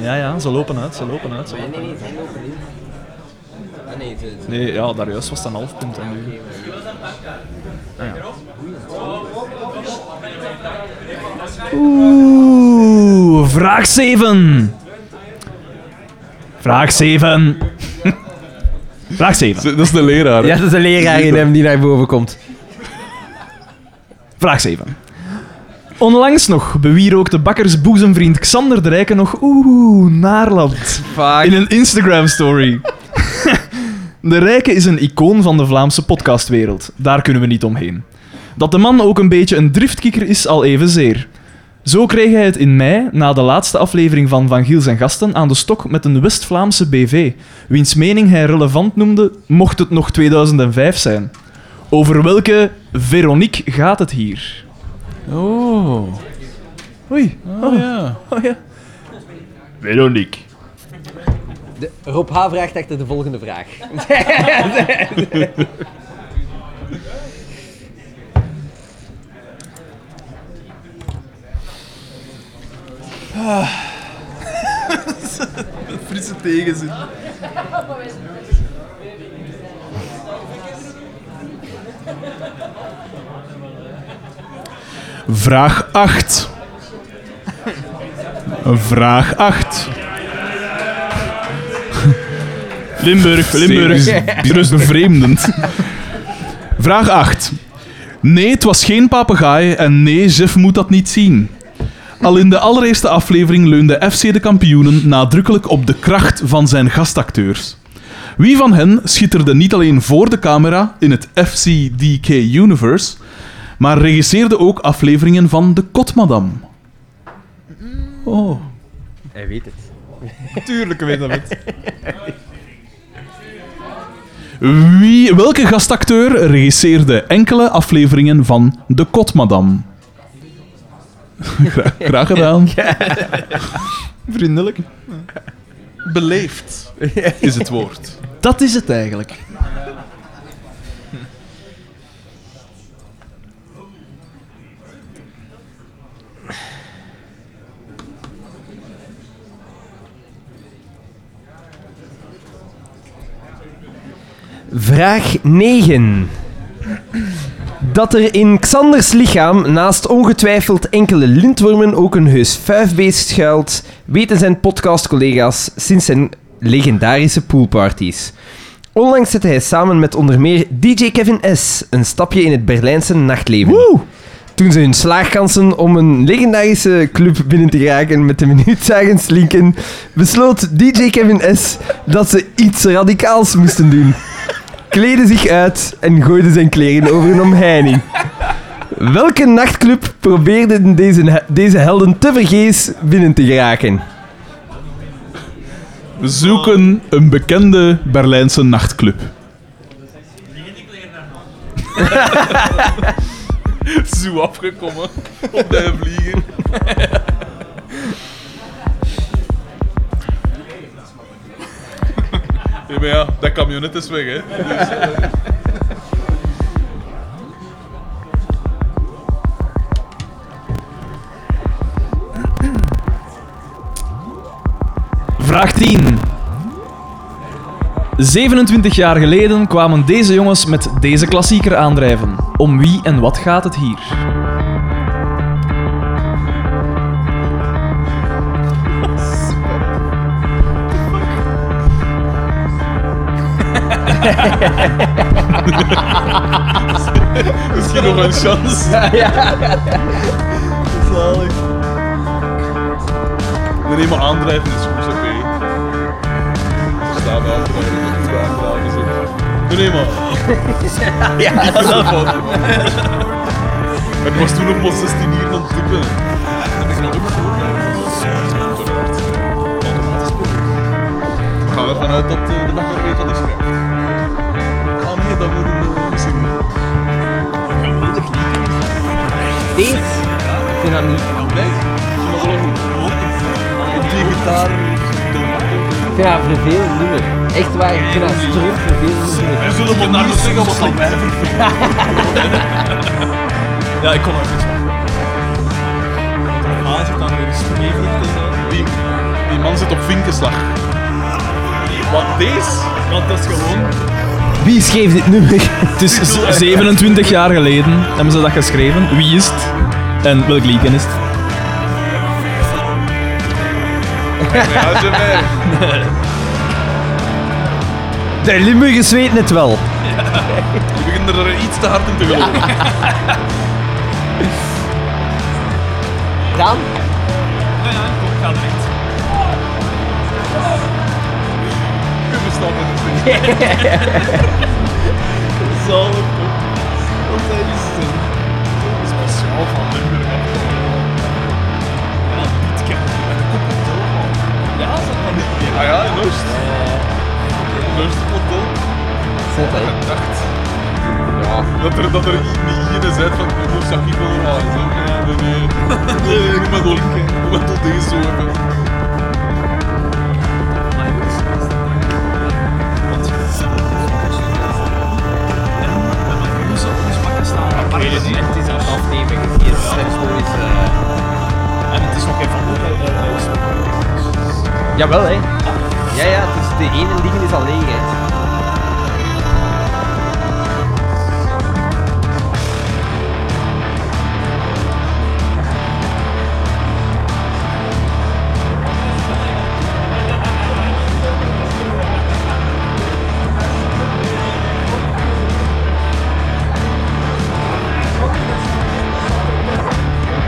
Ja, ja, ze lopen uit, ze lopen uit. Ze lopen uit. Ah, nee, ze- Nee, ja, daar juist was het een half punt. En nu... Oeh, vraag 7. Vraag 7. vraag 7. Dat is de leraar. hè? Ja, dat is een leraar in hem die naar boven komt. Vraag 7. Onlangs nog bewierookte bakkers boezemvriend Xander de Rijken nog oeh, Naarland. Fuck. In een Instagram-story. De Rijke is een icoon van de Vlaamse podcastwereld. Daar kunnen we niet omheen. Dat de man ook een beetje een driftkikker is, al evenzeer. Zo kreeg hij het in mei, na de laatste aflevering van Van Giels en Gasten, aan de stok met een West-Vlaamse BV, wiens mening hij relevant noemde, mocht het nog 2005 zijn. Over welke Veronique gaat het hier? Oh. Oei, Oh ja. oh ja. Veronique. De, Rob H. vraagt achter de volgende vraag. Frisse tegenzin. Vraag 8. Vraag 8. Limburg, Limburg. Dus bevreemdend. Vraag 8. Nee, het was geen papegaai en nee, Jeff moet dat niet zien. Al in de allereerste aflevering leunde FC de kampioenen nadrukkelijk op de kracht van zijn gastacteurs. Wie van hen schitterde niet alleen voor de camera in het FCDK Universe, maar regisseerde ook afleveringen van De Kotmadam? Oh. Hij weet het. Tuurlijk weet dat het. Wie, welke gastacteur regisseerde enkele afleveringen van De Kotmadam? Gra- graag gedaan. Vriendelijk. Beleefd is het woord. Dat is het eigenlijk. Vraag 9. Dat er in Xanders lichaam naast ongetwijfeld enkele lintwormen ook een heus vuifbeest schuilt, weten zijn podcastcollega's sinds zijn legendarische poolparties. Onlangs zette hij samen met onder meer DJ Kevin S. een stapje in het Berlijnse nachtleven. Toen ze hun slaagkansen om een legendarische club binnen te geraken met de minuut zagen slinken, besloot DJ Kevin S. dat ze iets radicaals moesten doen kleedde zich uit en gooide zijn kleren over een omheining. Welke nachtclub probeerden deze, deze helden tevergeefs binnen te geraken? We zoeken een bekende Berlijnse nachtclub. Zo afgekomen op de vlieger. Ja, maar ja, dat camionet is weg, hè. Vraag 10. 27 jaar geleden kwamen deze jongens met deze klassieker aandrijven. Om wie en wat gaat het hier? Misschien nog een chance. Zalig. Nee, maar aandrijven is goed, oké. Ze staan wel aandrijven, dat is aandrijven is nee, maar. Ja, dat is wel Ik was toen op mijn 16 hier aan het typen. Dat is nog ook We gaan ervan uit dat eh, de bakker weet wat hij schrijft. Ah dat moet een uh, misschien. Deze? Ik vind dat niet. Nee, ik vind dat wel goed. Op die gitaar. Ik vind dat vervelend nummer. Echt waar, ik vind dat een stroom vervelend nummer. We zullen maar naar de zeggen wat dan mij Ja, ik kon ook niet Ah, zit dan weer eens Die, die man zit op vinkenslag. Wat, deze? Want dat is gewoon... Wie schreef dit nummer? Het is z- 27 jaar geleden hebben ze dat geschreven. Wie is het? En welk lied is het? Ja. De Limburgers weten het wel. Ik begin er iets te hard in te geloven. Dan? Je met het ding. Zalig toch? Wat is eh, speciaal van Limburg. Ja, Pietken. Met de kop op de man. Ja, dat kan niet. Ah ja, in Oost. In Oost dacht. Ja, dat er, dat er niet iedereen zei van, ik moest dat ik wel. Zo, nee, nee, nee. Nee, ik moet wel, ik deze zo Jawel, hè. Ja, ja, is de ene liggen is al leeg, hè.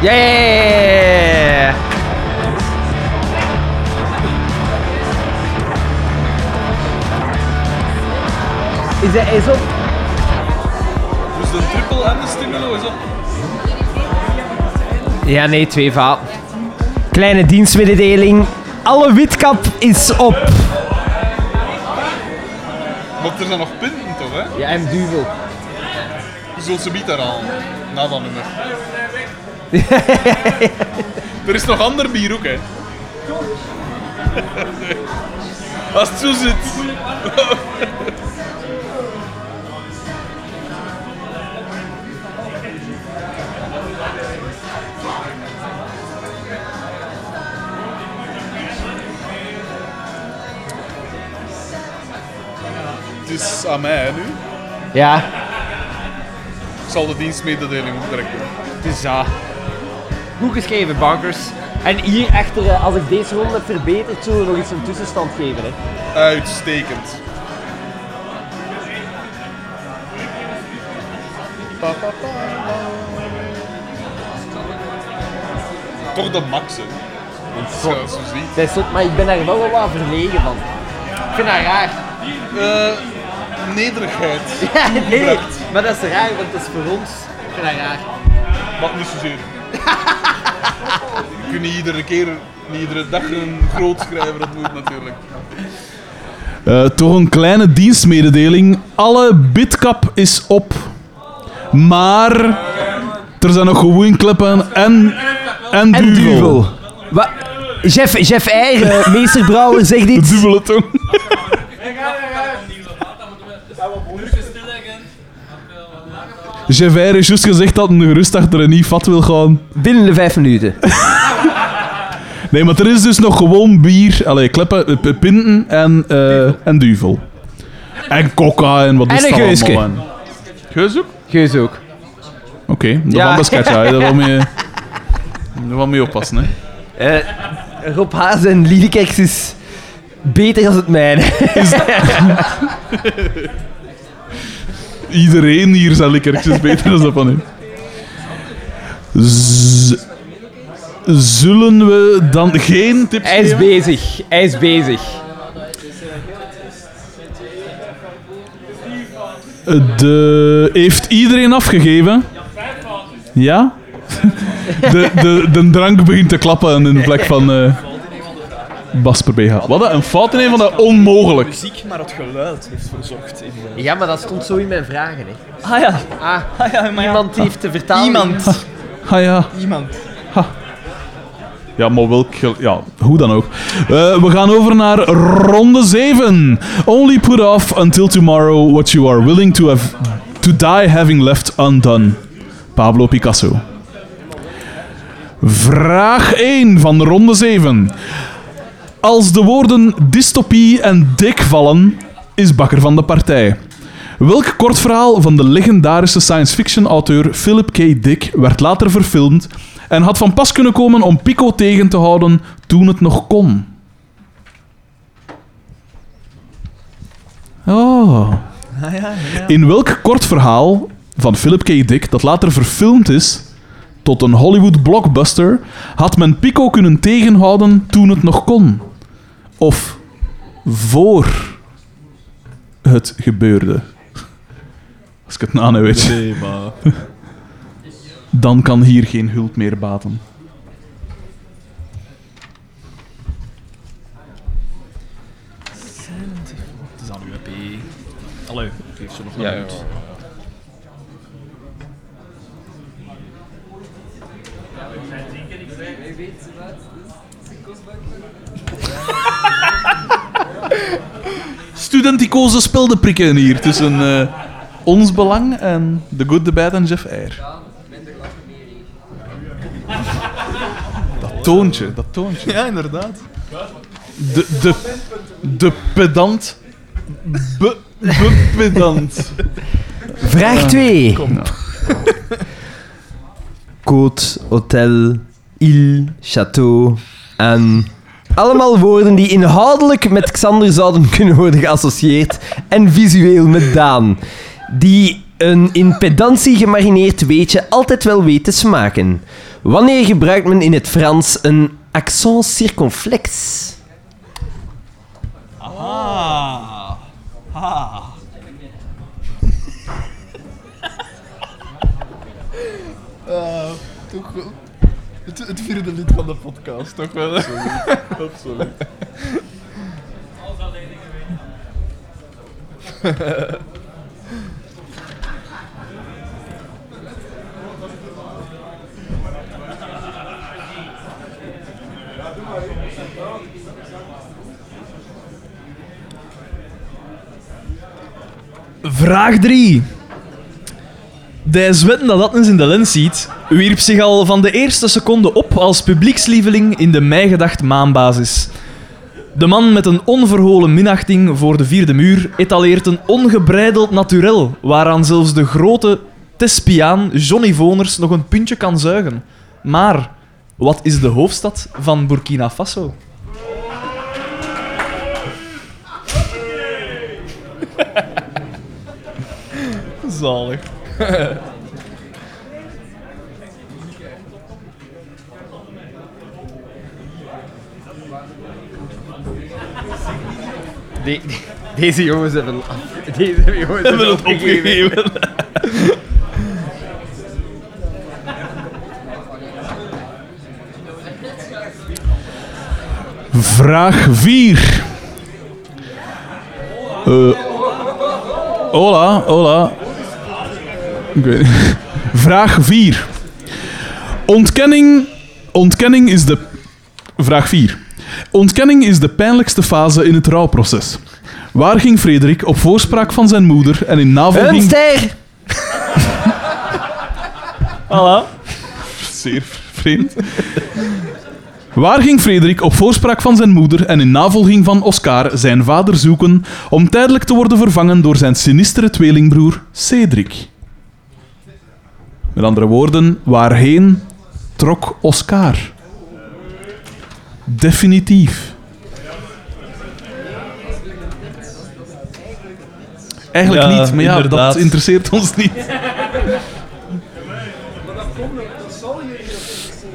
Yeah! Is hij is op? Dus de triple en de stimulo is op. Ja, nee, twee vaten. Kleine dienstmededeling. Alle witkap is op. Want er zijn nog punten toch, hè? Ja, en duvel. Je zult ze niet eraan. Na dat nummer. er is nog ander bier ook, hè? Als het zo zit. Is aan mij, hè, nu. Ja, Ik zal de dienstmededeling direct doen. dus ja. Goed geschreven, bankers. En hier echter, eh, als ik deze ronde heb verbeterd, zullen we nog eens een tussenstand geven. Hè. Uitstekend. Toch de max, hè. Dat zo ziet. Dat is maar ik ben daar wel wel wat verlegen van. Ik vind dat raar. Eh, nederigheid. Ja, nee, nee. Maar dat is raar, want dat is voor ons. Dat raar. Wat niet zozeer. Je kunt niet iedere keer, niet iedere dag een groot schrijver ontmoeten natuurlijk. Eh, toch een kleine dienstmededeling. Alle bitcap is op. Maar er zijn nog gewoon klippen en, en, En duvel. duvel. Wat? Jeff, Jeff Eyre, meesterbrouwer, zegt De iets. dubbele tong. Javert is juist gezegd dat hij gerust achter een nieuw vat wil gaan. Binnen de vijf minuten. Nee, maar er is dus nog gewoon bier, allee, kleppen, eh, pinten en, eh, en duvel. En coca en wat is En een dat allemaal. en- Geus ook? Geus ook. Oké, dat Ja. van de sketch, ja. Daar wil mee, mee oppassen, hè. Eh, Rob Haas en Liedekeks is beter dan het mijne. Iedereen hier zijn likkertjes beter dan dat van u. Z- zullen we dan geen tips Hij is bezig. Hij is bezig. De, heeft iedereen afgegeven? Ja? De, de, de drank begint te klappen in de plek van eh Basper BH. Wat een fout in een van de onmogelijk. muziek, maar het geluid heeft verzorgd. In de... Ja, maar dat stond zo in mijn vragen. Hè. Ah ja. Ah, Ah ja, maar ja. iemand heeft de vertaling. Iemand. Ah ja. Iemand. Ja, maar welk... Ja, hoe dan ook. Eh, we gaan over naar ronde 7. Only put off until tomorrow what you are willing to have to die having left undone. Pablo Picasso. Vraag 1 van de ronde 7. Als de woorden dystopie en dik vallen, is Bakker van de partij. Welk kort verhaal van de legendarische science fiction auteur Philip K. Dick werd later verfilmd en had van pas kunnen komen om Pico tegen te houden toen het nog kon? Oh. In welk kort verhaal van Philip K. Dick, dat later verfilmd is tot een Hollywood blockbuster, had men Pico kunnen tegenhouden toen het nog kon? Of voor het gebeurde? Als ik het na nu weet. Nee, maar... Dan kan hier geen hulp meer baten. Het is aan uw EP. Allee, geef ze nog een Ja, minuut. Studenticoze speldenprikken hier tussen eh, ons belang en The Good, The Bad en Jeff Eyre. Dat toontje, dat toontje. Ja, inderdaad. De, de, de pedant. Be, be pedant. Vraag 2. Côte, hotel, île, château en... Allemaal woorden die inhoudelijk met Xander zouden kunnen worden geassocieerd en visueel met Daan. Die een in pedantie gemarineerd weetje altijd wel weet te smaken. Wanneer gebruikt men in het Frans een accent circonflex? Ah. Ah. Ah, toch wel. Het, het vierde lid van de podcast, toch wel? Absoluut. Absoluut. Vraag 3. De zwetten dat Atnes in de lens ziet, wierp zich al van de eerste seconde op als publiekslieveling in de mijgedacht maanbasis. De man met een onverholen minachting voor de vierde muur etaleert een ongebreideld naturel, waaraan zelfs de grote thespiaan Johnny Voners nog een puntje kan zuigen. Maar, wat is de hoofdstad van Burkina Faso? Zalig. De- deze jongens hebben, deze jongens hebben opgegeven. Vraag 4. Eh hola, hola. Ik weet niet. Vraag 4. Ontkenning, ontkenning is de... Vraag 4. Ontkenning is de pijnlijkste fase in het rouwproces. Waar ging Frederik op voorspraak van zijn moeder en in navolging... Een ster! Zeer vreemd. Waar ging Frederik op voorspraak van zijn moeder en in navolging van Oscar zijn vader zoeken om tijdelijk te worden vervangen door zijn sinistere tweelingbroer Cedric? Met andere woorden, waarheen trok Oscar? Definitief. Eigenlijk Ja, niet, maar ja, inderdaad. dat interesseert ons niet.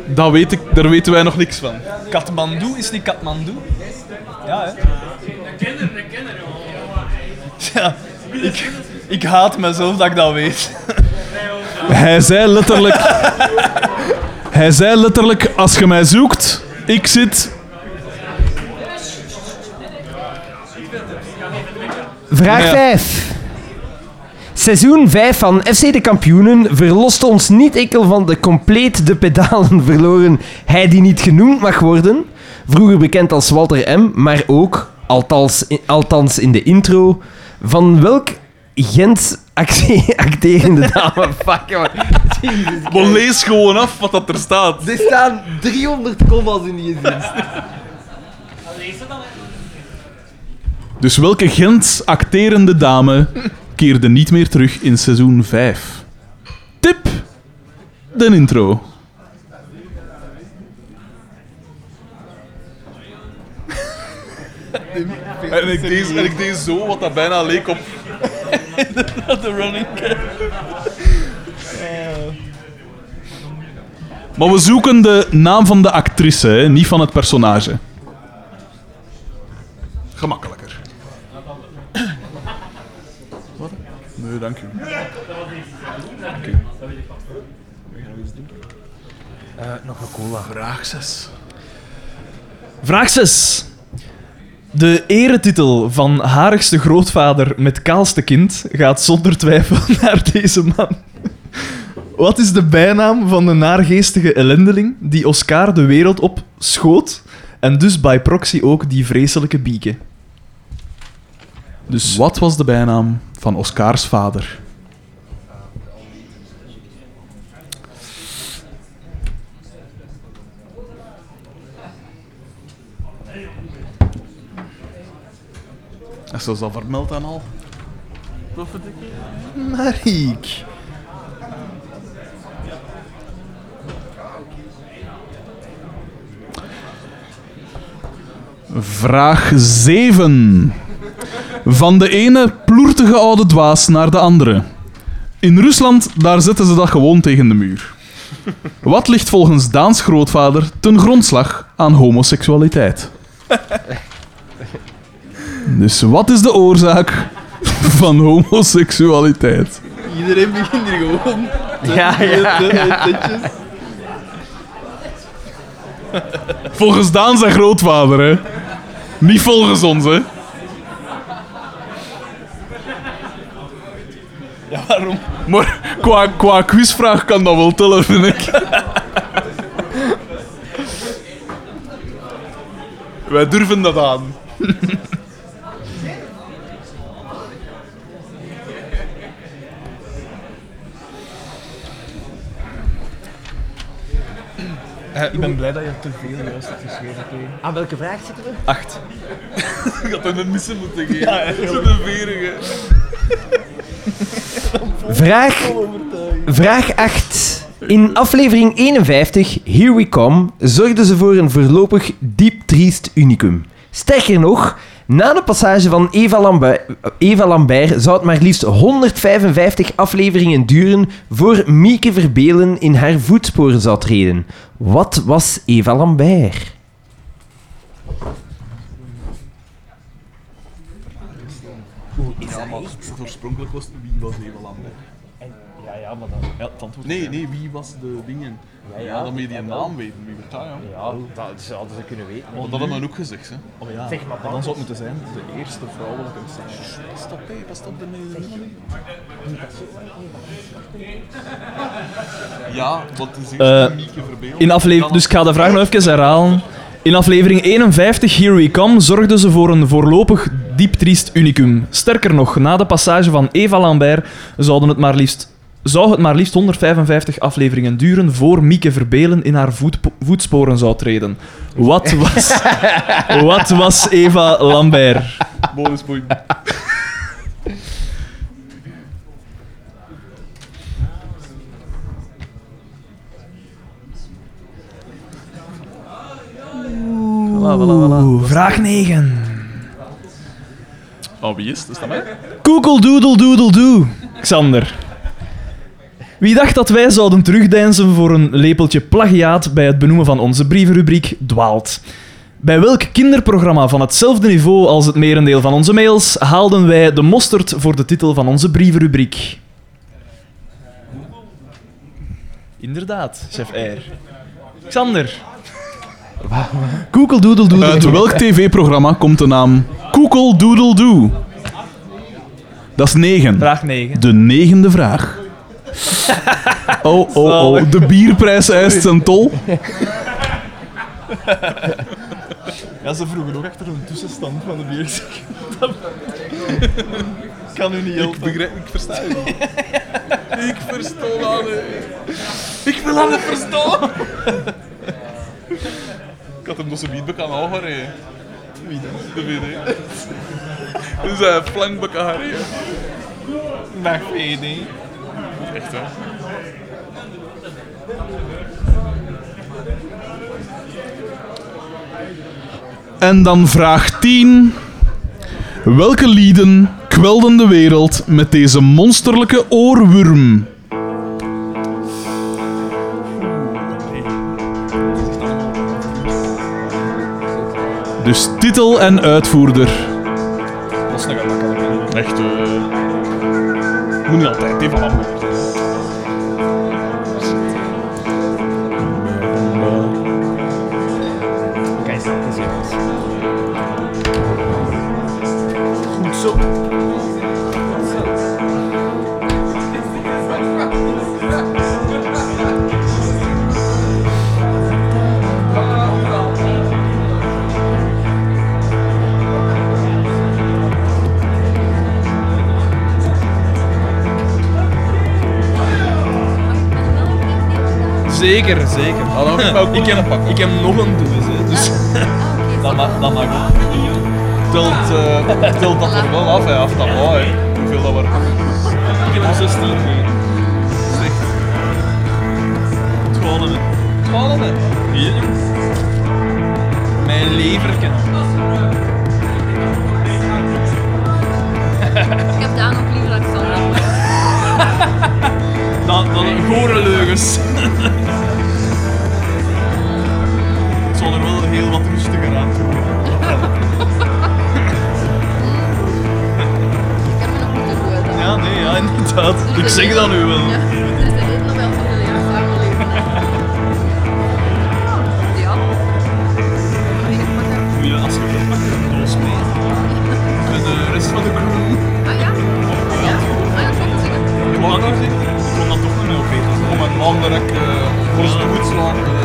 Dat weet ik, daar weten wij nog niks van. Kathmandu is niet Kathmandu? Ja, hè? Ja, ik, ik haat mezelf dat ik dat weet. Hij zei letterlijk... hij zei letterlijk, als je mij zoekt, ik zit... Vraag Ja. 5. Seizoen 5 van FC de Kampioenen verlost ons niet enkel van de compleet de pedalen verloren hij die niet genoemd mag worden, vroeger bekend als Walter M., maar ook, althans, althans in de intro, van welk Gent acte- acterende dame... Fuck, man. Jezus Maar lees gewoon af wat dat er staat. Er staan 300 commas in die zin. Dus welke Gent acterende dame keerde niet meer terug in seizoen 5? Tip: de intro. En ik, deed, en ik deed zo wat dat bijna leek op. De running Maar we zoeken de naam van de actrice, hè, niet van het personage. Gemakkelijker. Wat? Nee, dank u. Oké. nog een cola. Vraag 6. Vraag 6. De eretitel van harigste grootvader met kaalste kind gaat zonder twijfel naar deze man. Wat is de bijnaam van de naargeestige ellendeling die Oscar de wereld op schoot en dus by proxy ook die vreselijke bieken? Dus wat was de bijnaam van Oscars vader? Is dat al vermeld en al? Mariek. Vraag 7. Van de ene ploertige oude dwaas naar de andere. In Rusland, daar zetten ze dat gewoon tegen de muur. Wat ligt volgens Daans grootvader ten grondslag aan homoseksualiteit? Dus wat is de oorzaak van homoseksualiteit? Iedereen begint hier gewoon. Ja, ja, ja. Volgens Daan zijn grootvader, hè? Niet volgens ons, hè? Ja, waarom? Maar qua, qua quizvraag kan dat wel tellen, vind ik. Wij durven dat aan. Ik ben blij dat je te veel juist hebt geschreven. Aan welke vraag zitten we? Acht. Ik had hem een missen moeten geven. Zo'n verige. Vraag, vraag 8. In aflevering 51, Here We Come, zorgden ze voor een voorlopig diep triest unicum. Sterker nog, na de passage van Eva Lambert, Eva Lambert zou het maar liefst 155 afleveringen duren voor Mieke Verbelen in haar voetsporen zou treden. Wat was Eva Lambert? Oorspronkelijk was wie was Eva Lambert? Ja, ja, maar dan... Ja, het antwoord. Nee, nee, wie was de dingen? Ja, ja, dan moet je die naam weten. Wie wordt dat, ja? Ja, dat zouden ze kunnen weten. Want dat hebben we ook gezegd, hè? Oh ja, Zeg maar, dan zou het moeten zijn de eerste vrouwelijke message. Pas op, hé, pas op de. Ja, wat is Eh, eerst Mieke Verbeeld? In aflevering, dus ik ga de vraag nog even herhalen. In aflevering 51, Here We Come, zorgden ze voor een voorlopig diep triest unicum. Sterker nog, na de passage van Eva Lambert zouden het maar liefst, zou het maar liefst 155 afleveringen duren voor Mieke Verbelen in haar voet, voetsporen zou treden. Wat was, wat was Eva Lambert? Bonuspoint. Oeh, vraag 9. Oh, wie is het? Is dat mij? Koekeldoedeldoedeldoe, Xander. Wie dacht dat wij zouden terugdeinzen voor een lepeltje plagiaat bij het benoemen van onze brievenrubriek dwaalt? Bij welk kinderprogramma van hetzelfde niveau als het merendeel van onze mails haalden wij de mosterd voor de titel van onze brievenrubriek? Inderdaad, chef R. Xander. Koekeldoedeldoedeldoe. Uit welk tv-programma komt de naam Koekeldoedeldoe? Dat is negen. Vraag 9. De negende vraag. Oh, oh, oh. De bierprijs eist zijn tol. Ja, ze vroegen ook achter een tussenstand van de biertje. kan u niet Ik helpen. begrijp, ik versta je niet. Ik versta dat niet. Ik wil dat niet verstaan. Ik had hem dus een bied bekend houden, hè. De VD. Dus hij flank Bakari. Dag VD. Echt hè. En dan vraag 10. Welke lieden kwelden de wereld met deze monsterlijke oorworm? Dus titel en uitvoerder. Dat is nog makkelijk. Echt, eh moet niet altijd even afmaken. Zeker, zeker. ik, heb, ik heb nog een doos, hè, dus dat, mag, dat mag ook. Telt, eh, telt dat er wel af, hè, af dat wou, hè. Hoeveel dat waren. Ik heb er 16 mee. Zeg. 12 hè. 12 hè. Hier. Mijn leverken. Ik heb daar nog liever Alexandra. Dan, dan gore leugens. Heel wat rustiger aan doen. Ik heb me nog moeten gooien. Ja, nee, ja, inderdaad. Ik zeg dat nu wel. Ja, is de reden wel van de jaar samenleven. Ja. Ga je het pakken? Moet je als je het pakt, een doos mee. Met de rest van de crew. Ja? Ja? Ah ja, dat. Ik eh, voor zijn goed slaan.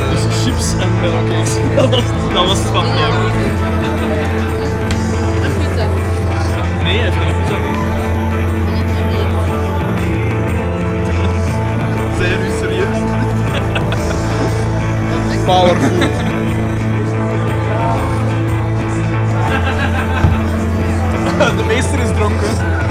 Chips en melkcakes. Dat was, dat was het van Ja, jou. Een pizza. Nee, hij heeft geen pizza. Zijn jullie serieus? Powerful. De meester is dronken.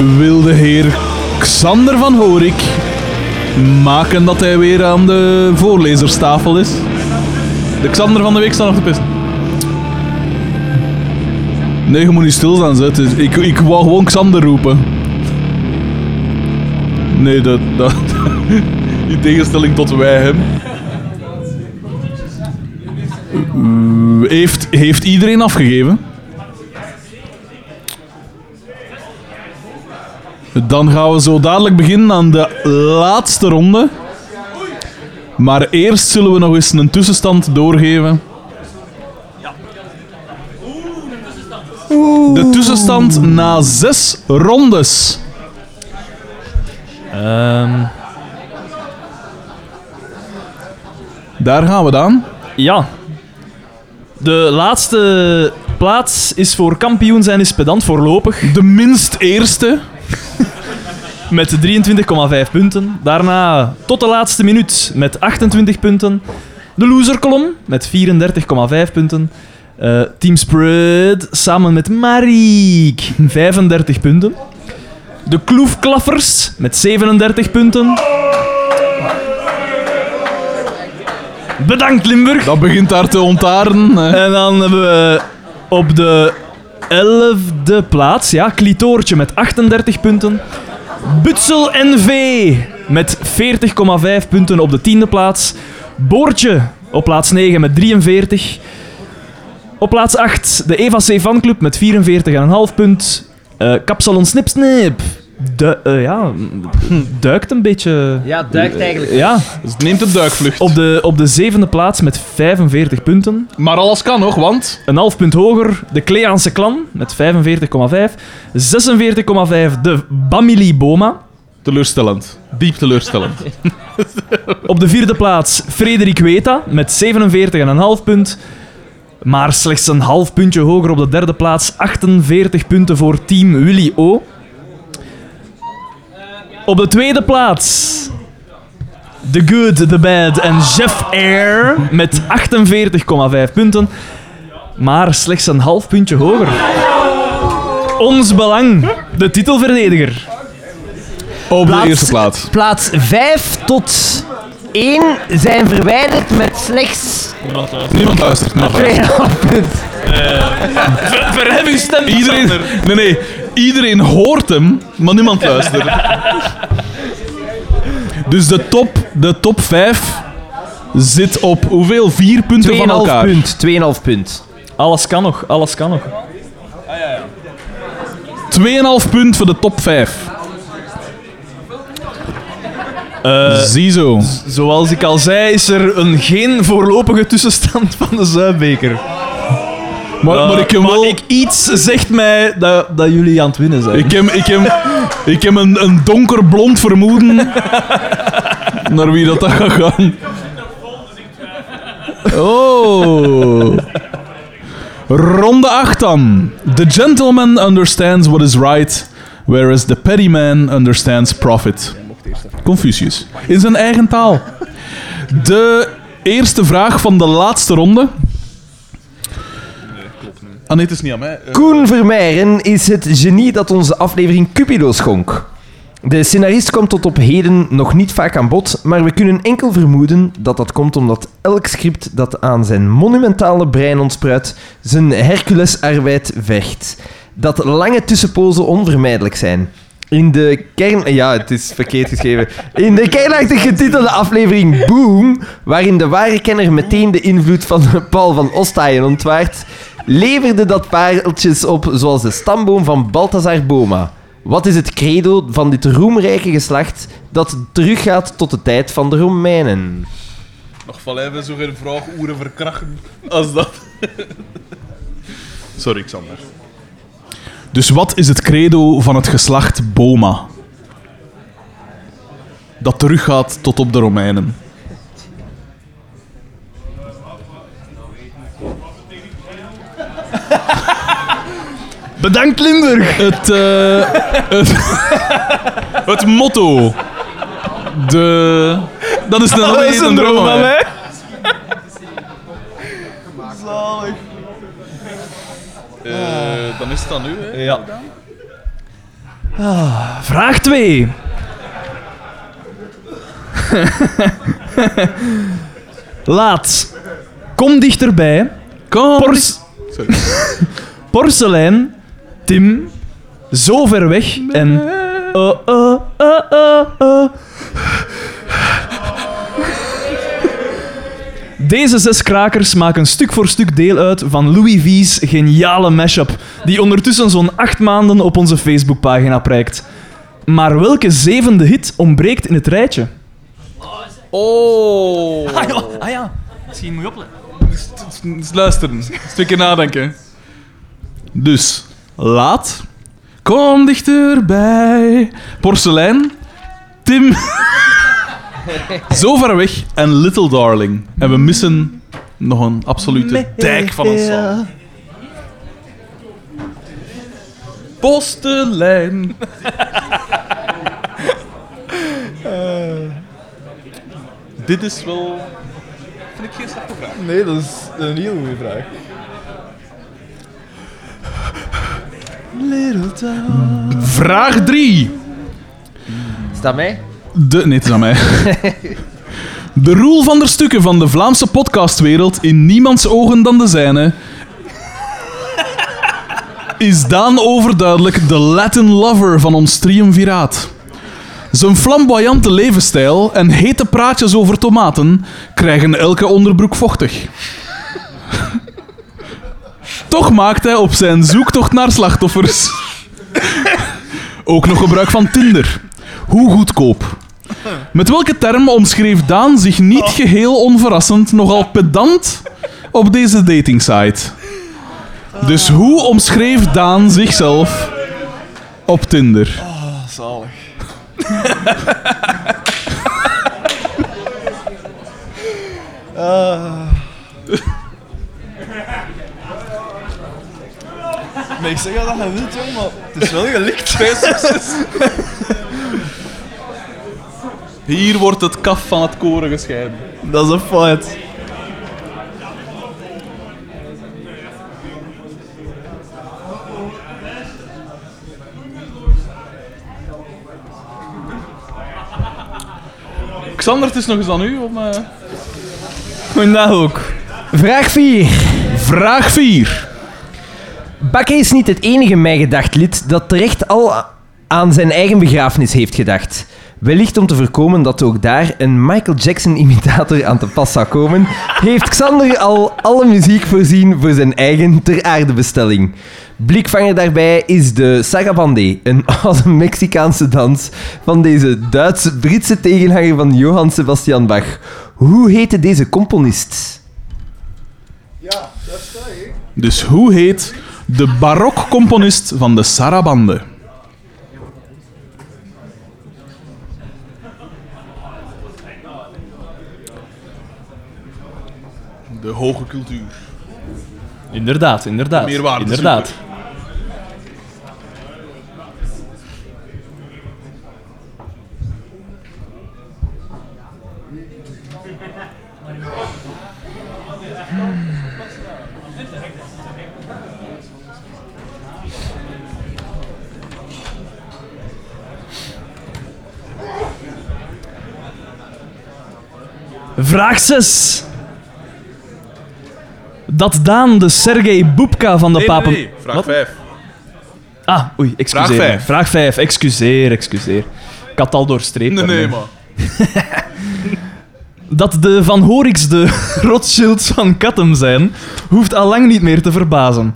Wil de heer Xander van Horik maken dat hij weer aan de voorlezerstafel is? De Xander van de week staat nog te pissen. Nee, je moet niet stilstaan, zet. Ik, ik wou gewoon Xander roepen. Nee, dat, dat, in tegenstelling tot wij hem. Heeft, heeft iedereen afgegeven? Dan gaan we zo dadelijk beginnen aan de laatste ronde. Maar eerst zullen we nog eens een tussenstand doorgeven. De tussenstand na zes rondes. Ehm, Daar gaan we dan. ja. De laatste plaats is voor kampioen zijn is pedant voorlopig. De minst eerste. Met 23,5 punten. Daarna tot de laatste minuut met 28 punten. De loserkolom met 34,5 punten. Eh, Team Spread samen met Mariek 35 punten. De Kloefklaffers met 37 punten. Bedankt Limburg. Dat begint daar te ontaren. hè. En dan hebben we op de 11e plaats, ja, Klitoortje met 38 punten. Butsel NV met 40,5 punten op de 10e plaats. Boortje op plaats 9 met 43. Op plaats 8 de Eva C. Fanclub met 44,5 punt. Eh Kapsalon Snip Snip. Du eh, ja, duikt een beetje. Ja, duikt eigenlijk. Ja, Dus het neemt de duikvlucht. op de, op de zevende plaats met 45 punten. Maar alles kan nog, want... Een half punt hoger, de Kleaanse Klan met 45,5. 46,5 de Bamili Boma. Teleurstellend. Diep teleurstellend. Op de vierde plaats Frederik Weta met 47,5 punt. Maar slechts een half puntje hoger op de derde plaats. 48 punten voor team Willy O. Op de tweede plaats The Good, The Bad en Jeff Air met 48,5 punten. Maar slechts een half puntje hoger. Ons belang, de titelverdediger. Op Plaats- de eerste plaats. Plaats 5 tot 1 zijn verwijderd met slechts Niemand luistert. Niemand luistert. 2,5 punt. Verhef uw stem, Iedereen, nee, nee. Iedereen hoort hem, maar niemand luistert. Dus de top, de top 5 zit op hoeveel? Vier punten van 2,5 elkaar. punt. 2,5 punt. Alles kan nog, alles kan nog. 2,5 punt voor de top 5. Ziezo. Zoals ik al zei, is er een geen voorlopige tussenstand van de Zuidbeker. Maar, maar ik heb wel... ik iets zegt mij dat, dat jullie aan het winnen zijn. Ik heb, ik heb, ik heb een, een donkerblond vermoeden naar wie dat, dat gaat gaan. Oh. Ronde 8 dan. The gentleman understands what is right, whereas the petty man understands profit. Confucius. In zijn eigen taal. De eerste vraag van de laatste ronde. Ah is niet aan mij. Eh, Koen Vermeijren is het genie dat onze aflevering Cupido schonk. De scenarist kwam tot op heden nog niet vaak aan bod, maar we kunnen enkel vermoeden dat dat komt omdat elk script dat aan zijn monumentale brein ontspruit zijn Herculesarbeid vecht. Dat lange tussenpozen onvermijdelijk zijn. In de kern... Ja, het is verkeerd geschreven. In de kernachtig getitelde aflevering Boom, waarin de ware kenner meteen de invloed van Paul van Ostaaien ontwaart, leverde dat pareltjes op zoals de stamboom van Balthazar Boma. Wat is het credo van dit roemrijke geslacht dat teruggaat tot de tijd van de Romeinen? Nog van even zo geen vraag oeren verkrachten als dat. Sorry, Xander. Dus wat is het credo van het geslacht Boma? Dat teruggaat tot op de Romeinen. Bedankt Limburg! Het, eh, het, het motto. De... Dat is een, Dat is een droom van mij. Eh, dan is het dan nu, hè? Ja. Ah, vraag 2. Laat. Kom dichterbij. Kom. Pors Sorry. porselein. Tim. Zo ver weg. En... Oh, oh, oh, oh, oh. Deze zes krakers maken stuk voor stuk deel uit van Louis V's geniale mashup, die ondertussen zo'n acht maanden op onze Facebookpagina prijkt. Maar welke zevende hit ontbreekt in het rijtje? Oh. Ah ja, ah ja. misschien moet je opletten. Eens luisteren. Een stukje nadenken. Dus, laat. Kom dichterbij. Porselein. Tim. Zo ver weg. En Little Darling. En we missen nog een absolute dijk van een song. Postelijn. Dit is wel... Vind ik geen slechte vraag. Nee, dat is een heel goede vraag. Little town. Vraag 3. Is dat mij? De, nee, het is aan mij. De Roel van der Stukken van de Vlaamse podcastwereld in niemands ogen dan de zijne is Daan overduidelijk de Latin lover van ons triumviraat. Zijn flamboyante levensstijl en hete praatjes over tomaten krijgen elke onderbroek vochtig. Toch maakt hij op zijn zoektocht naar slachtoffers ook nog gebruik van Tinder. Hoe goedkoop. Met welke term omschreef Daan zich niet geheel onverrassend nogal pedant op deze datingsite? Dus hoe omschreef Daan zichzelf op Tinder? Zalig. Ah. Nee, ik zeg al dat je wilt, jong, maar het is wel gelikt. Hier wordt het kaf van het koren gescheiden. Dat is een feit. Xander, het is nog eens aan u om... eh, Goedendag ook. Vraag 4. Vraag 4. Bakke is niet het enige mijgedacht lid dat terecht al aan zijn eigen begrafenis heeft gedacht. Wellicht om te voorkomen dat ook daar een Michael Jackson-imitator aan te pas zou komen, heeft Xander al alle muziek voorzien voor zijn eigen ter aarde bestelling. Blikvanger daarbij is de Sarabande, een oude Mexicaanse dans van deze Duitse-Britse tegenhanger van Johann Sebastian Bach. Hoe heette deze componist? Ja, dat is hè. Dus hoe heet de barokcomponist van de Sarabande? De hoge cultuur. Inderdaad, inderdaad. Meerwaarde Inderdaad. Vraag 6. Dat Daan de Sergei Boepka van de Nee, nee, Papen... nee. Vraag Wat? 5. Ah, oei, excuseer. Vraag me. vijf. Vraag 5, excuseer, excuseer. Ik had al doorstreept. Nee, nee, maar. Dat de Van Horiks de Rothschilds van Kattem zijn, hoeft al lang niet meer te verbazen.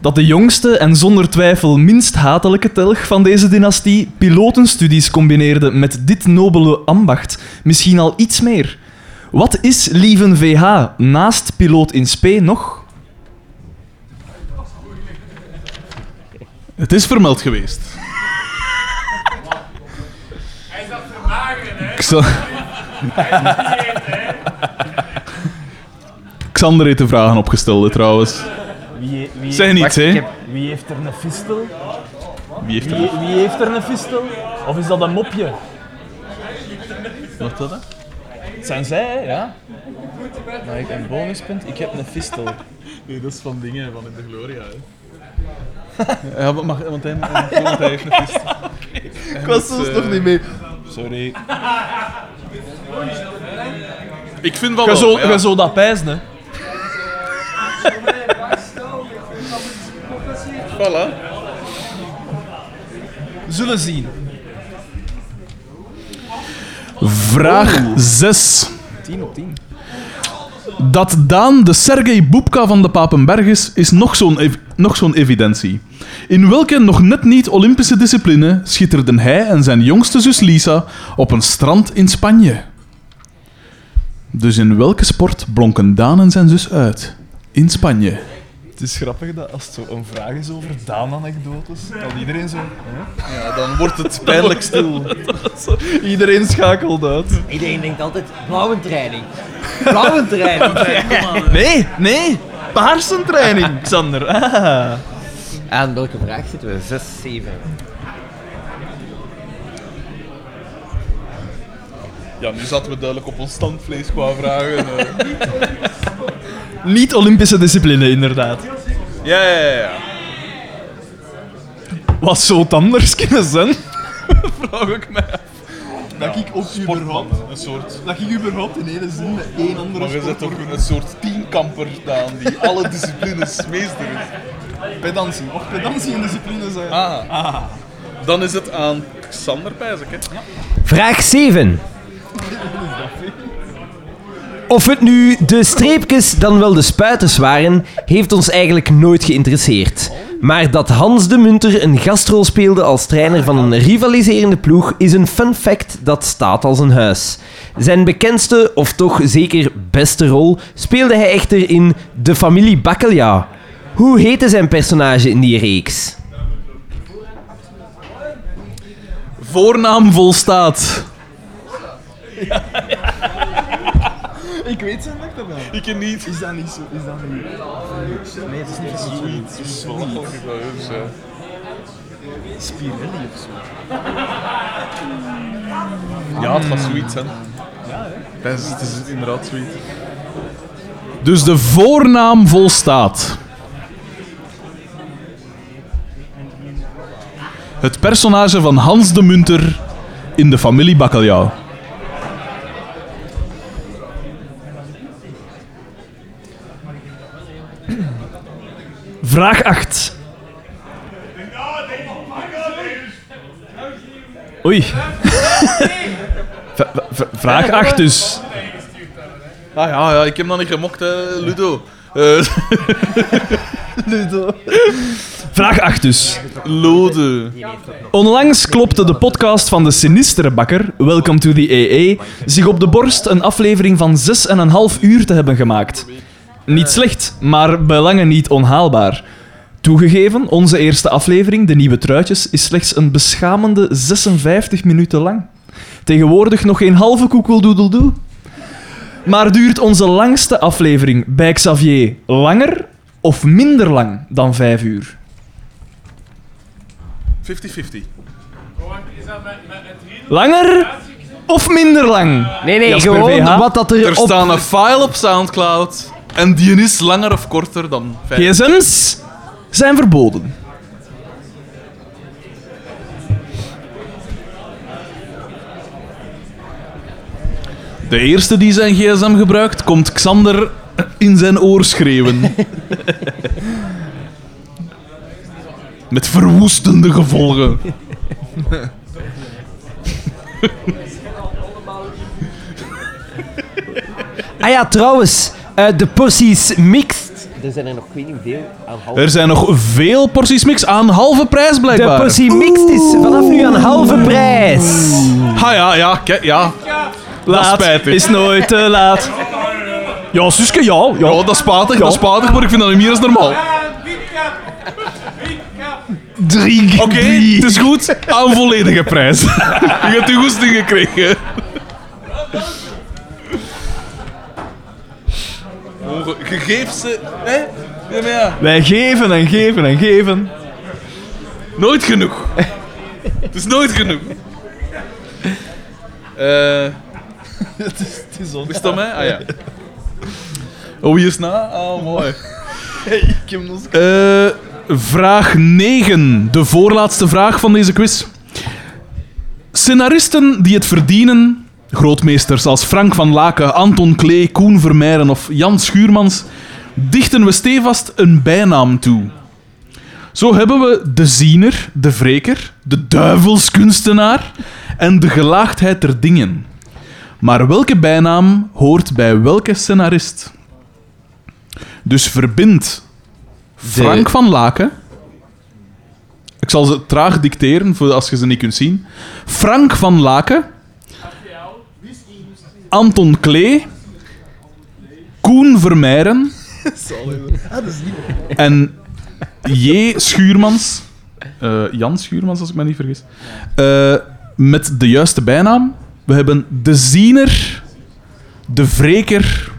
Dat de jongste en zonder twijfel minst hatelijke telg van deze dynastie pilotenstudies combineerde met dit nobele ambacht, misschien al iets meer. Wat is Lieven VH naast piloot in spe nog? Het is vermeld geweest. Hij dat vermageren, hè. Xander heeft de vragen opgesteld, trouwens. Wie, wie, Zeg niets, hè? wie heeft er een fistel? Wie heeft er... Wie, wie heeft er een fistel? Of is dat een mopje? Wat dat, hè? Het zijn zij, hè? ja. Maar ik een bonuspunt, ik heb een fistel. Nee, dat is van dingen van in de Gloria, hè. Ja, maar mag, want hij, want hij heeft een fist. Ik was soms nog niet mee. Sorry. Ik vind wel zo, ja. zo dat pijzen, hè. Voilà. Zullen zien. Vraag 6. 10 op 10. Dat Daan de Sergei Boepka van de Papenberg is, is nog zo'n ev- nog zo'n evidentie. In welke nog net niet Olympische discipline schitterden hij en zijn jongste zus Lisa op een strand in Spanje? Dus in welke sport blonken Daan en zijn zus uit? In Spanje. Het is grappig dat als het zo een vraag is over Daan-anekdotes, dat iedereen zo... Ja, dan wordt het pijnlijk stil. Iedereen schakelt uit. Iedereen denkt altijd, blauwe training. Blauwe training. Nee, nee. Paarsentraining, Xander. Ah. Aan welke vraag zitten we? 6, 7. Ja, nu zaten we duidelijk op ons standvlees qua vragen. eh. Niet-Olympische discipline, inderdaad. ja, ja, ja, ja. Wat zou het anders kunnen zijn? Vraag ik mij. Dat ik ook überhaupt... Een soort... Dat ik überhaupt in één zin met één andere Maar je zet toch een soort teamkamper aan die alle disciplines meester is. pedantie. Of pedantie in discipline zijn. Ah. Dan is het aan Xander Pijzik, hè? Vraag 7. Of het nu de streepjes dan wel de spuiters waren, heeft ons eigenlijk nooit geïnteresseerd. Maar dat Hans de Munter een gastrol speelde als trainer van een rivaliserende ploeg is een fun fact dat staat als een huis. Zijn bekendste, of toch zeker beste rol, speelde hij echter in De Familie Bakkelia. Hoe heette zijn personage in die reeks? Voornaam volstaat. Ik weet zijn dat wel. Ik niet. Is dat niet zo? Is dat niet? Nee, het is niet zo. Zoiets. Zoiets. Spirelli of zo. Ja, het gaat zoiets zijn. Het is, het is inderdaad zoiets. Dus de voornaam volstaat. Het personage van Hans de Munter in de familie Bakkeljauw. Vraag 8. Oei. Vraag 8 dus. Ah ja, ja, ik heb dat niet gemokt, hè, Ludo. Eh, Vraag 8 dus. Lode. Onlangs klopte de podcast van de sinistere bakker, Welcome to the AA, zich op de borst een aflevering van 6,5 uur te hebben gemaakt. Niet slecht, maar bij lange niet onhaalbaar. Toegegeven, onze eerste aflevering, De Nieuwe Truitjes, is slechts een beschamende 56 minuten lang. Tegenwoordig nog geen halve koekeldoedeldoe. Maar duurt onze langste aflevering bij Xavier langer of minder lang dan 5 uur? 50-50. Langer of minder lang? Nee, nee, Jasper gewoon VH. wat dat er, Er op... staat een file op Soundcloud en die is langer of korter dan 5. GSM's zijn verboden. De eerste die zijn gsm gebruikt, komt Xander in zijn oor schreeuwen. Met verwoestende gevolgen. Ah ja, trouwens, eh, de porties mixed. Er zijn er nog, ik weet niet veel, aan halve. Er zijn nog veel porties mix aan halve prijs De blijkbaar. portie mixed is vanaf nu aan halve prijs. Ha ja, ja, kijk, ja. Dat is Laat spijtig. is nooit te laat. Ja, Suske, ja. ja. Ja, dat is spatig, dat is spatig, maar ik vind dat niet meer als normaal. Drie. Oké, het is goed. Aan volledige prijs. Je hebt je goesting gekregen. Oh, Je geeft ze... Hè? Ja, maar ja. Wij geven en geven en geven. Nooit genoeg. Het is nooit genoeg. Eh... Het is, het is on. is dat mij? Ah ja. Oh, wie is na? Ah, mooi. Ik heb nog... Eh, vraag 9. De voorlaatste vraag van deze quiz. Scenaristen die het verdienen, grootmeesters als Frank van Laken, Anton Klee, Koen Vermeijren of Jan Schuurmans, dichten we stevast een bijnaam toe. Zo hebben we de ziener, de wreker, de duivelskunstenaar en de gelaagdheid der dingen. Maar welke bijnaam hoort bij welke scenarist? Dus verbind Frank van Laken. Ik zal ze traag dicteren voor als je ze niet kunt zien. Frank van Laken. Anton Klee. Koen Vermeijren. En J. Schuurmans. eh, Jan Schuurmans, als ik me niet vergis. Eh, met de juiste bijnaam. We hebben de ziener, de wreker,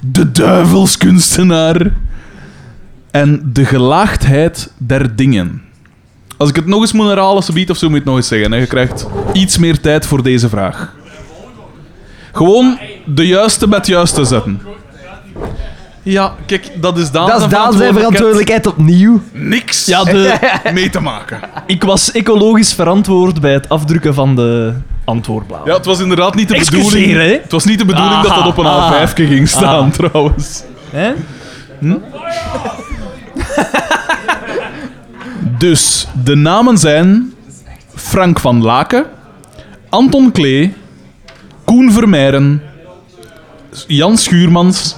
de duivelskunstenaar en de gelaagdheid der dingen. Als ik het nog eens moet herhalen, of zo moet je het nog eens zeggen. Hè. Je krijgt iets meer tijd voor deze vraag. Gewoon de juiste met juiste zetten. Ja, kijk, dat is Daan Dat is Daan zijn verantwoordelijkheid opnieuw. Niks Ja, de, mee te maken. ik was ecologisch verantwoord bij het afdrukken van de antwoordbladen. Ja, het was inderdaad niet de Excuseer, bedoeling... hè? Het was niet de bedoeling dat dat op een Aha, A5 ging staan, trouwens. Hè? Dus, de namen zijn Frank van Laken, Anton Klee, Koen Vermeijren, Jan Schuurmans.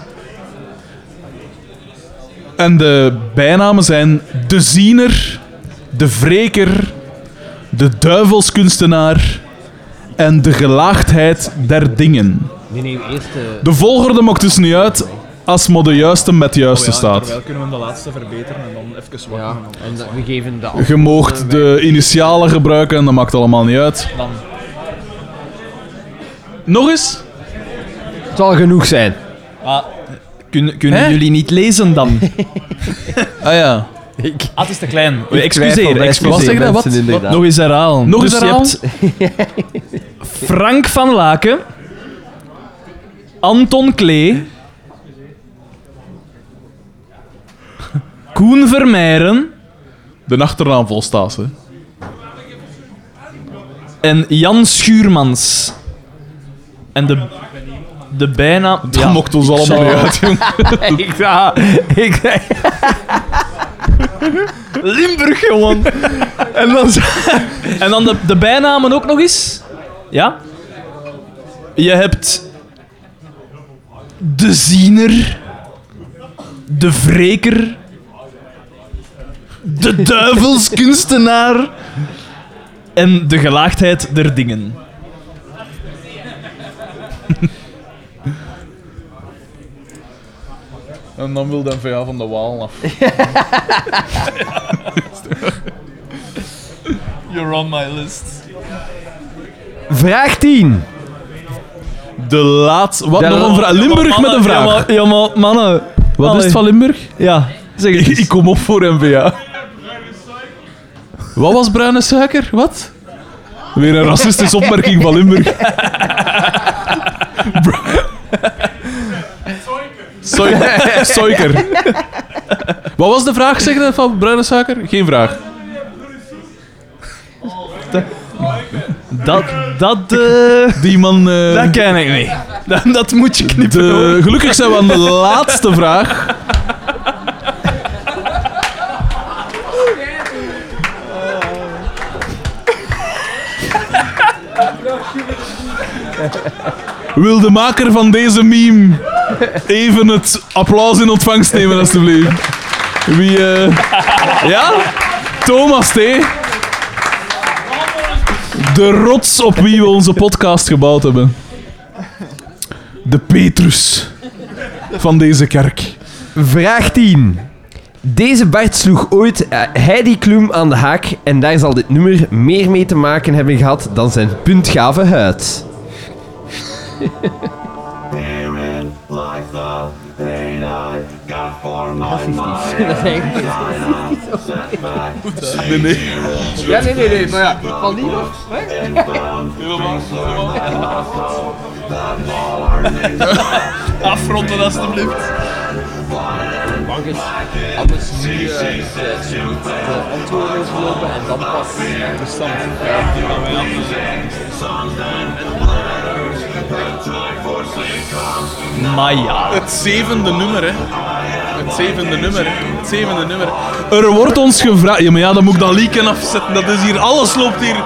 En de bijnamen zijn De Ziener, De Wreker, De Duivelskunstenaar en De Gelaagdheid der Dingen. Nee, nee, eerst... eh, De volgorde maakt dus niet uit als maar de juiste met de juiste staat. kunnen we de laatste verbeteren en dan even ja, en dat- we geven de Je moogt de initialen gebruiken en dat maakt allemaal niet uit. Dan. Nog eens? Het zal genoeg zijn. Ah, kun, kunnen Hè? jullie niet lezen dan? Ah ja. Ik, Ah, het is te klein. twijfel excuseer, excuseer. Wat zeg je dat? mensen Wat? inderdaad. Nog eens herhalen. Nog dus eens je herhalen? hebt Frank van Laken, Anton Klee, Koen Vermeijren De achternaam volstaat, hè. en Jan Schuurmans. En de, de bijnaam... Dat ja, mocht ons allemaal niet uit, jongen. ik ga... Ik, Limburg gewoon. en dan, en dan de, de bijnamen ook nog eens. Ja? Je hebt de ziener, de wreker, de duivelskunstenaar en de gelaagdheid der dingen. En dan wil de NVA van de Waal af. You're on my list. vraag 10. De laatste... Wat, nog een vraag? Limburg met een vraag. Ja, maar, ja, maar mannen. Wat is het van Limburg? Ja, zeg het eens. ik kom op voor NVA. Wat was bruine suiker? Wat? Weer een racistische opmerking van Limburg. Soiker. Soiker. Wat was de vraag, zeg je, van bruine suiker? Geen vraag. Dat, dat, eh, Die man... eh, dat ken ik niet. Dat, dat moet je knippen. hoor. de, gelukkig zijn we aan de laatste vraag. Wil de maker van deze meme even het applaus in ontvangst nemen, alstublieft? Wie, eh... Ja? Thomas T. De rots op wie we onze podcast gebouwd hebben. De Petrus van deze kerk. Vraag 10. Deze Bart sloeg ooit eh, Heidi Klum aan de haak en daar zal dit nummer meer mee te maken hebben gehad dan zijn puntgave huid. Dat is eigenlijk... Nee, nee. Ja, nee, nee, nee, maar ja, van die nog? Afronden, alstublieft. Bank is anders nu eh, de, de antwoorden overlopen en dan pas de stand. Maar ja. Het zevende nummer, hè. Het zevende nummer, hè. Het zevende nummer. Er wordt ons gevraagd... Ja, maar ja, dan moet ik dat leaken afzetten. Dat is hier... Alles loopt hier...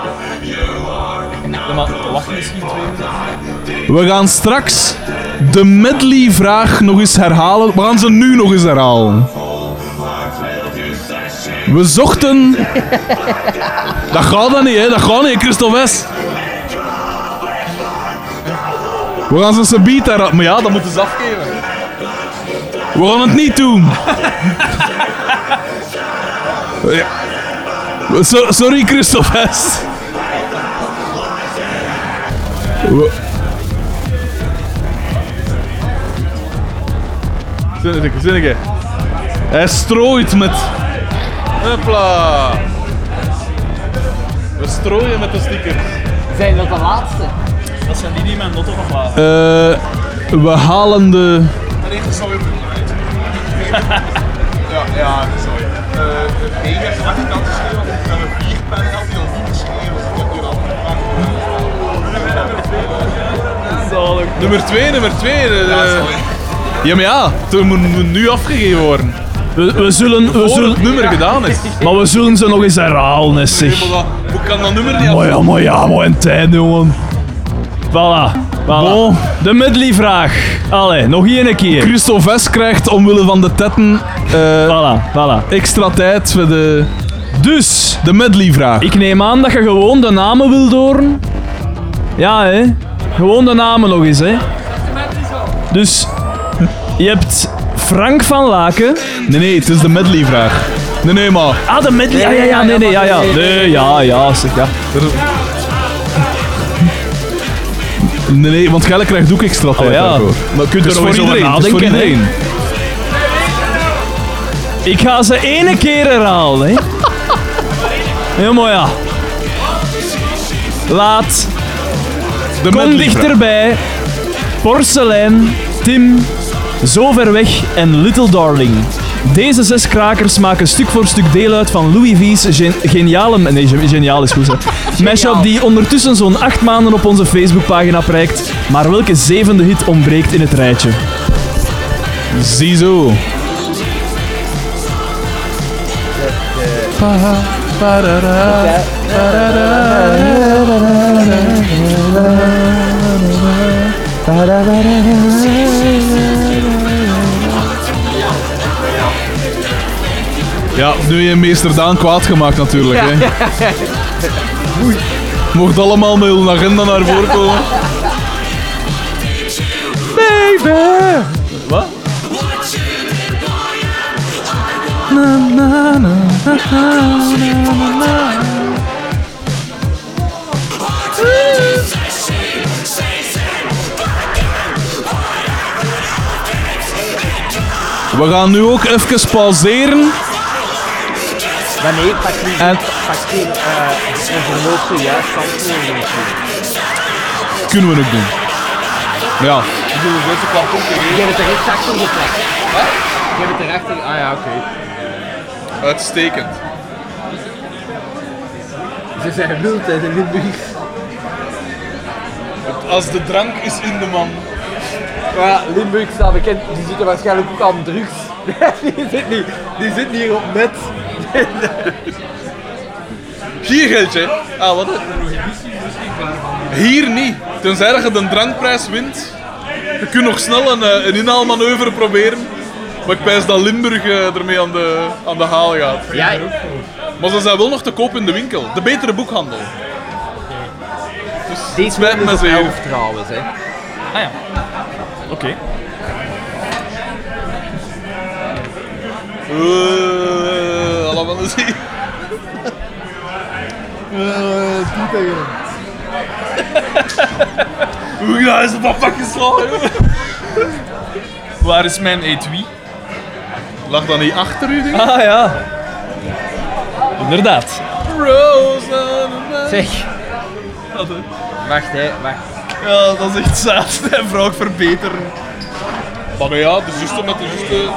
Ja, maar wacht misschien twee minuten. We gaan straks de medley-vraag nog eens herhalen. We gaan ze nu nog eens herhalen. We zochten... Dat gaat dan niet, hè. Dat gaat niet, Christophe S. We gaan ze beat herhalen. Maar ja, dat moeten ze afgeven. We gaan het niet doen. Ja. So- sorry, Christophe S. We- Zinnige. Hij strooit met... Hopla. We strooien met de stickers. Zijn dat de laatste? Dat zijn die die mijn notto nog laten. Eh, we halen de... Ja, ja, sorry. Uh, de P heeft de achterkant geschreven, want ik heb een vier pen had die nog niet geschreven. Dus ik heb hier al Nummer 2, nummer 2. Ja, maar ja, het moet nu afgegeven worden. We, we zullen... We zullen het nummer gedaan is. maar we zullen ze nog eens herhalen, zeg. Nee, dat- Hoe kan dat nummer niet Maar ja, maar ja, maar een tijd, jongen. Voilà. voilà. Bon. De medley-vraag. Allee, nog één keer. Christophe Vest krijgt omwille van de tetten eh, Voilà, voilà. extra tijd voor de, Dus, de medley-vraag. ik neem aan dat je gewoon de namen wil horen. Ja, hè. Gewoon de namen nog eens, hè. Dus, je hebt Frank van Laken. Nee, nee, het is de medley-vraag. Nee, nee, maar... Ah, de medley. Ja, ja, ja, nee, nee, ja, ja. Nee, ja, ja, zeg, ja. Nee, nee, want Gelle krijgt ook extra tijd Oh ja, daarvoor. maar kunt Het er nog voor iedereen. Voor nadenken, hè. iedereen. Ik ga ze ene keer herhalen, hè. Maar ja. Laat De Kom dichterbij. Porselein, Tim, Zo ver weg en Little Darling. Deze zes krakers maken stuk voor stuk deel uit van Louis V's gen- geniale... Nee, gen- geniaal is goed, hè. Mashup die ondertussen zo'n acht maanden op onze Facebookpagina prijkt, maar welke zevende hit ontbreekt in het rijtje. Ziezo. Ja, nu je meester Daan kwaad gemaakt natuurlijk. Hè. Mocht allemaal met hun agenda naar voren komen. Wat? We gaan nu ook even pauzeren. Wanneer pak je En pak je eh, een verloop zojuist antwoorden? kunnen we ook doen. Ja, Je hebt het er rechts achter geplakt. Hebt het erachter... Ah ja, oké. uitstekend. Ze zijn wild, hè, de Limburgers. Als de drank is in de man. Ja, Limburg staat bekend, die zitten waarschijnlijk ook aan drugs. die, zit niet, die zit hier op net. Hier geldje. Ah, wat? Hier niet. Tenzij dat je de drankprijs wint. Je kunt nog snel een, eh, een inhaalmanoeuvre proberen. Maar ik pijs dat Limburg eh, ermee aan de, aan de haal gaat. Ja, Maar ze zijn wel nog te koop in de winkel. De betere boekhandel. deze spijt me zeer. 11 trouwens, hè. Oké. Uh, allemaal eens zien. Hoe ga je dat pakje slaan, jongen? Waar is mijn etui? Lag dat niet achter u, ding? Ah ja. Inderdaad. Rose. Zeg. Wacht, hè, wacht. Ja, dat is echt zaad. En vrouw verbeteren. Maar ja, de zuster met de zuster.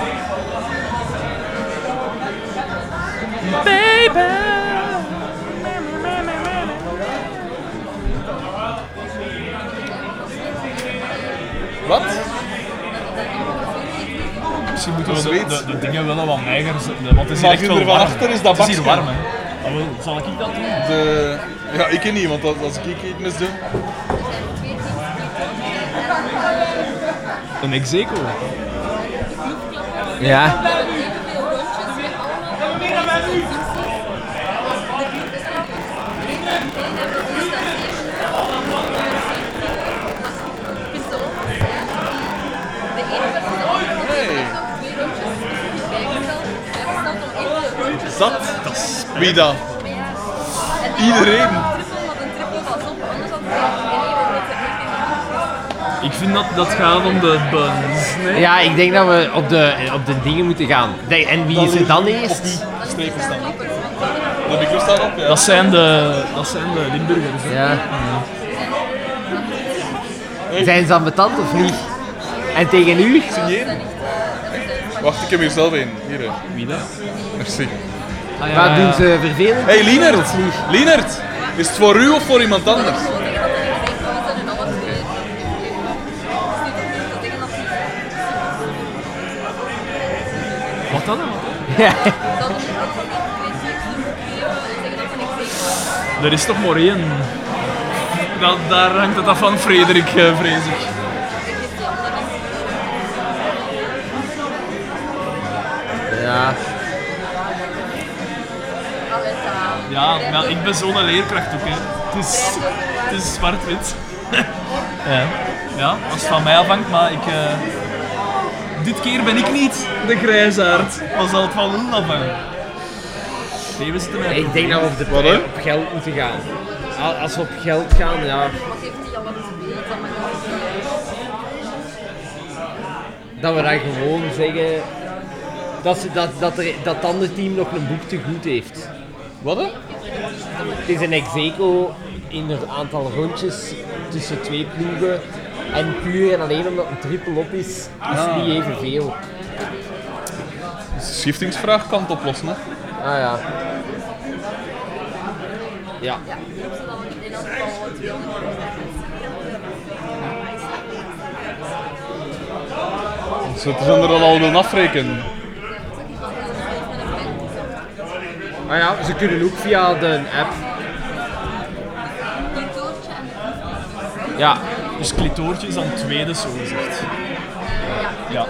Wat? Misschien moeten we de- de- de, dingen wel wat neiger zetten, want het is hier van achter is dat Het is hier warm, hè. Ah, wel, zal ik dat doen? De... Ja, ik niet, want als als ik iets mis doe. Een execo. Ja. Zat? Wie dan? Iedereen. Ik vind dat dat gaat om de buns. Nee? Ja, ik denk dat we op de, op de dingen moeten gaan. Nee, En wie is er dan eerst? Strepen staan. De micro staat op, ja. Dat zijn de, dat zijn de Limburgers. hè. Ja. Zijn ze ambetant of niet? En tegen u? Signeren. Wacht, ik heb hier zelf een. Hier. hè. Wie dat? Merci. Ah, ja, Wat doen ze vervelend? Hey, Lienert. Lienert. Is het voor u of voor iemand anders? Wat dan? Er is toch maar één. Dat, daar hangt het af van Frederik, eh, vrees ik. Ja. Ja, maar ik ben zo'n leerkracht ook. Hè. Het is, het is zwart-wit. ja. ja, als het van mij afhangt, maar ik... eh, dit keer ben ik niet de grijsaard. Dan zal het van hun afhangen. Nee, we zitten met een Ik denk dat we op, de Wat, hè? op geld moeten gaan. Al- Als we op geld gaan, ja. Dat we dan gewoon zeggen dat, ze, dat, dat, er, dat het andere team nog een boek te goed heeft. Wat? hè? Het is een execo in een aantal rondjes tussen twee ploegen. En puur en alleen omdat het een triple op is, is het niet evenveel. De schiftingsvraag kan het oplossen, hè? Ah ja. Ja. Ze zijn er al willen afrekenen. Ah ja, ze kunnen ook via de app. Ja. Dus klitoortje is dan tweede, zo gezegd. Ja.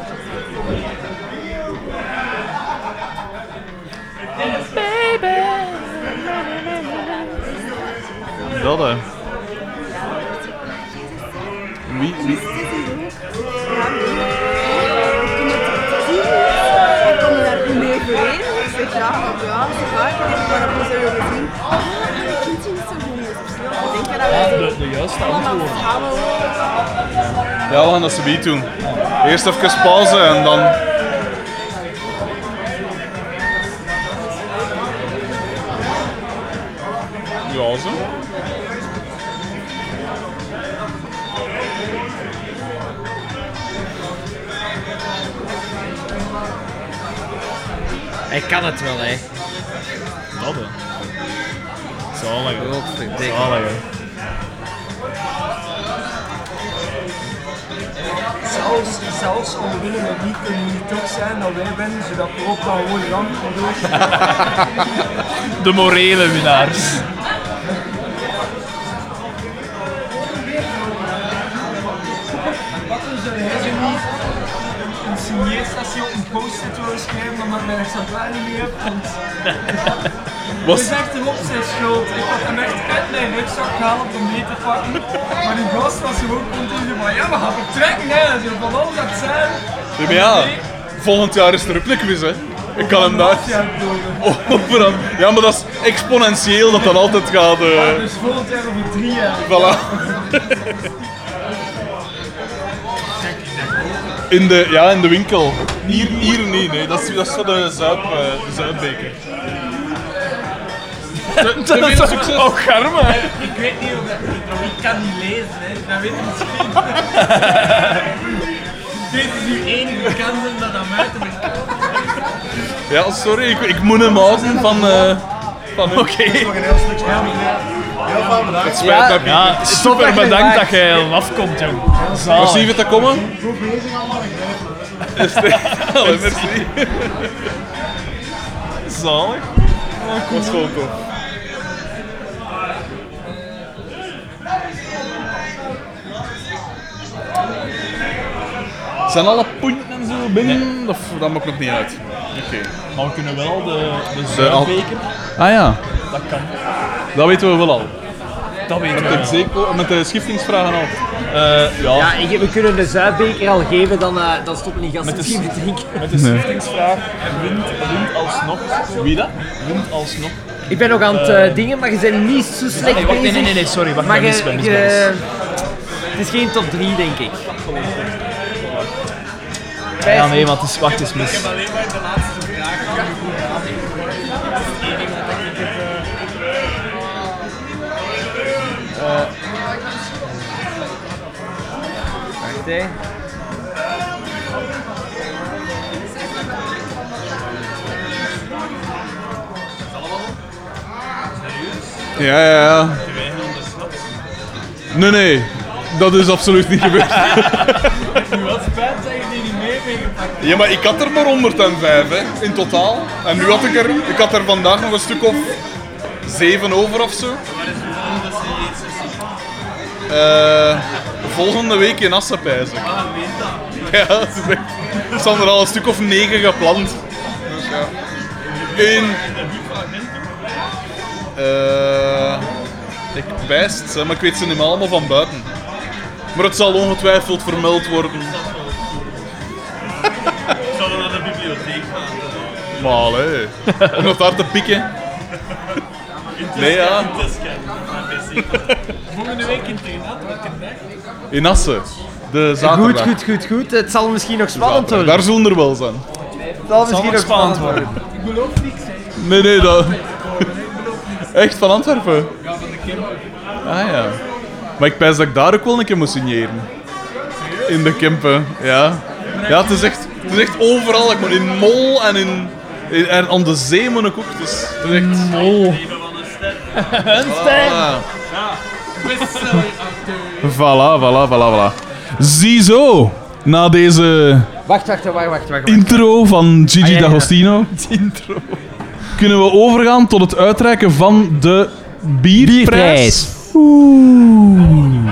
Dat, hè. Wie, wie? Ja, ja, ze maar dat moet je gezien. Ik vind het niet zo goed. Ik denk dat wij De, de juiste antwoord. samen Ja, we gaan dat ze doen. Eerst even pauze en dan... kan het wel, hè. Dat, hè. Zalig. Godverdikke. Zalig, hè. Zelfs, zelfs willen we niet, kunnen we niet toch zijn dat wij winnen, zodat we ook dan gewoon lang van door. De morele winnaars. Exemplaar niet meer heb? Want het Was, is echt een op zijn schuld. Ik had hem echt uit mijn rugzak gehaald om mee te pakken. Maar die gast was gewoon continu van ja, we gaan vertrekken hè. Zo van alles het zijn. Ja, maar ja, volgend jaar is er een quiz, hè. Ik kan hem daar... Aan- Ja, maar dat is exponentieel dat dat altijd gaat... eh Dus volgend jaar over drie jaar. Voilà. In de, ja, in de winkel. Hier, hier niet, nee. Dat is, dat is voor de, zuip, eh, de zuipbeker. Te, te veel succes. Oh, garme, hè. Ik weet niet of dat, ik kan niet lezen, hè. Dat weet ik misschien. Dit is uw enige kans om dat aan mij te. Ja, sorry, ik, ik moet hem houden van... eh van Oké. Het spijt me, Piet. Ja, super bedankt dat jij afkomt, jong. Zalig. Merci voor te komen. Is het- Allee, merci. Zalig. Dat was gewoon tof. Zijn alle punten en zo binnen? Of dat maakt nog niet uit? Maar we kunnen wel de, de zuipbeker. Ah ja, Dat kan. dat weten we wel al. Dat weten Met we de, met de schiftingsvragen al. Eh, ja, Ja, ik- we kunnen de zuipbeker al geven, dan, eh, dan stoppen die gasten Met de misschien te drinken. met de schiftingsvraag wint, wint alsnog. Wie dat? Wint alsnog. Ik ben nog aan het eh, dingen, maar je bent niet zo slecht Nee, wacht, nee, bezig. nee, nee, nee, sorry. Wacht, Maar je, ben mis, je, ben mis. Het is geen top 3, denk ik. Ja, nee, maar het is, wacht eens mis. alleen maar de laatste vraag. Wacht, hè. Ja, ja, ja. Nee, nee. Dat is absoluut niet gebeurd. Wat spijt dat je Ja, maar ik had er maar 105 hè, in totaal. En nu had ik er, ik had er vandaag nog een stuk of 7 over of zo. Eh, volgende week in Assen, pijs ik. Ja, dat is er al een stuk of 9 gepland. Dus ja. Eén. Eh, ik bijst, hè, maar ik weet ze niet allemaal van buiten. Maar het zal ongetwijfeld vermeld worden. Zouden we naar de bibliotheek gaan? Maar allee, om dat daar te pikken. Nee, ja. Volgende week in welke dag? In Assen. De Goed, zaterdag. goed, goed, goed. Het zal misschien nog spannend worden. Daar zullen er wel zijn. Het zal misschien nog spannend worden. Ik beloof niks, hè. Nee, nee, dat... Echt, van Antwerpen? Ja, van de Kemper. Ah ja. Maar ik pijs dat ik daar ook wel een keer moet signeren. In de Kempen, ja. Ja, het is echt, het is echt overal. Ik moet in Mol en in... in en aan de zee moet ik ook. Het is, het is echt... Mol. Een ster! Voilà, voilà, voilà, voilà. Ziezo, na deze Wacht, wacht, wacht, wacht, intro van Gigi Ah, ja, ja. D'Agostino kunnen we overgaan tot het uitreiken van de bierprijs.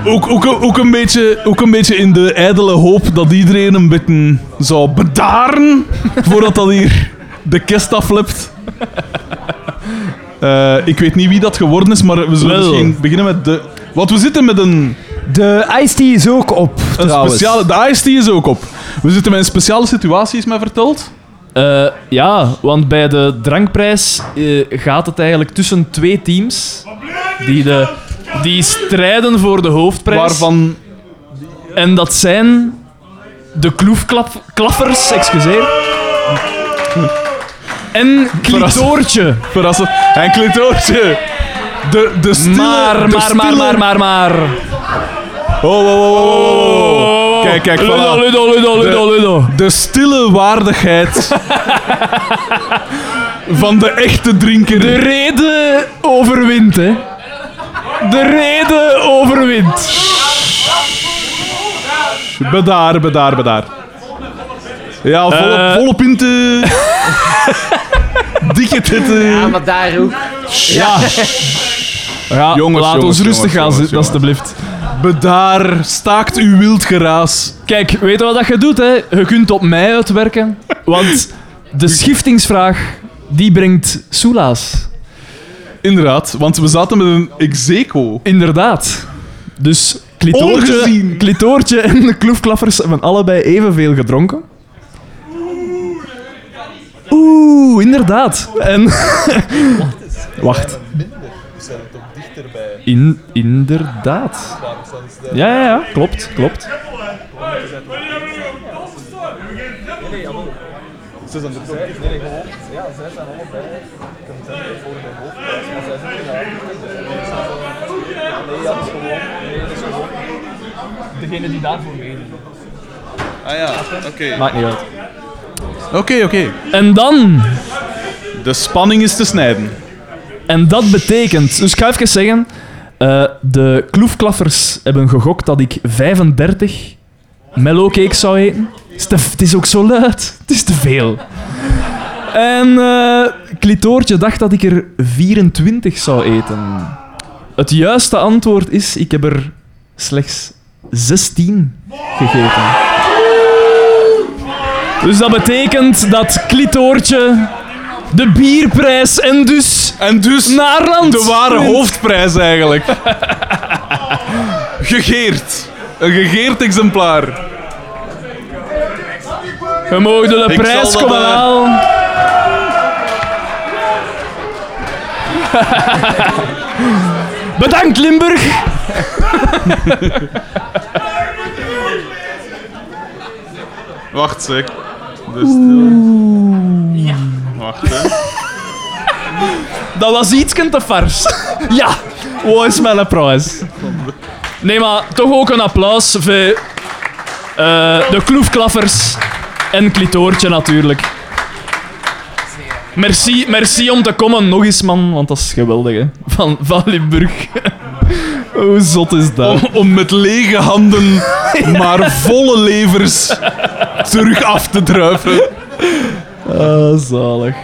Ook, ook, ook, een beetje, ook een beetje in de ijdele hoop dat iedereen een beetje zou bedaren voordat dat hier de kist aflipt. Eh, ik weet niet wie dat geworden is, maar we zullen Wel. misschien beginnen met de... Want we zitten met een, De Ice Tea is ook op, een trouwens. speciale... De Ice Tea is ook op. We zitten met een speciale situatie, is mij verteld. Eh, ja, want bij de drankprijs eh, gaat het eigenlijk tussen twee teams die, de, die strijden voor de hoofdprijs. Waarvan... En dat zijn de kloefklaffers, excuseer. En Klitoortje. Verrassend. En Klitoortje. De, de stille... Maar, maar, maar, maar, maar, maar. Oh, oh, oh. Kijk, kijk, Ludo. Ludo, Ludo, Ludo, Ludo. De stille waardigheid van de echte drinker. De reden overwint, hè. De reden overwint. Bedaar, bedaar, bedaar. Ja, volle, Eh. volle pinten. Dikke titten. Ja, maar daar ook. Ja. Ja, Jongens, laat jongens, ons rustig jongens, gaan jongens, zitten, alstublieft. Bedaar, staakt uw wild geraas. Kijk, weet je wat dat je doet, hè? Je kunt op mij uitwerken, want de schiftingsvraag, die brengt soelaas. Inderdaad, want we zaten met een execo. Inderdaad. Dus klitoortje, Ongezien. klitoortje en de kloefklaffers hebben allebei evenveel gedronken. Oeh, inderdaad. En... Wacht. In, inderdaad. Ja, ja, ja, klopt, klopt. Degene die daarvoor meedoen. Ah ja, oké. Maakt niet uit. Oké, oké. En dan, De spanning is te snijden. en dat betekent, dus ik ga even zeggen, eh, de kloefklaffers hebben gegokt dat ik 35 mellowcakes zou eten. Het is, te- het is ook zo luid. Het is te veel. En eh Klitoortje dacht dat ik er 24 zou eten. Het juiste antwoord is, ik heb er slechts 16 gegeten. Dus dat betekent dat Klitoortje de bierprijs en dus En dus Naarland de ware hoofdprijs eigenlijk. Gegeerd. Een gegeerd exemplaar. We mogen de Ik prijs zal dat, komen eh, halen. Bedankt, Limburg! Wacht, zeg! Dus ja. Wacht, hè. Dat was iets te farst. ja, wat is mijn prijs? Nee, maar toch ook een applaus voor eh, de kloefklaffers en Klitoortje natuurlijk. Merci, merci om te komen nog eens, man, want dat is geweldig, hè. Van, van Limburg. Hoe zot is dat? Om, om met lege handen, maar volle levers terug af te druiven. Ah, zalig.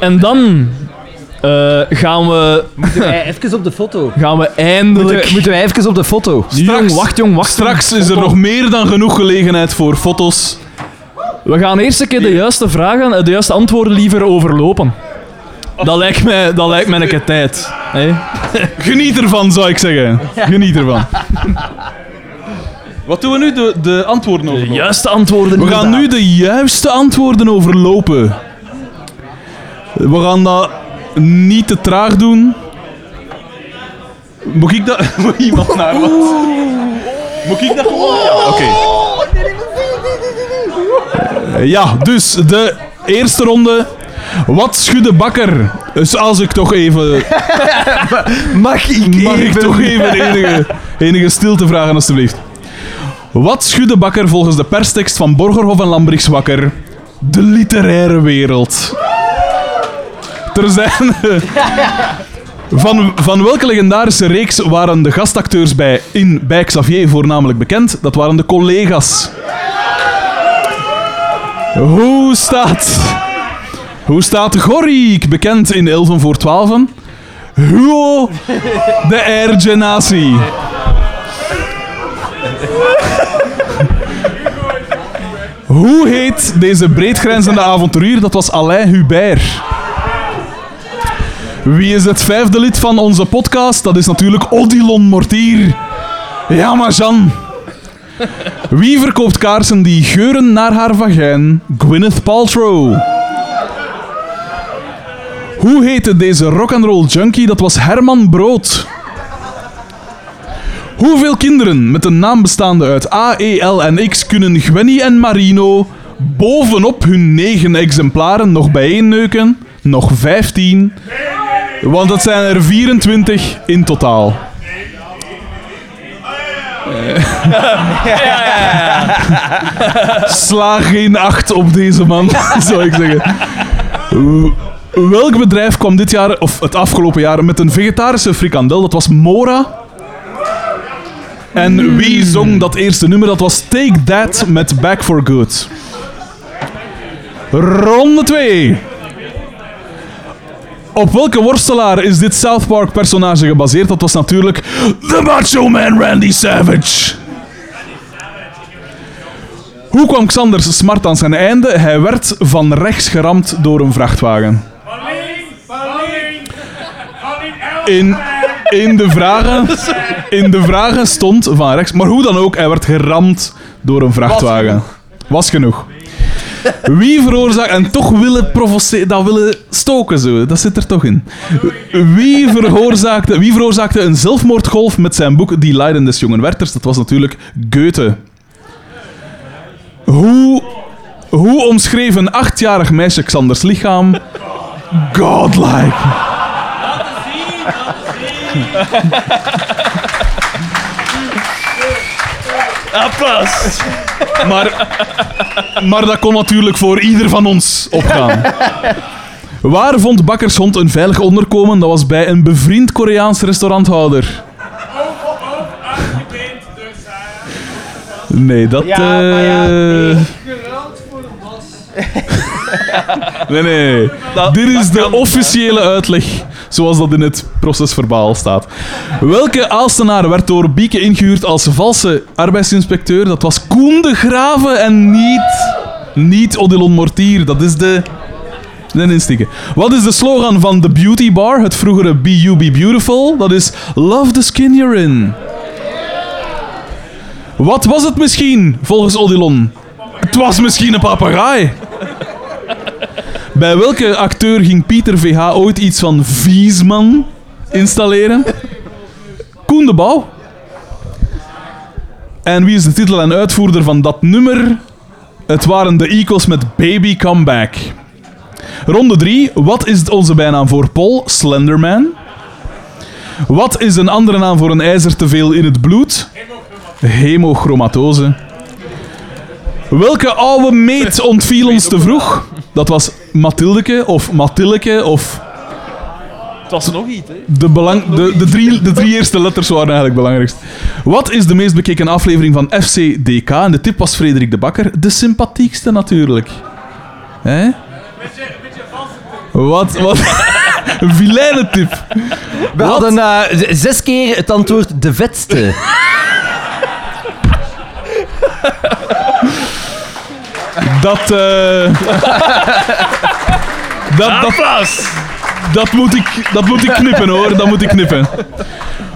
En dan eh, gaan, we, Moeten wij even op de foto? gaan we eindelijk... Moeten, moeten wij even op de foto? Jong, wacht jong, wacht. Straks is er nog meer dan genoeg gelegenheid voor foto's. We gaan eerst een keer de juiste vragen, eh, de juiste antwoorden liever overlopen. Dat lijkt mij, dat lijkt mij een keer tijd. hè? Geniet ervan, zou ik zeggen. Geniet ervan. Wat doen we nu? De, de antwoorden De overlopen. juiste antwoorden. We gaan nu de juiste antwoorden overlopen. We gaan dat niet te traag doen. Moet ik dat... Moet iemand naar wat? Moet ik dat gewoon? Ja, oké. Eh, Ja, dus de eerste ronde. Wat schudde bakker? Dus als ik toch even... Mag ik Mag ik toch even enige, enige stilte vragen, alstublieft? Wat schudde bakker volgens de perstekst van Borgerhof en Lambrichs wakker? De literaire wereld. Van, van welke legendarische reeks waren de gastacteurs bij, in, bij Xavier voornamelijk bekend? Dat waren de collega's. Hoe staat... Hoe staat Gorriek bekend in Elven voor 12? Huo de Air Genasi. Hoe heet deze breedgrenzende avonturier? Dat was Alain Hubert. Wie is het vijfde lid van onze podcast? Dat is natuurlijk Odilon Mortier. Ja, maar Jan. Wie verkoopt kaarsen die geuren naar haar vagijn? Gwyneth Paltrow. Hoe heette deze rock'n'roll junkie? Dat was Herman Brood. Hoeveel kinderen met een naam bestaande uit A, E, L en X kunnen Gwenny en Marino bovenop hun negen exemplaren nog bijeenneuken? Nog 15. Want dat zijn er 24 in totaal. Sla geen acht op deze man, zou ik zeggen. Welk bedrijf kwam dit jaar, of het afgelopen jaar, met een vegetarische frikandel? Dat was Mora. En wie zong dat eerste nummer? Dat was Take That met Back for Good. Ronde 2. Op welke worstelaar is dit South Park personage gebaseerd? Dat was natuurlijk The Macho Man Randy Savage. Hoe kwam Xanders smart aan zijn einde? Hij werd van rechts geramd door een vrachtwagen. In, in, de vragen, in de vragen stond van rechts, maar hoe dan ook, hij werd geramd door een vrachtwagen. Was genoeg. Wie veroorzaakt, en toch willen provoceren, dat willen stoken zo, dat zit er toch in. Wie veroorzaakte, wie veroorzaakte een zelfmoordgolf met zijn boek Die Leiden des Jongen Werthers? Dat was natuurlijk Goethe. Hoe, hoe omschreef een achtjarig meisje Xanders lichaam? Godlike. Applaus. Maar, maar dat kon natuurlijk voor ieder van ons opgaan. Waar vond Bakkershond een veilig onderkomen? Dat was bij een bevriend Koreaans restauranthouder. Nee, dat... Ja, maar ja, eh, Nee, nee. Dit is de officiële uitleg, zoals dat in het procesverbaal staat. Welke Aalstenaar werd door Bieke ingehuurd als valse arbeidsinspecteur? Dat was Koen de Graven en niet, niet Odilon Mortier. Dat is de... De instikken. Wat is de slogan van The Beauty Bar, het vroegere You Be Beautiful? Dat is Love the skin you're in. Wat was het misschien, volgens Odilon? Het was misschien een papegaai. Bij welke acteur ging Pieter VH ooit iets van Viesman installeren? Koen de Bouw. En wie is de titel en uitvoerder van dat nummer? Het waren de Eagles met Baby Come Back. Ronde 3. Wat is onze bijnaam voor Paul? Slenderman. Wat is een andere naam voor een ijzer te veel in het bloed? Hemochromatose. Welke oude meet ontviel ons te vroeg? Dat was Mathildeke of Mathilleke of... Het was nog iets, hè? De, belang, de, de, drie, de drie eerste letters waren eigenlijk belangrijkst. Wat is de meest bekeken aflevering van FCDK? En de tip was Frederik de Bakker. De sympathiekste natuurlijk. Hè? Wat? Wat? Een vilijne tip. We hadden eh, zes keer het antwoord de vetste. Dat, eh dat, dat, dat, moet ik, dat moet ik knippen hoor, dat moet ik knippen.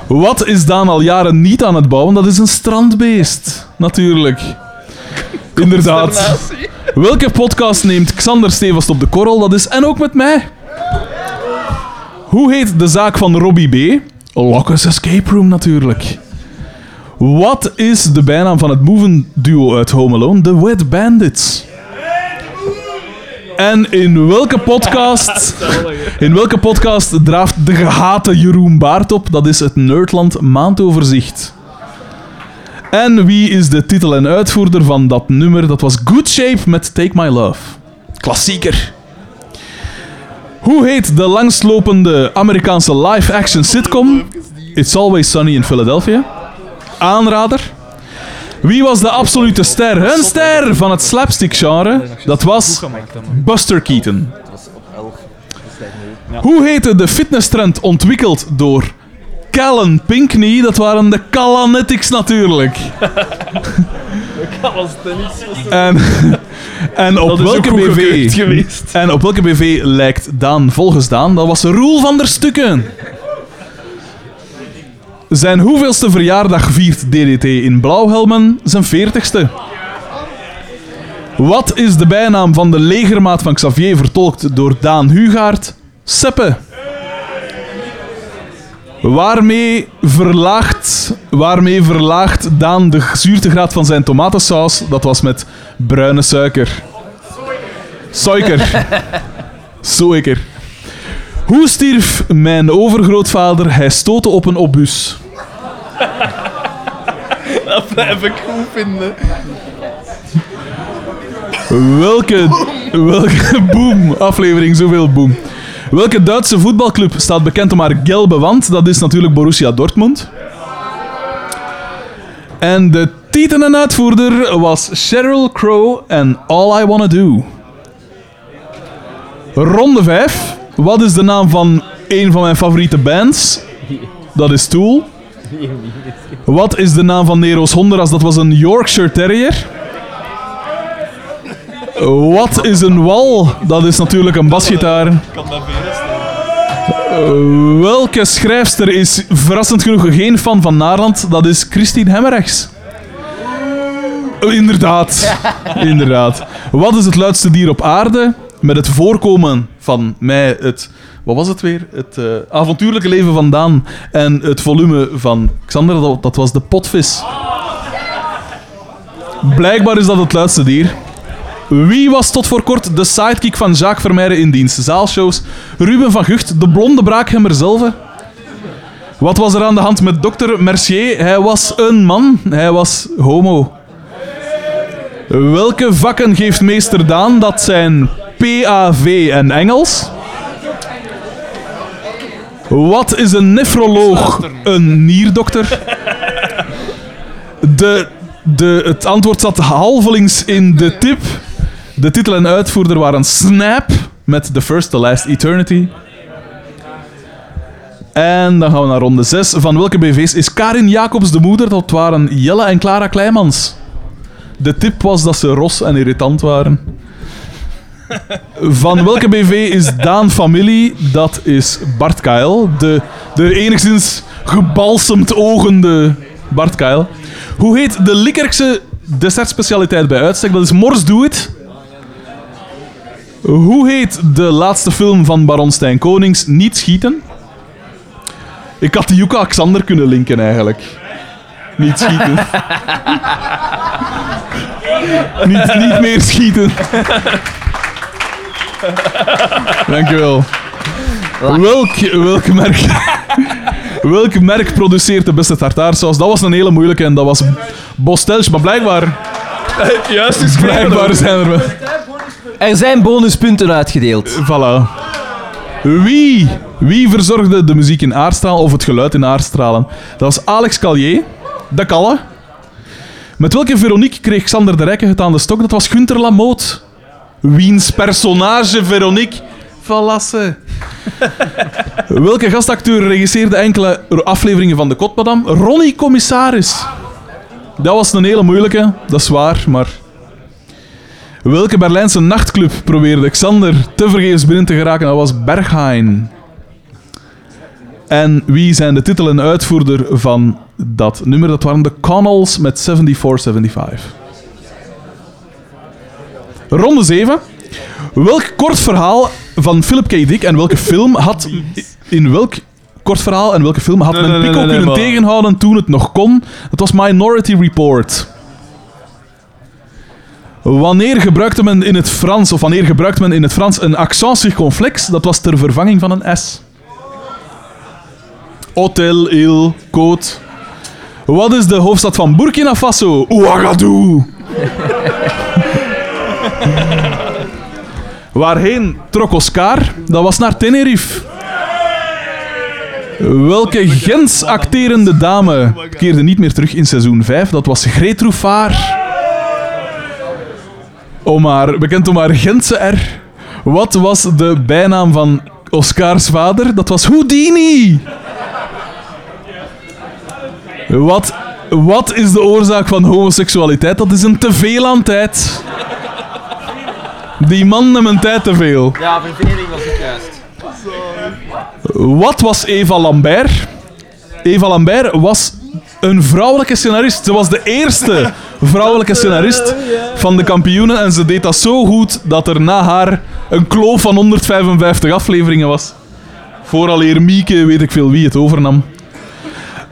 Wat is Daan al jaren niet aan het bouwen? Dat is een strandbeest, natuurlijk. Inderdaad. Welke podcast neemt Xander Stevast op de korrel? Dat is En ook met mij. Hoe heet de zaak van Robbie B? Locke's Escape Room natuurlijk. Wat is de bijnaam van het movenduo uit Home Alone? The Wet Bandits. En in welke podcast, in welke podcast draaft de gehate Jeroen Baart op? Dat is het Nerdland maandoverzicht. En wie is de titel en uitvoerder van dat nummer? Dat was Good Shape met Take My Love. Klassieker. Hoe heet de langslopende Amerikaanse live-action sitcom? It's Always Sunny in Philadelphia. Aanrader. Wie was de absolute ster? Een ster van het slapstick-genre. Dat was Buster Keaton. Hoe heette de fitnesstrend ontwikkeld door Callan Pinkney? Dat waren de Calanetics natuurlijk. En, en op welke BV. En op welke BV lijkt Daan volgens Daan? Dat was Roel van der Stukken. Zijn hoeveelste verjaardag viert DDT in Blauwhelmen? Zijn veertigste. Wat is de bijnaam van de legermaat van Xavier vertolkt door Daan Hugaard? Seppe. Waarmee verlaagt, waarmee verlaagt Daan de zuurtegraad van zijn tomatensaus? Dat was met bruine suiker. Suiker. Suiker. Hoe stierf mijn overgrootvader? Hij stootte op een obus. Dat blijf ik goed vinden. Welke, welke boom aflevering, zoveel boom. Welke Duitse voetbalclub staat bekend om haar gelbe wand? Dat is natuurlijk Borussia Dortmund. En de titel en uitvoerder was Sheryl Crow en All I Wanna Do. Ronde 5. Wat is de naam van een van mijn favoriete bands? Dat is Tool. Wat is de naam van Nero's Honduras? Dat was een Yorkshire Terrier. Wat is een wal? Dat is natuurlijk een basgitaar. Welke schrijfster is verrassend genoeg geen fan van Naarland? Dat is Christine Hemmerrechts. Inderdaad. Inderdaad. Wat is het luidste dier op aarde? Met het voorkomen van mij, het... Wat was het weer? Het eh, avontuurlijke leven van Daan en het volume van Xander, dat, was de potvis. Blijkbaar is dat het luidste dier. Wie was tot voor kort de sidekick van Jacques Vermeijren in dienst? Zaalshows. Ruben van Gucht, de blonde braakhemmer zelf. Wat was er aan de hand met dokter Mercier? Hij was een man. Hij was homo. Welke vakken geeft meester Daan? Dat zijn PAV en Engels. Wat is een nefroloog? Een nierdokter. De, de, het antwoord zat halvelings in de tip. De titel en uitvoerder waren Snap met The First, The Last Eternity. En dan gaan we naar ronde 6. Van welke BV's is Karin Jacobs de moeder? Dat waren Jelle en Clara Kleimans. De tip was dat ze ros en irritant waren. Van welke BV is Daan familie? Dat is Bart Kail. De, de enigszins gebalsemd ogende Bart Kail. Hoe heet de Likkerkse dessertspecialiteit bij uitstek? Dat is Mors Doe It. Hoe heet de laatste film van Baron Stijn Konings? Niet schieten. Ik had die Yuka Alexander kunnen linken eigenlijk. Niet schieten. niet, niet meer schieten. Dankjewel. Welk, welk merk... welk merk produceert de beste tartaarsaus? Dat was een hele moeilijke en dat was Bostelch, maar blijkbaar... Juist is Blijkbaar zijn er wel... Er zijn bonuspunten uitgedeeld. Voilà. Wie, wie verzorgde de muziek in Aardstralen of het geluid in Aardstralen? Dat was Alex Callier, de Kalle. Met welke Veronique kreeg Xander de Rijke het aan de stok? Dat was Gunther Lamoot. Wiens personage Veronique Valasse. welke gastacteur regisseerde enkele afleveringen van De Kotmadam? Ronnie Commissaris. Dat was een hele moeilijke, dat is waar, maar... Welke Berlijnse nachtclub probeerde Xander tevergeefs binnen te geraken? Dat was Berghain. En wie zijn de titel en uitvoerder van dat nummer? Dat waren de Connells met 7475. Ronde 7. Welk kort verhaal van Philip K. Dick en welke film had... In welk kort verhaal en welke film had men Pico kunnen tegenhouden toen het nog kon? Dat was Minority Report. Wanneer gebruikte men in het Frans, of wanneer gebruikte men in het Frans een accent circonflex? Dat was ter vervanging van een S. Hotel, il, côte. Wat is de hoofdstad van Burkina Faso? Ouagadougou. Waarheen trok Oscar? Dat was naar Tenerife. Welke Gens acterende dame keerde niet meer terug in seizoen 5? Dat was Greet Roefaar. Om bekend om haar Gentse R. Wat was de bijnaam van Oscars vader? Dat was Houdini. Wat, wat is de oorzaak van homoseksualiteit? Dat is een teveel aan tijd. Die man neemt een tijd te veel. Ja, verveling was het juist. Wat was Eva Lambert? Eva Lambert was een vrouwelijke scenarist. Ze was de eerste vrouwelijke scenarist van de kampioenen. En ze deed dat zo goed dat er na haar een kloof van 155 afleveringen was. Vooraleer Mieke, weet ik veel wie, het overnam.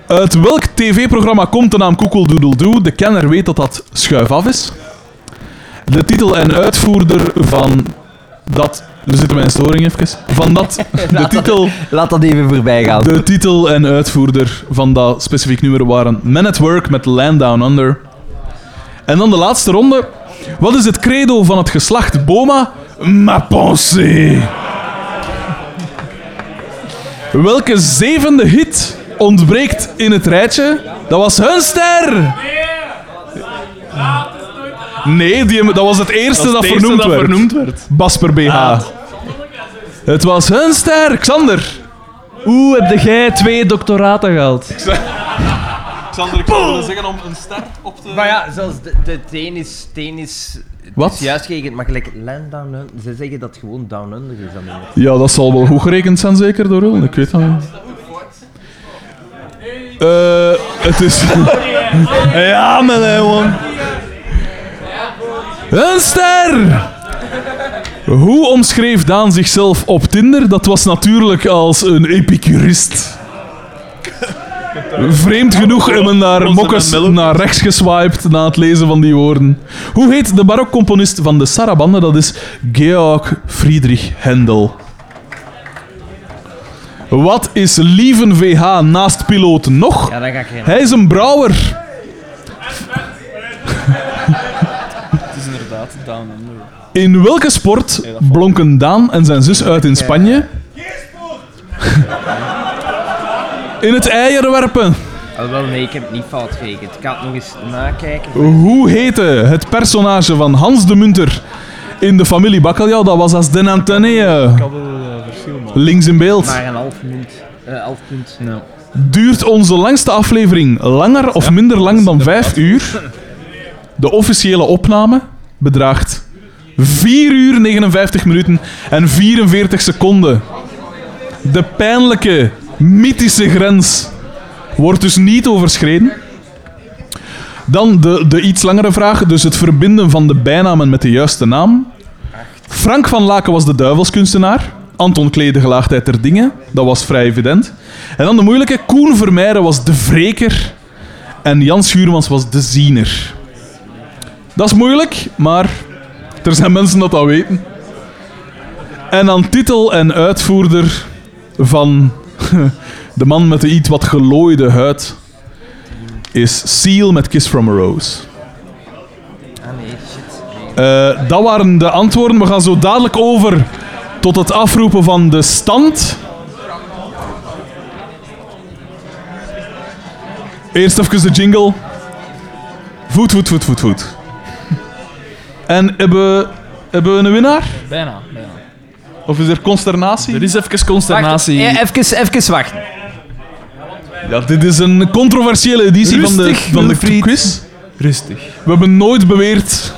Uit welk tv-programma komt de naam Koekeldoedeldoe? De kenner weet dat dat schuif af is. De titel en uitvoerder van dat... We zitten met een storing even. Van dat... De titel... Laat dat even voorbij gaan. De titel en uitvoerder van dat specifiek nummer waren Men at Work met Land Down Under. En dan de laatste ronde. Wat is het credo van het geslacht Boma? Ma pensée. Welke zevende hit ontbreekt in het rijtje? Dat was hun ster! Nee, die, dat was het eerste dat, vernoemd, werd. werd. Basper BH. Het was hun ster, Xander. Oeh, heb jij twee doctoraten gehaald? Xander, ik zou willen zeggen om een ster op te... Maar ja, zelfs de, de tennis, tennis... Wat? Het is juist gerekend, maar gelijk land down under, ze zeggen dat het gewoon down under is. Dan. Ja, dat zal wel goed gerekend zijn, zeker, door Ul. Ik weet dat niet. Eh, het is... Ja, man, man. Een ster! Hoe omschreef Daan zichzelf op Tinder? Dat was natuurlijk als een epicurist. Vreemd genoeg hebben daar mokkes naar rechts geswiped na het lezen van die woorden. Hoe heet de barokcomponist van de Sarabande? Dat is Georg Friedrich Händel. Wat is Lieven VH naast piloot nog? Ja, dan ga ik geen... Hij is een brouwer. In welke sport blonken Daan en zijn zus uit in Spanje? In het eierwerpen. Oh, wel, nee, ik heb het niet fout gerekend. Ik ga het nog eens nakijken. Hoe heette het personage van Hans de Munter in de familie Bakkeljauw? Dat was als Den uh, verschil, man. Links in beeld. Maar een half punt. eh punt. Nou. Duurt onze langste aflevering langer of minder lang dan vijf uur? De officiële opname bedraagt 4 uur 59 minuten en 44 seconden. De pijnlijke, mythische grens wordt dus niet overschreden. Dan de, de iets langere vraag, dus het verbinden van de bijnamen met de juiste naam. Frank van Laken was de duivelskunstenaar. Anton Klee de gelaagdheid ter dingen. Dat was vrij evident. En dan de moeilijke. Koen Vermeijren was de wreker. En Jan Schuurmans was de ziener. Dat is moeilijk, maar er zijn mensen dat dat weten. En aan titel en uitvoerder van de man met de iets wat gelooide huid is Seal met Kiss from a Rose. Ah. Eh, dat waren de antwoorden. We gaan zo dadelijk over tot het afroepen van de stand. Eerst even de jingle. Voet, voet, voet, voet, voet. En hebben we, hebben we een winnaar? Bijna, bijna. Of is er consternatie? Er is even consternatie. Wacht, eh, even, even wachten. Ja, dit is een controversiële editie van de, van de quiz. Rustig. We hebben nooit beweerd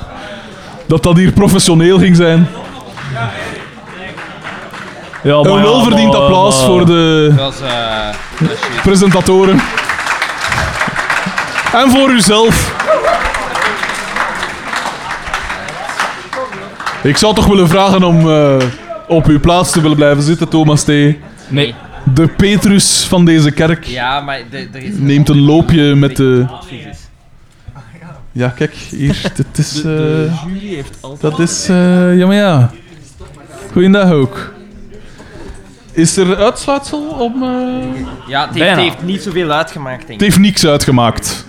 dat dat hier professioneel ging zijn. Ja, Een welverdiend applaus voor de Dat is... eh presentatoren. En voor uzelf. Ik zou toch willen vragen om eh, op uw plaats te willen blijven zitten, Thomas T. Nee. De Petrus van deze kerk ja, maar de- er is... neemt een loopje met de... Ja, kijk, hier. Dit is... eh, jury heeft altijd... dat is... eh, ja, maar ja. Goeiedag ook. Is er uitsluitsel om... eh, Ja, het heeft, Bijna. het heeft niet zoveel uitgemaakt, denk Het ik. heeft niks uitgemaakt.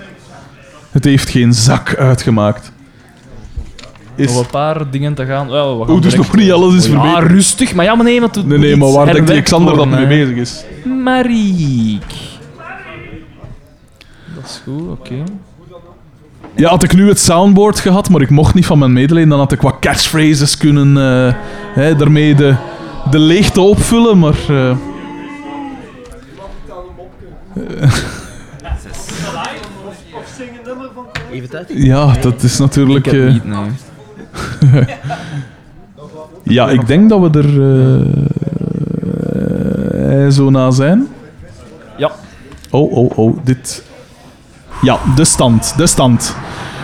Het heeft geen zak uitgemaakt. Is... Nog een paar dingen te gaan. Wel, we gaan Oeh, dus direct- nog niet alles is Ja, verbeterd. rustig. Maar ja, maar nee, want het Nee, nee, maar waar denkt Alexander dat mee bezig is? Mariek. Dat is goed, oké. Ja, had ik nu het soundboard gehad, maar ik mocht niet van mijn medelijden, dan had ik wat catchphrases kunnen eh, hè, daarmee de, de leegte opvullen, maar... eh, Even tijd. ja, dat is natuurlijk... Ik heb eh, niet, nee. ja, ik denk dat we er eh, eh, zo na zijn. Ja. Oh, oh, oh, dit... Ja, de stand, de stand.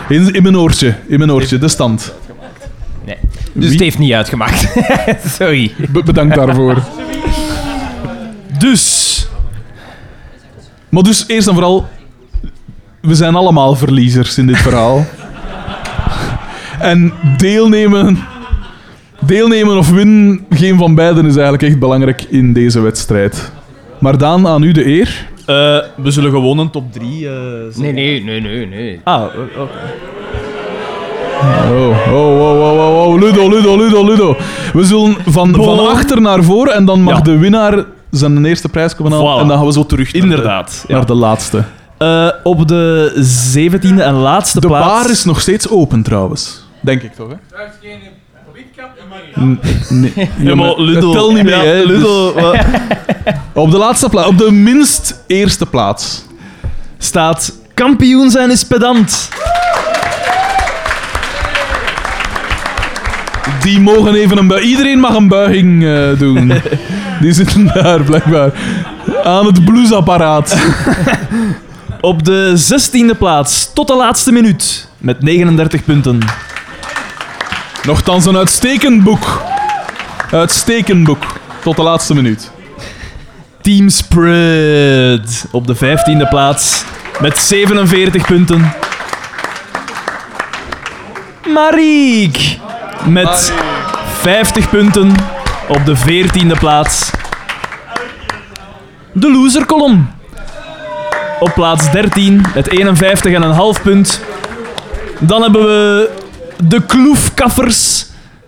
In, in mijn oortje, in mijn oortje, de stand. Nee. Dus Wie- het heeft niet uitgemaakt. Sorry. Be- bedankt daarvoor. Dus... Maar dus eerst en vooral, we zijn allemaal verliezers in dit verhaal. En deelnemen, deelnemen of winnen, geen van beiden is eigenlijk echt belangrijk in deze wedstrijd. Maar Daan, aan u de eer. eh, we zullen gewoon een top 3 eh Nee, nee, nee, nee, nee. Ah, eh, oké. Oh, oh, oh, oh, oh, oh, Ludo, Ludo, Ludo, Ludo. We zullen van, van achter naar voren en dan mag Ja. de winnaar zijn eerste prijs komen halen. Voilà. En dan gaan we zo terug naar de- Inderdaad. ja. naar de laatste. Eh, op de zeventiende en laatste De plaats... bar is nog steeds open trouwens. Denk ik toch, hè? Nee. Ja, maar Ludo... Het telt niet mee, Ja, hè. Ludo Dus op de laatste plaats, op de minst eerste plaats. staat... Kampioen zijn is pedant. Die mogen even een buiging... Iedereen mag een buiging eh, doen. Die zitten daar, blijkbaar. Aan het bluesapparaat. Op de zestiende plaats, tot de laatste minuut, met 39 punten. Nochtans een uitstekend boek. Uitstekend boek. Tot de laatste minuut. Team Spread op de vijftiende plaats, met 47 punten. Mariek met 50 punten op de veertiende plaats. De loser column op plaats 13 met 51,5 punt. Dan hebben we de kloefkaffers,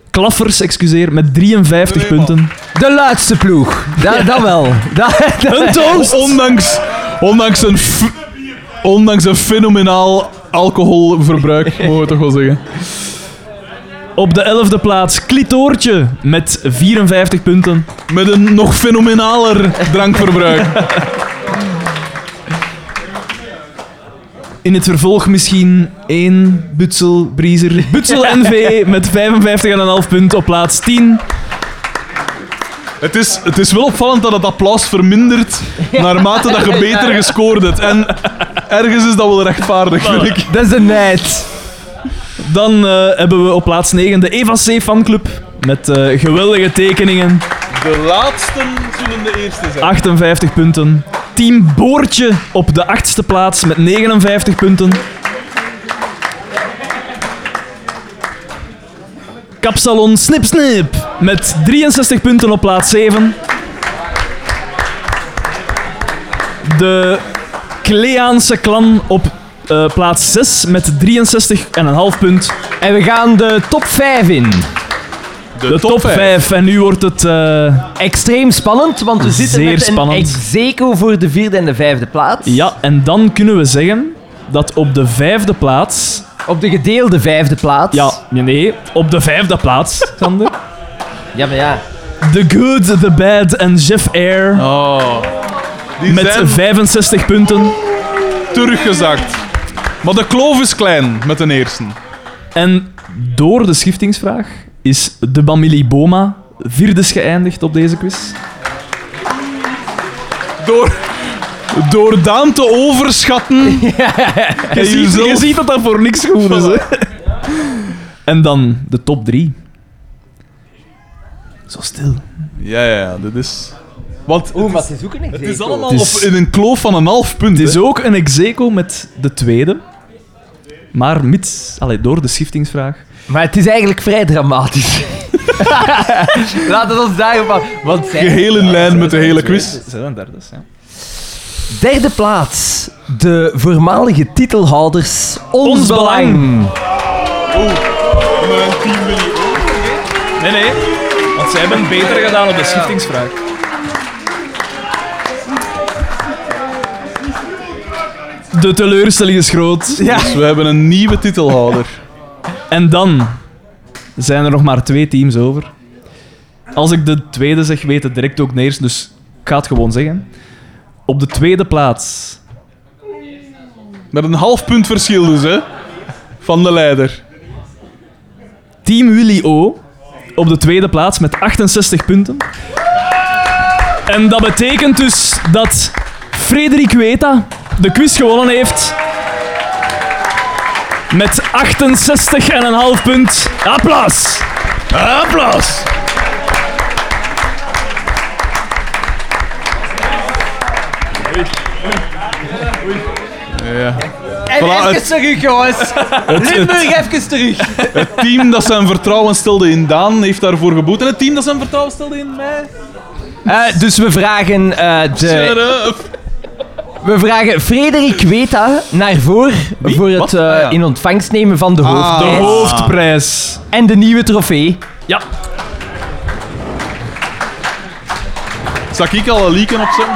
klaffers, excuseer, met 53 punten. De laatste ploeg. Dat, dat wel. Dat- Een toast! Ondanks, ondanks, een, ondanks een fenomenaal alcoholverbruik, mogen we toch wel zeggen. Op de elfde plaats Klitoortje met 54 punten. Met een nog fenomenaler drankverbruik. In het vervolg misschien één Butsel Briezer. Butsel NV met 55,5 punten op plaats 10. Het is, het is wel opvallend dat het applaus vermindert naarmate dat je beter gescoord hebt. En ergens is dat wel rechtvaardig, vind ik. dat is de nijd. Dan eh, hebben we op plaats 9 de Eva C fanclub met eh, geweldige tekeningen. De laatsten zullen de eerste zijn. 58 punten. Team Boortje op de achtste plaats met 59 punten. Kapsalon Snip Snip met 63 punten op plaats 7. De Kleaanse clan op eh, plaats 6 met 63,5 punt. En we gaan de top 5 in. De, top 5. En nu wordt het... eh, Extreem spannend, want we zitten Zeer met spannend. een ex-eco voor de vierde en de vijfde plaats. ja, en dan kunnen we zeggen dat op de vijfde plaats... Op de gedeelde vijfde plaats. Ja, nee, nee, op de vijfde plaats, Sander. Ja, maar ja. The Good, The Bad en Jeff Air Oh. Die met zijn 65 punten. teruggezakt. Maar de kloof is klein met de eerste. En door de schiftingsvraag is de Bamili Boma vierdes geëindigd op deze quiz. Door, door Daan te overschatten. Je ziet, jezelf- je ziet dat dat voor niks goed is. Hè? En dan de top 3. Zo stil. Ja, ja, ja, dit is... Want Oeh, maar het is ook een het is allemaal Het is- op, in een kloof van een half punt. Het is hè. ook een execo met de tweede. Maar mits, allee, door de schiftingsvraag. Maar het is eigenlijk vrij dramatisch. Laten we ons daarop af. Want zij- Geheel in lijn met de hele quiz. Zijn een derdes, ja. Derde plaats. De voormalige titelhouders Ons, Ons Belang. Nee, nee. Want zij hebben beter gedaan op de schiftingsvraag. De teleurstelling is groot. Dus we hebben een nieuwe titelhouder. En dan zijn er nog maar twee teams over. Als ik de tweede zeg, weet het direct ook neers, dus ik ga het gewoon zeggen. Op de tweede plaats Met een half punt verschil dus, hè. Van de leider. Team Willy O op de tweede plaats met 68 punten. En dat betekent dus dat Frederik Weta de quiz gewonnen heeft. Met 68,5 punt. Applaus! Applaus! Ja. En Voilà, even het- terug, jongens. Limburg, even terug. Het team dat zijn vertrouwen stelde in Daan heeft daarvoor geboet. En het team dat zijn vertrouwen stelde in mij... Eh, dus we vragen, eh, de, Shut up. We vragen Frederik Weta naar voren voor het eh, Ah, ja. in ontvangst nemen van de Ah. De hoofdprijs hoofdprijs. en de nieuwe trofee. Ja. Zal ik al een leaken opzetten?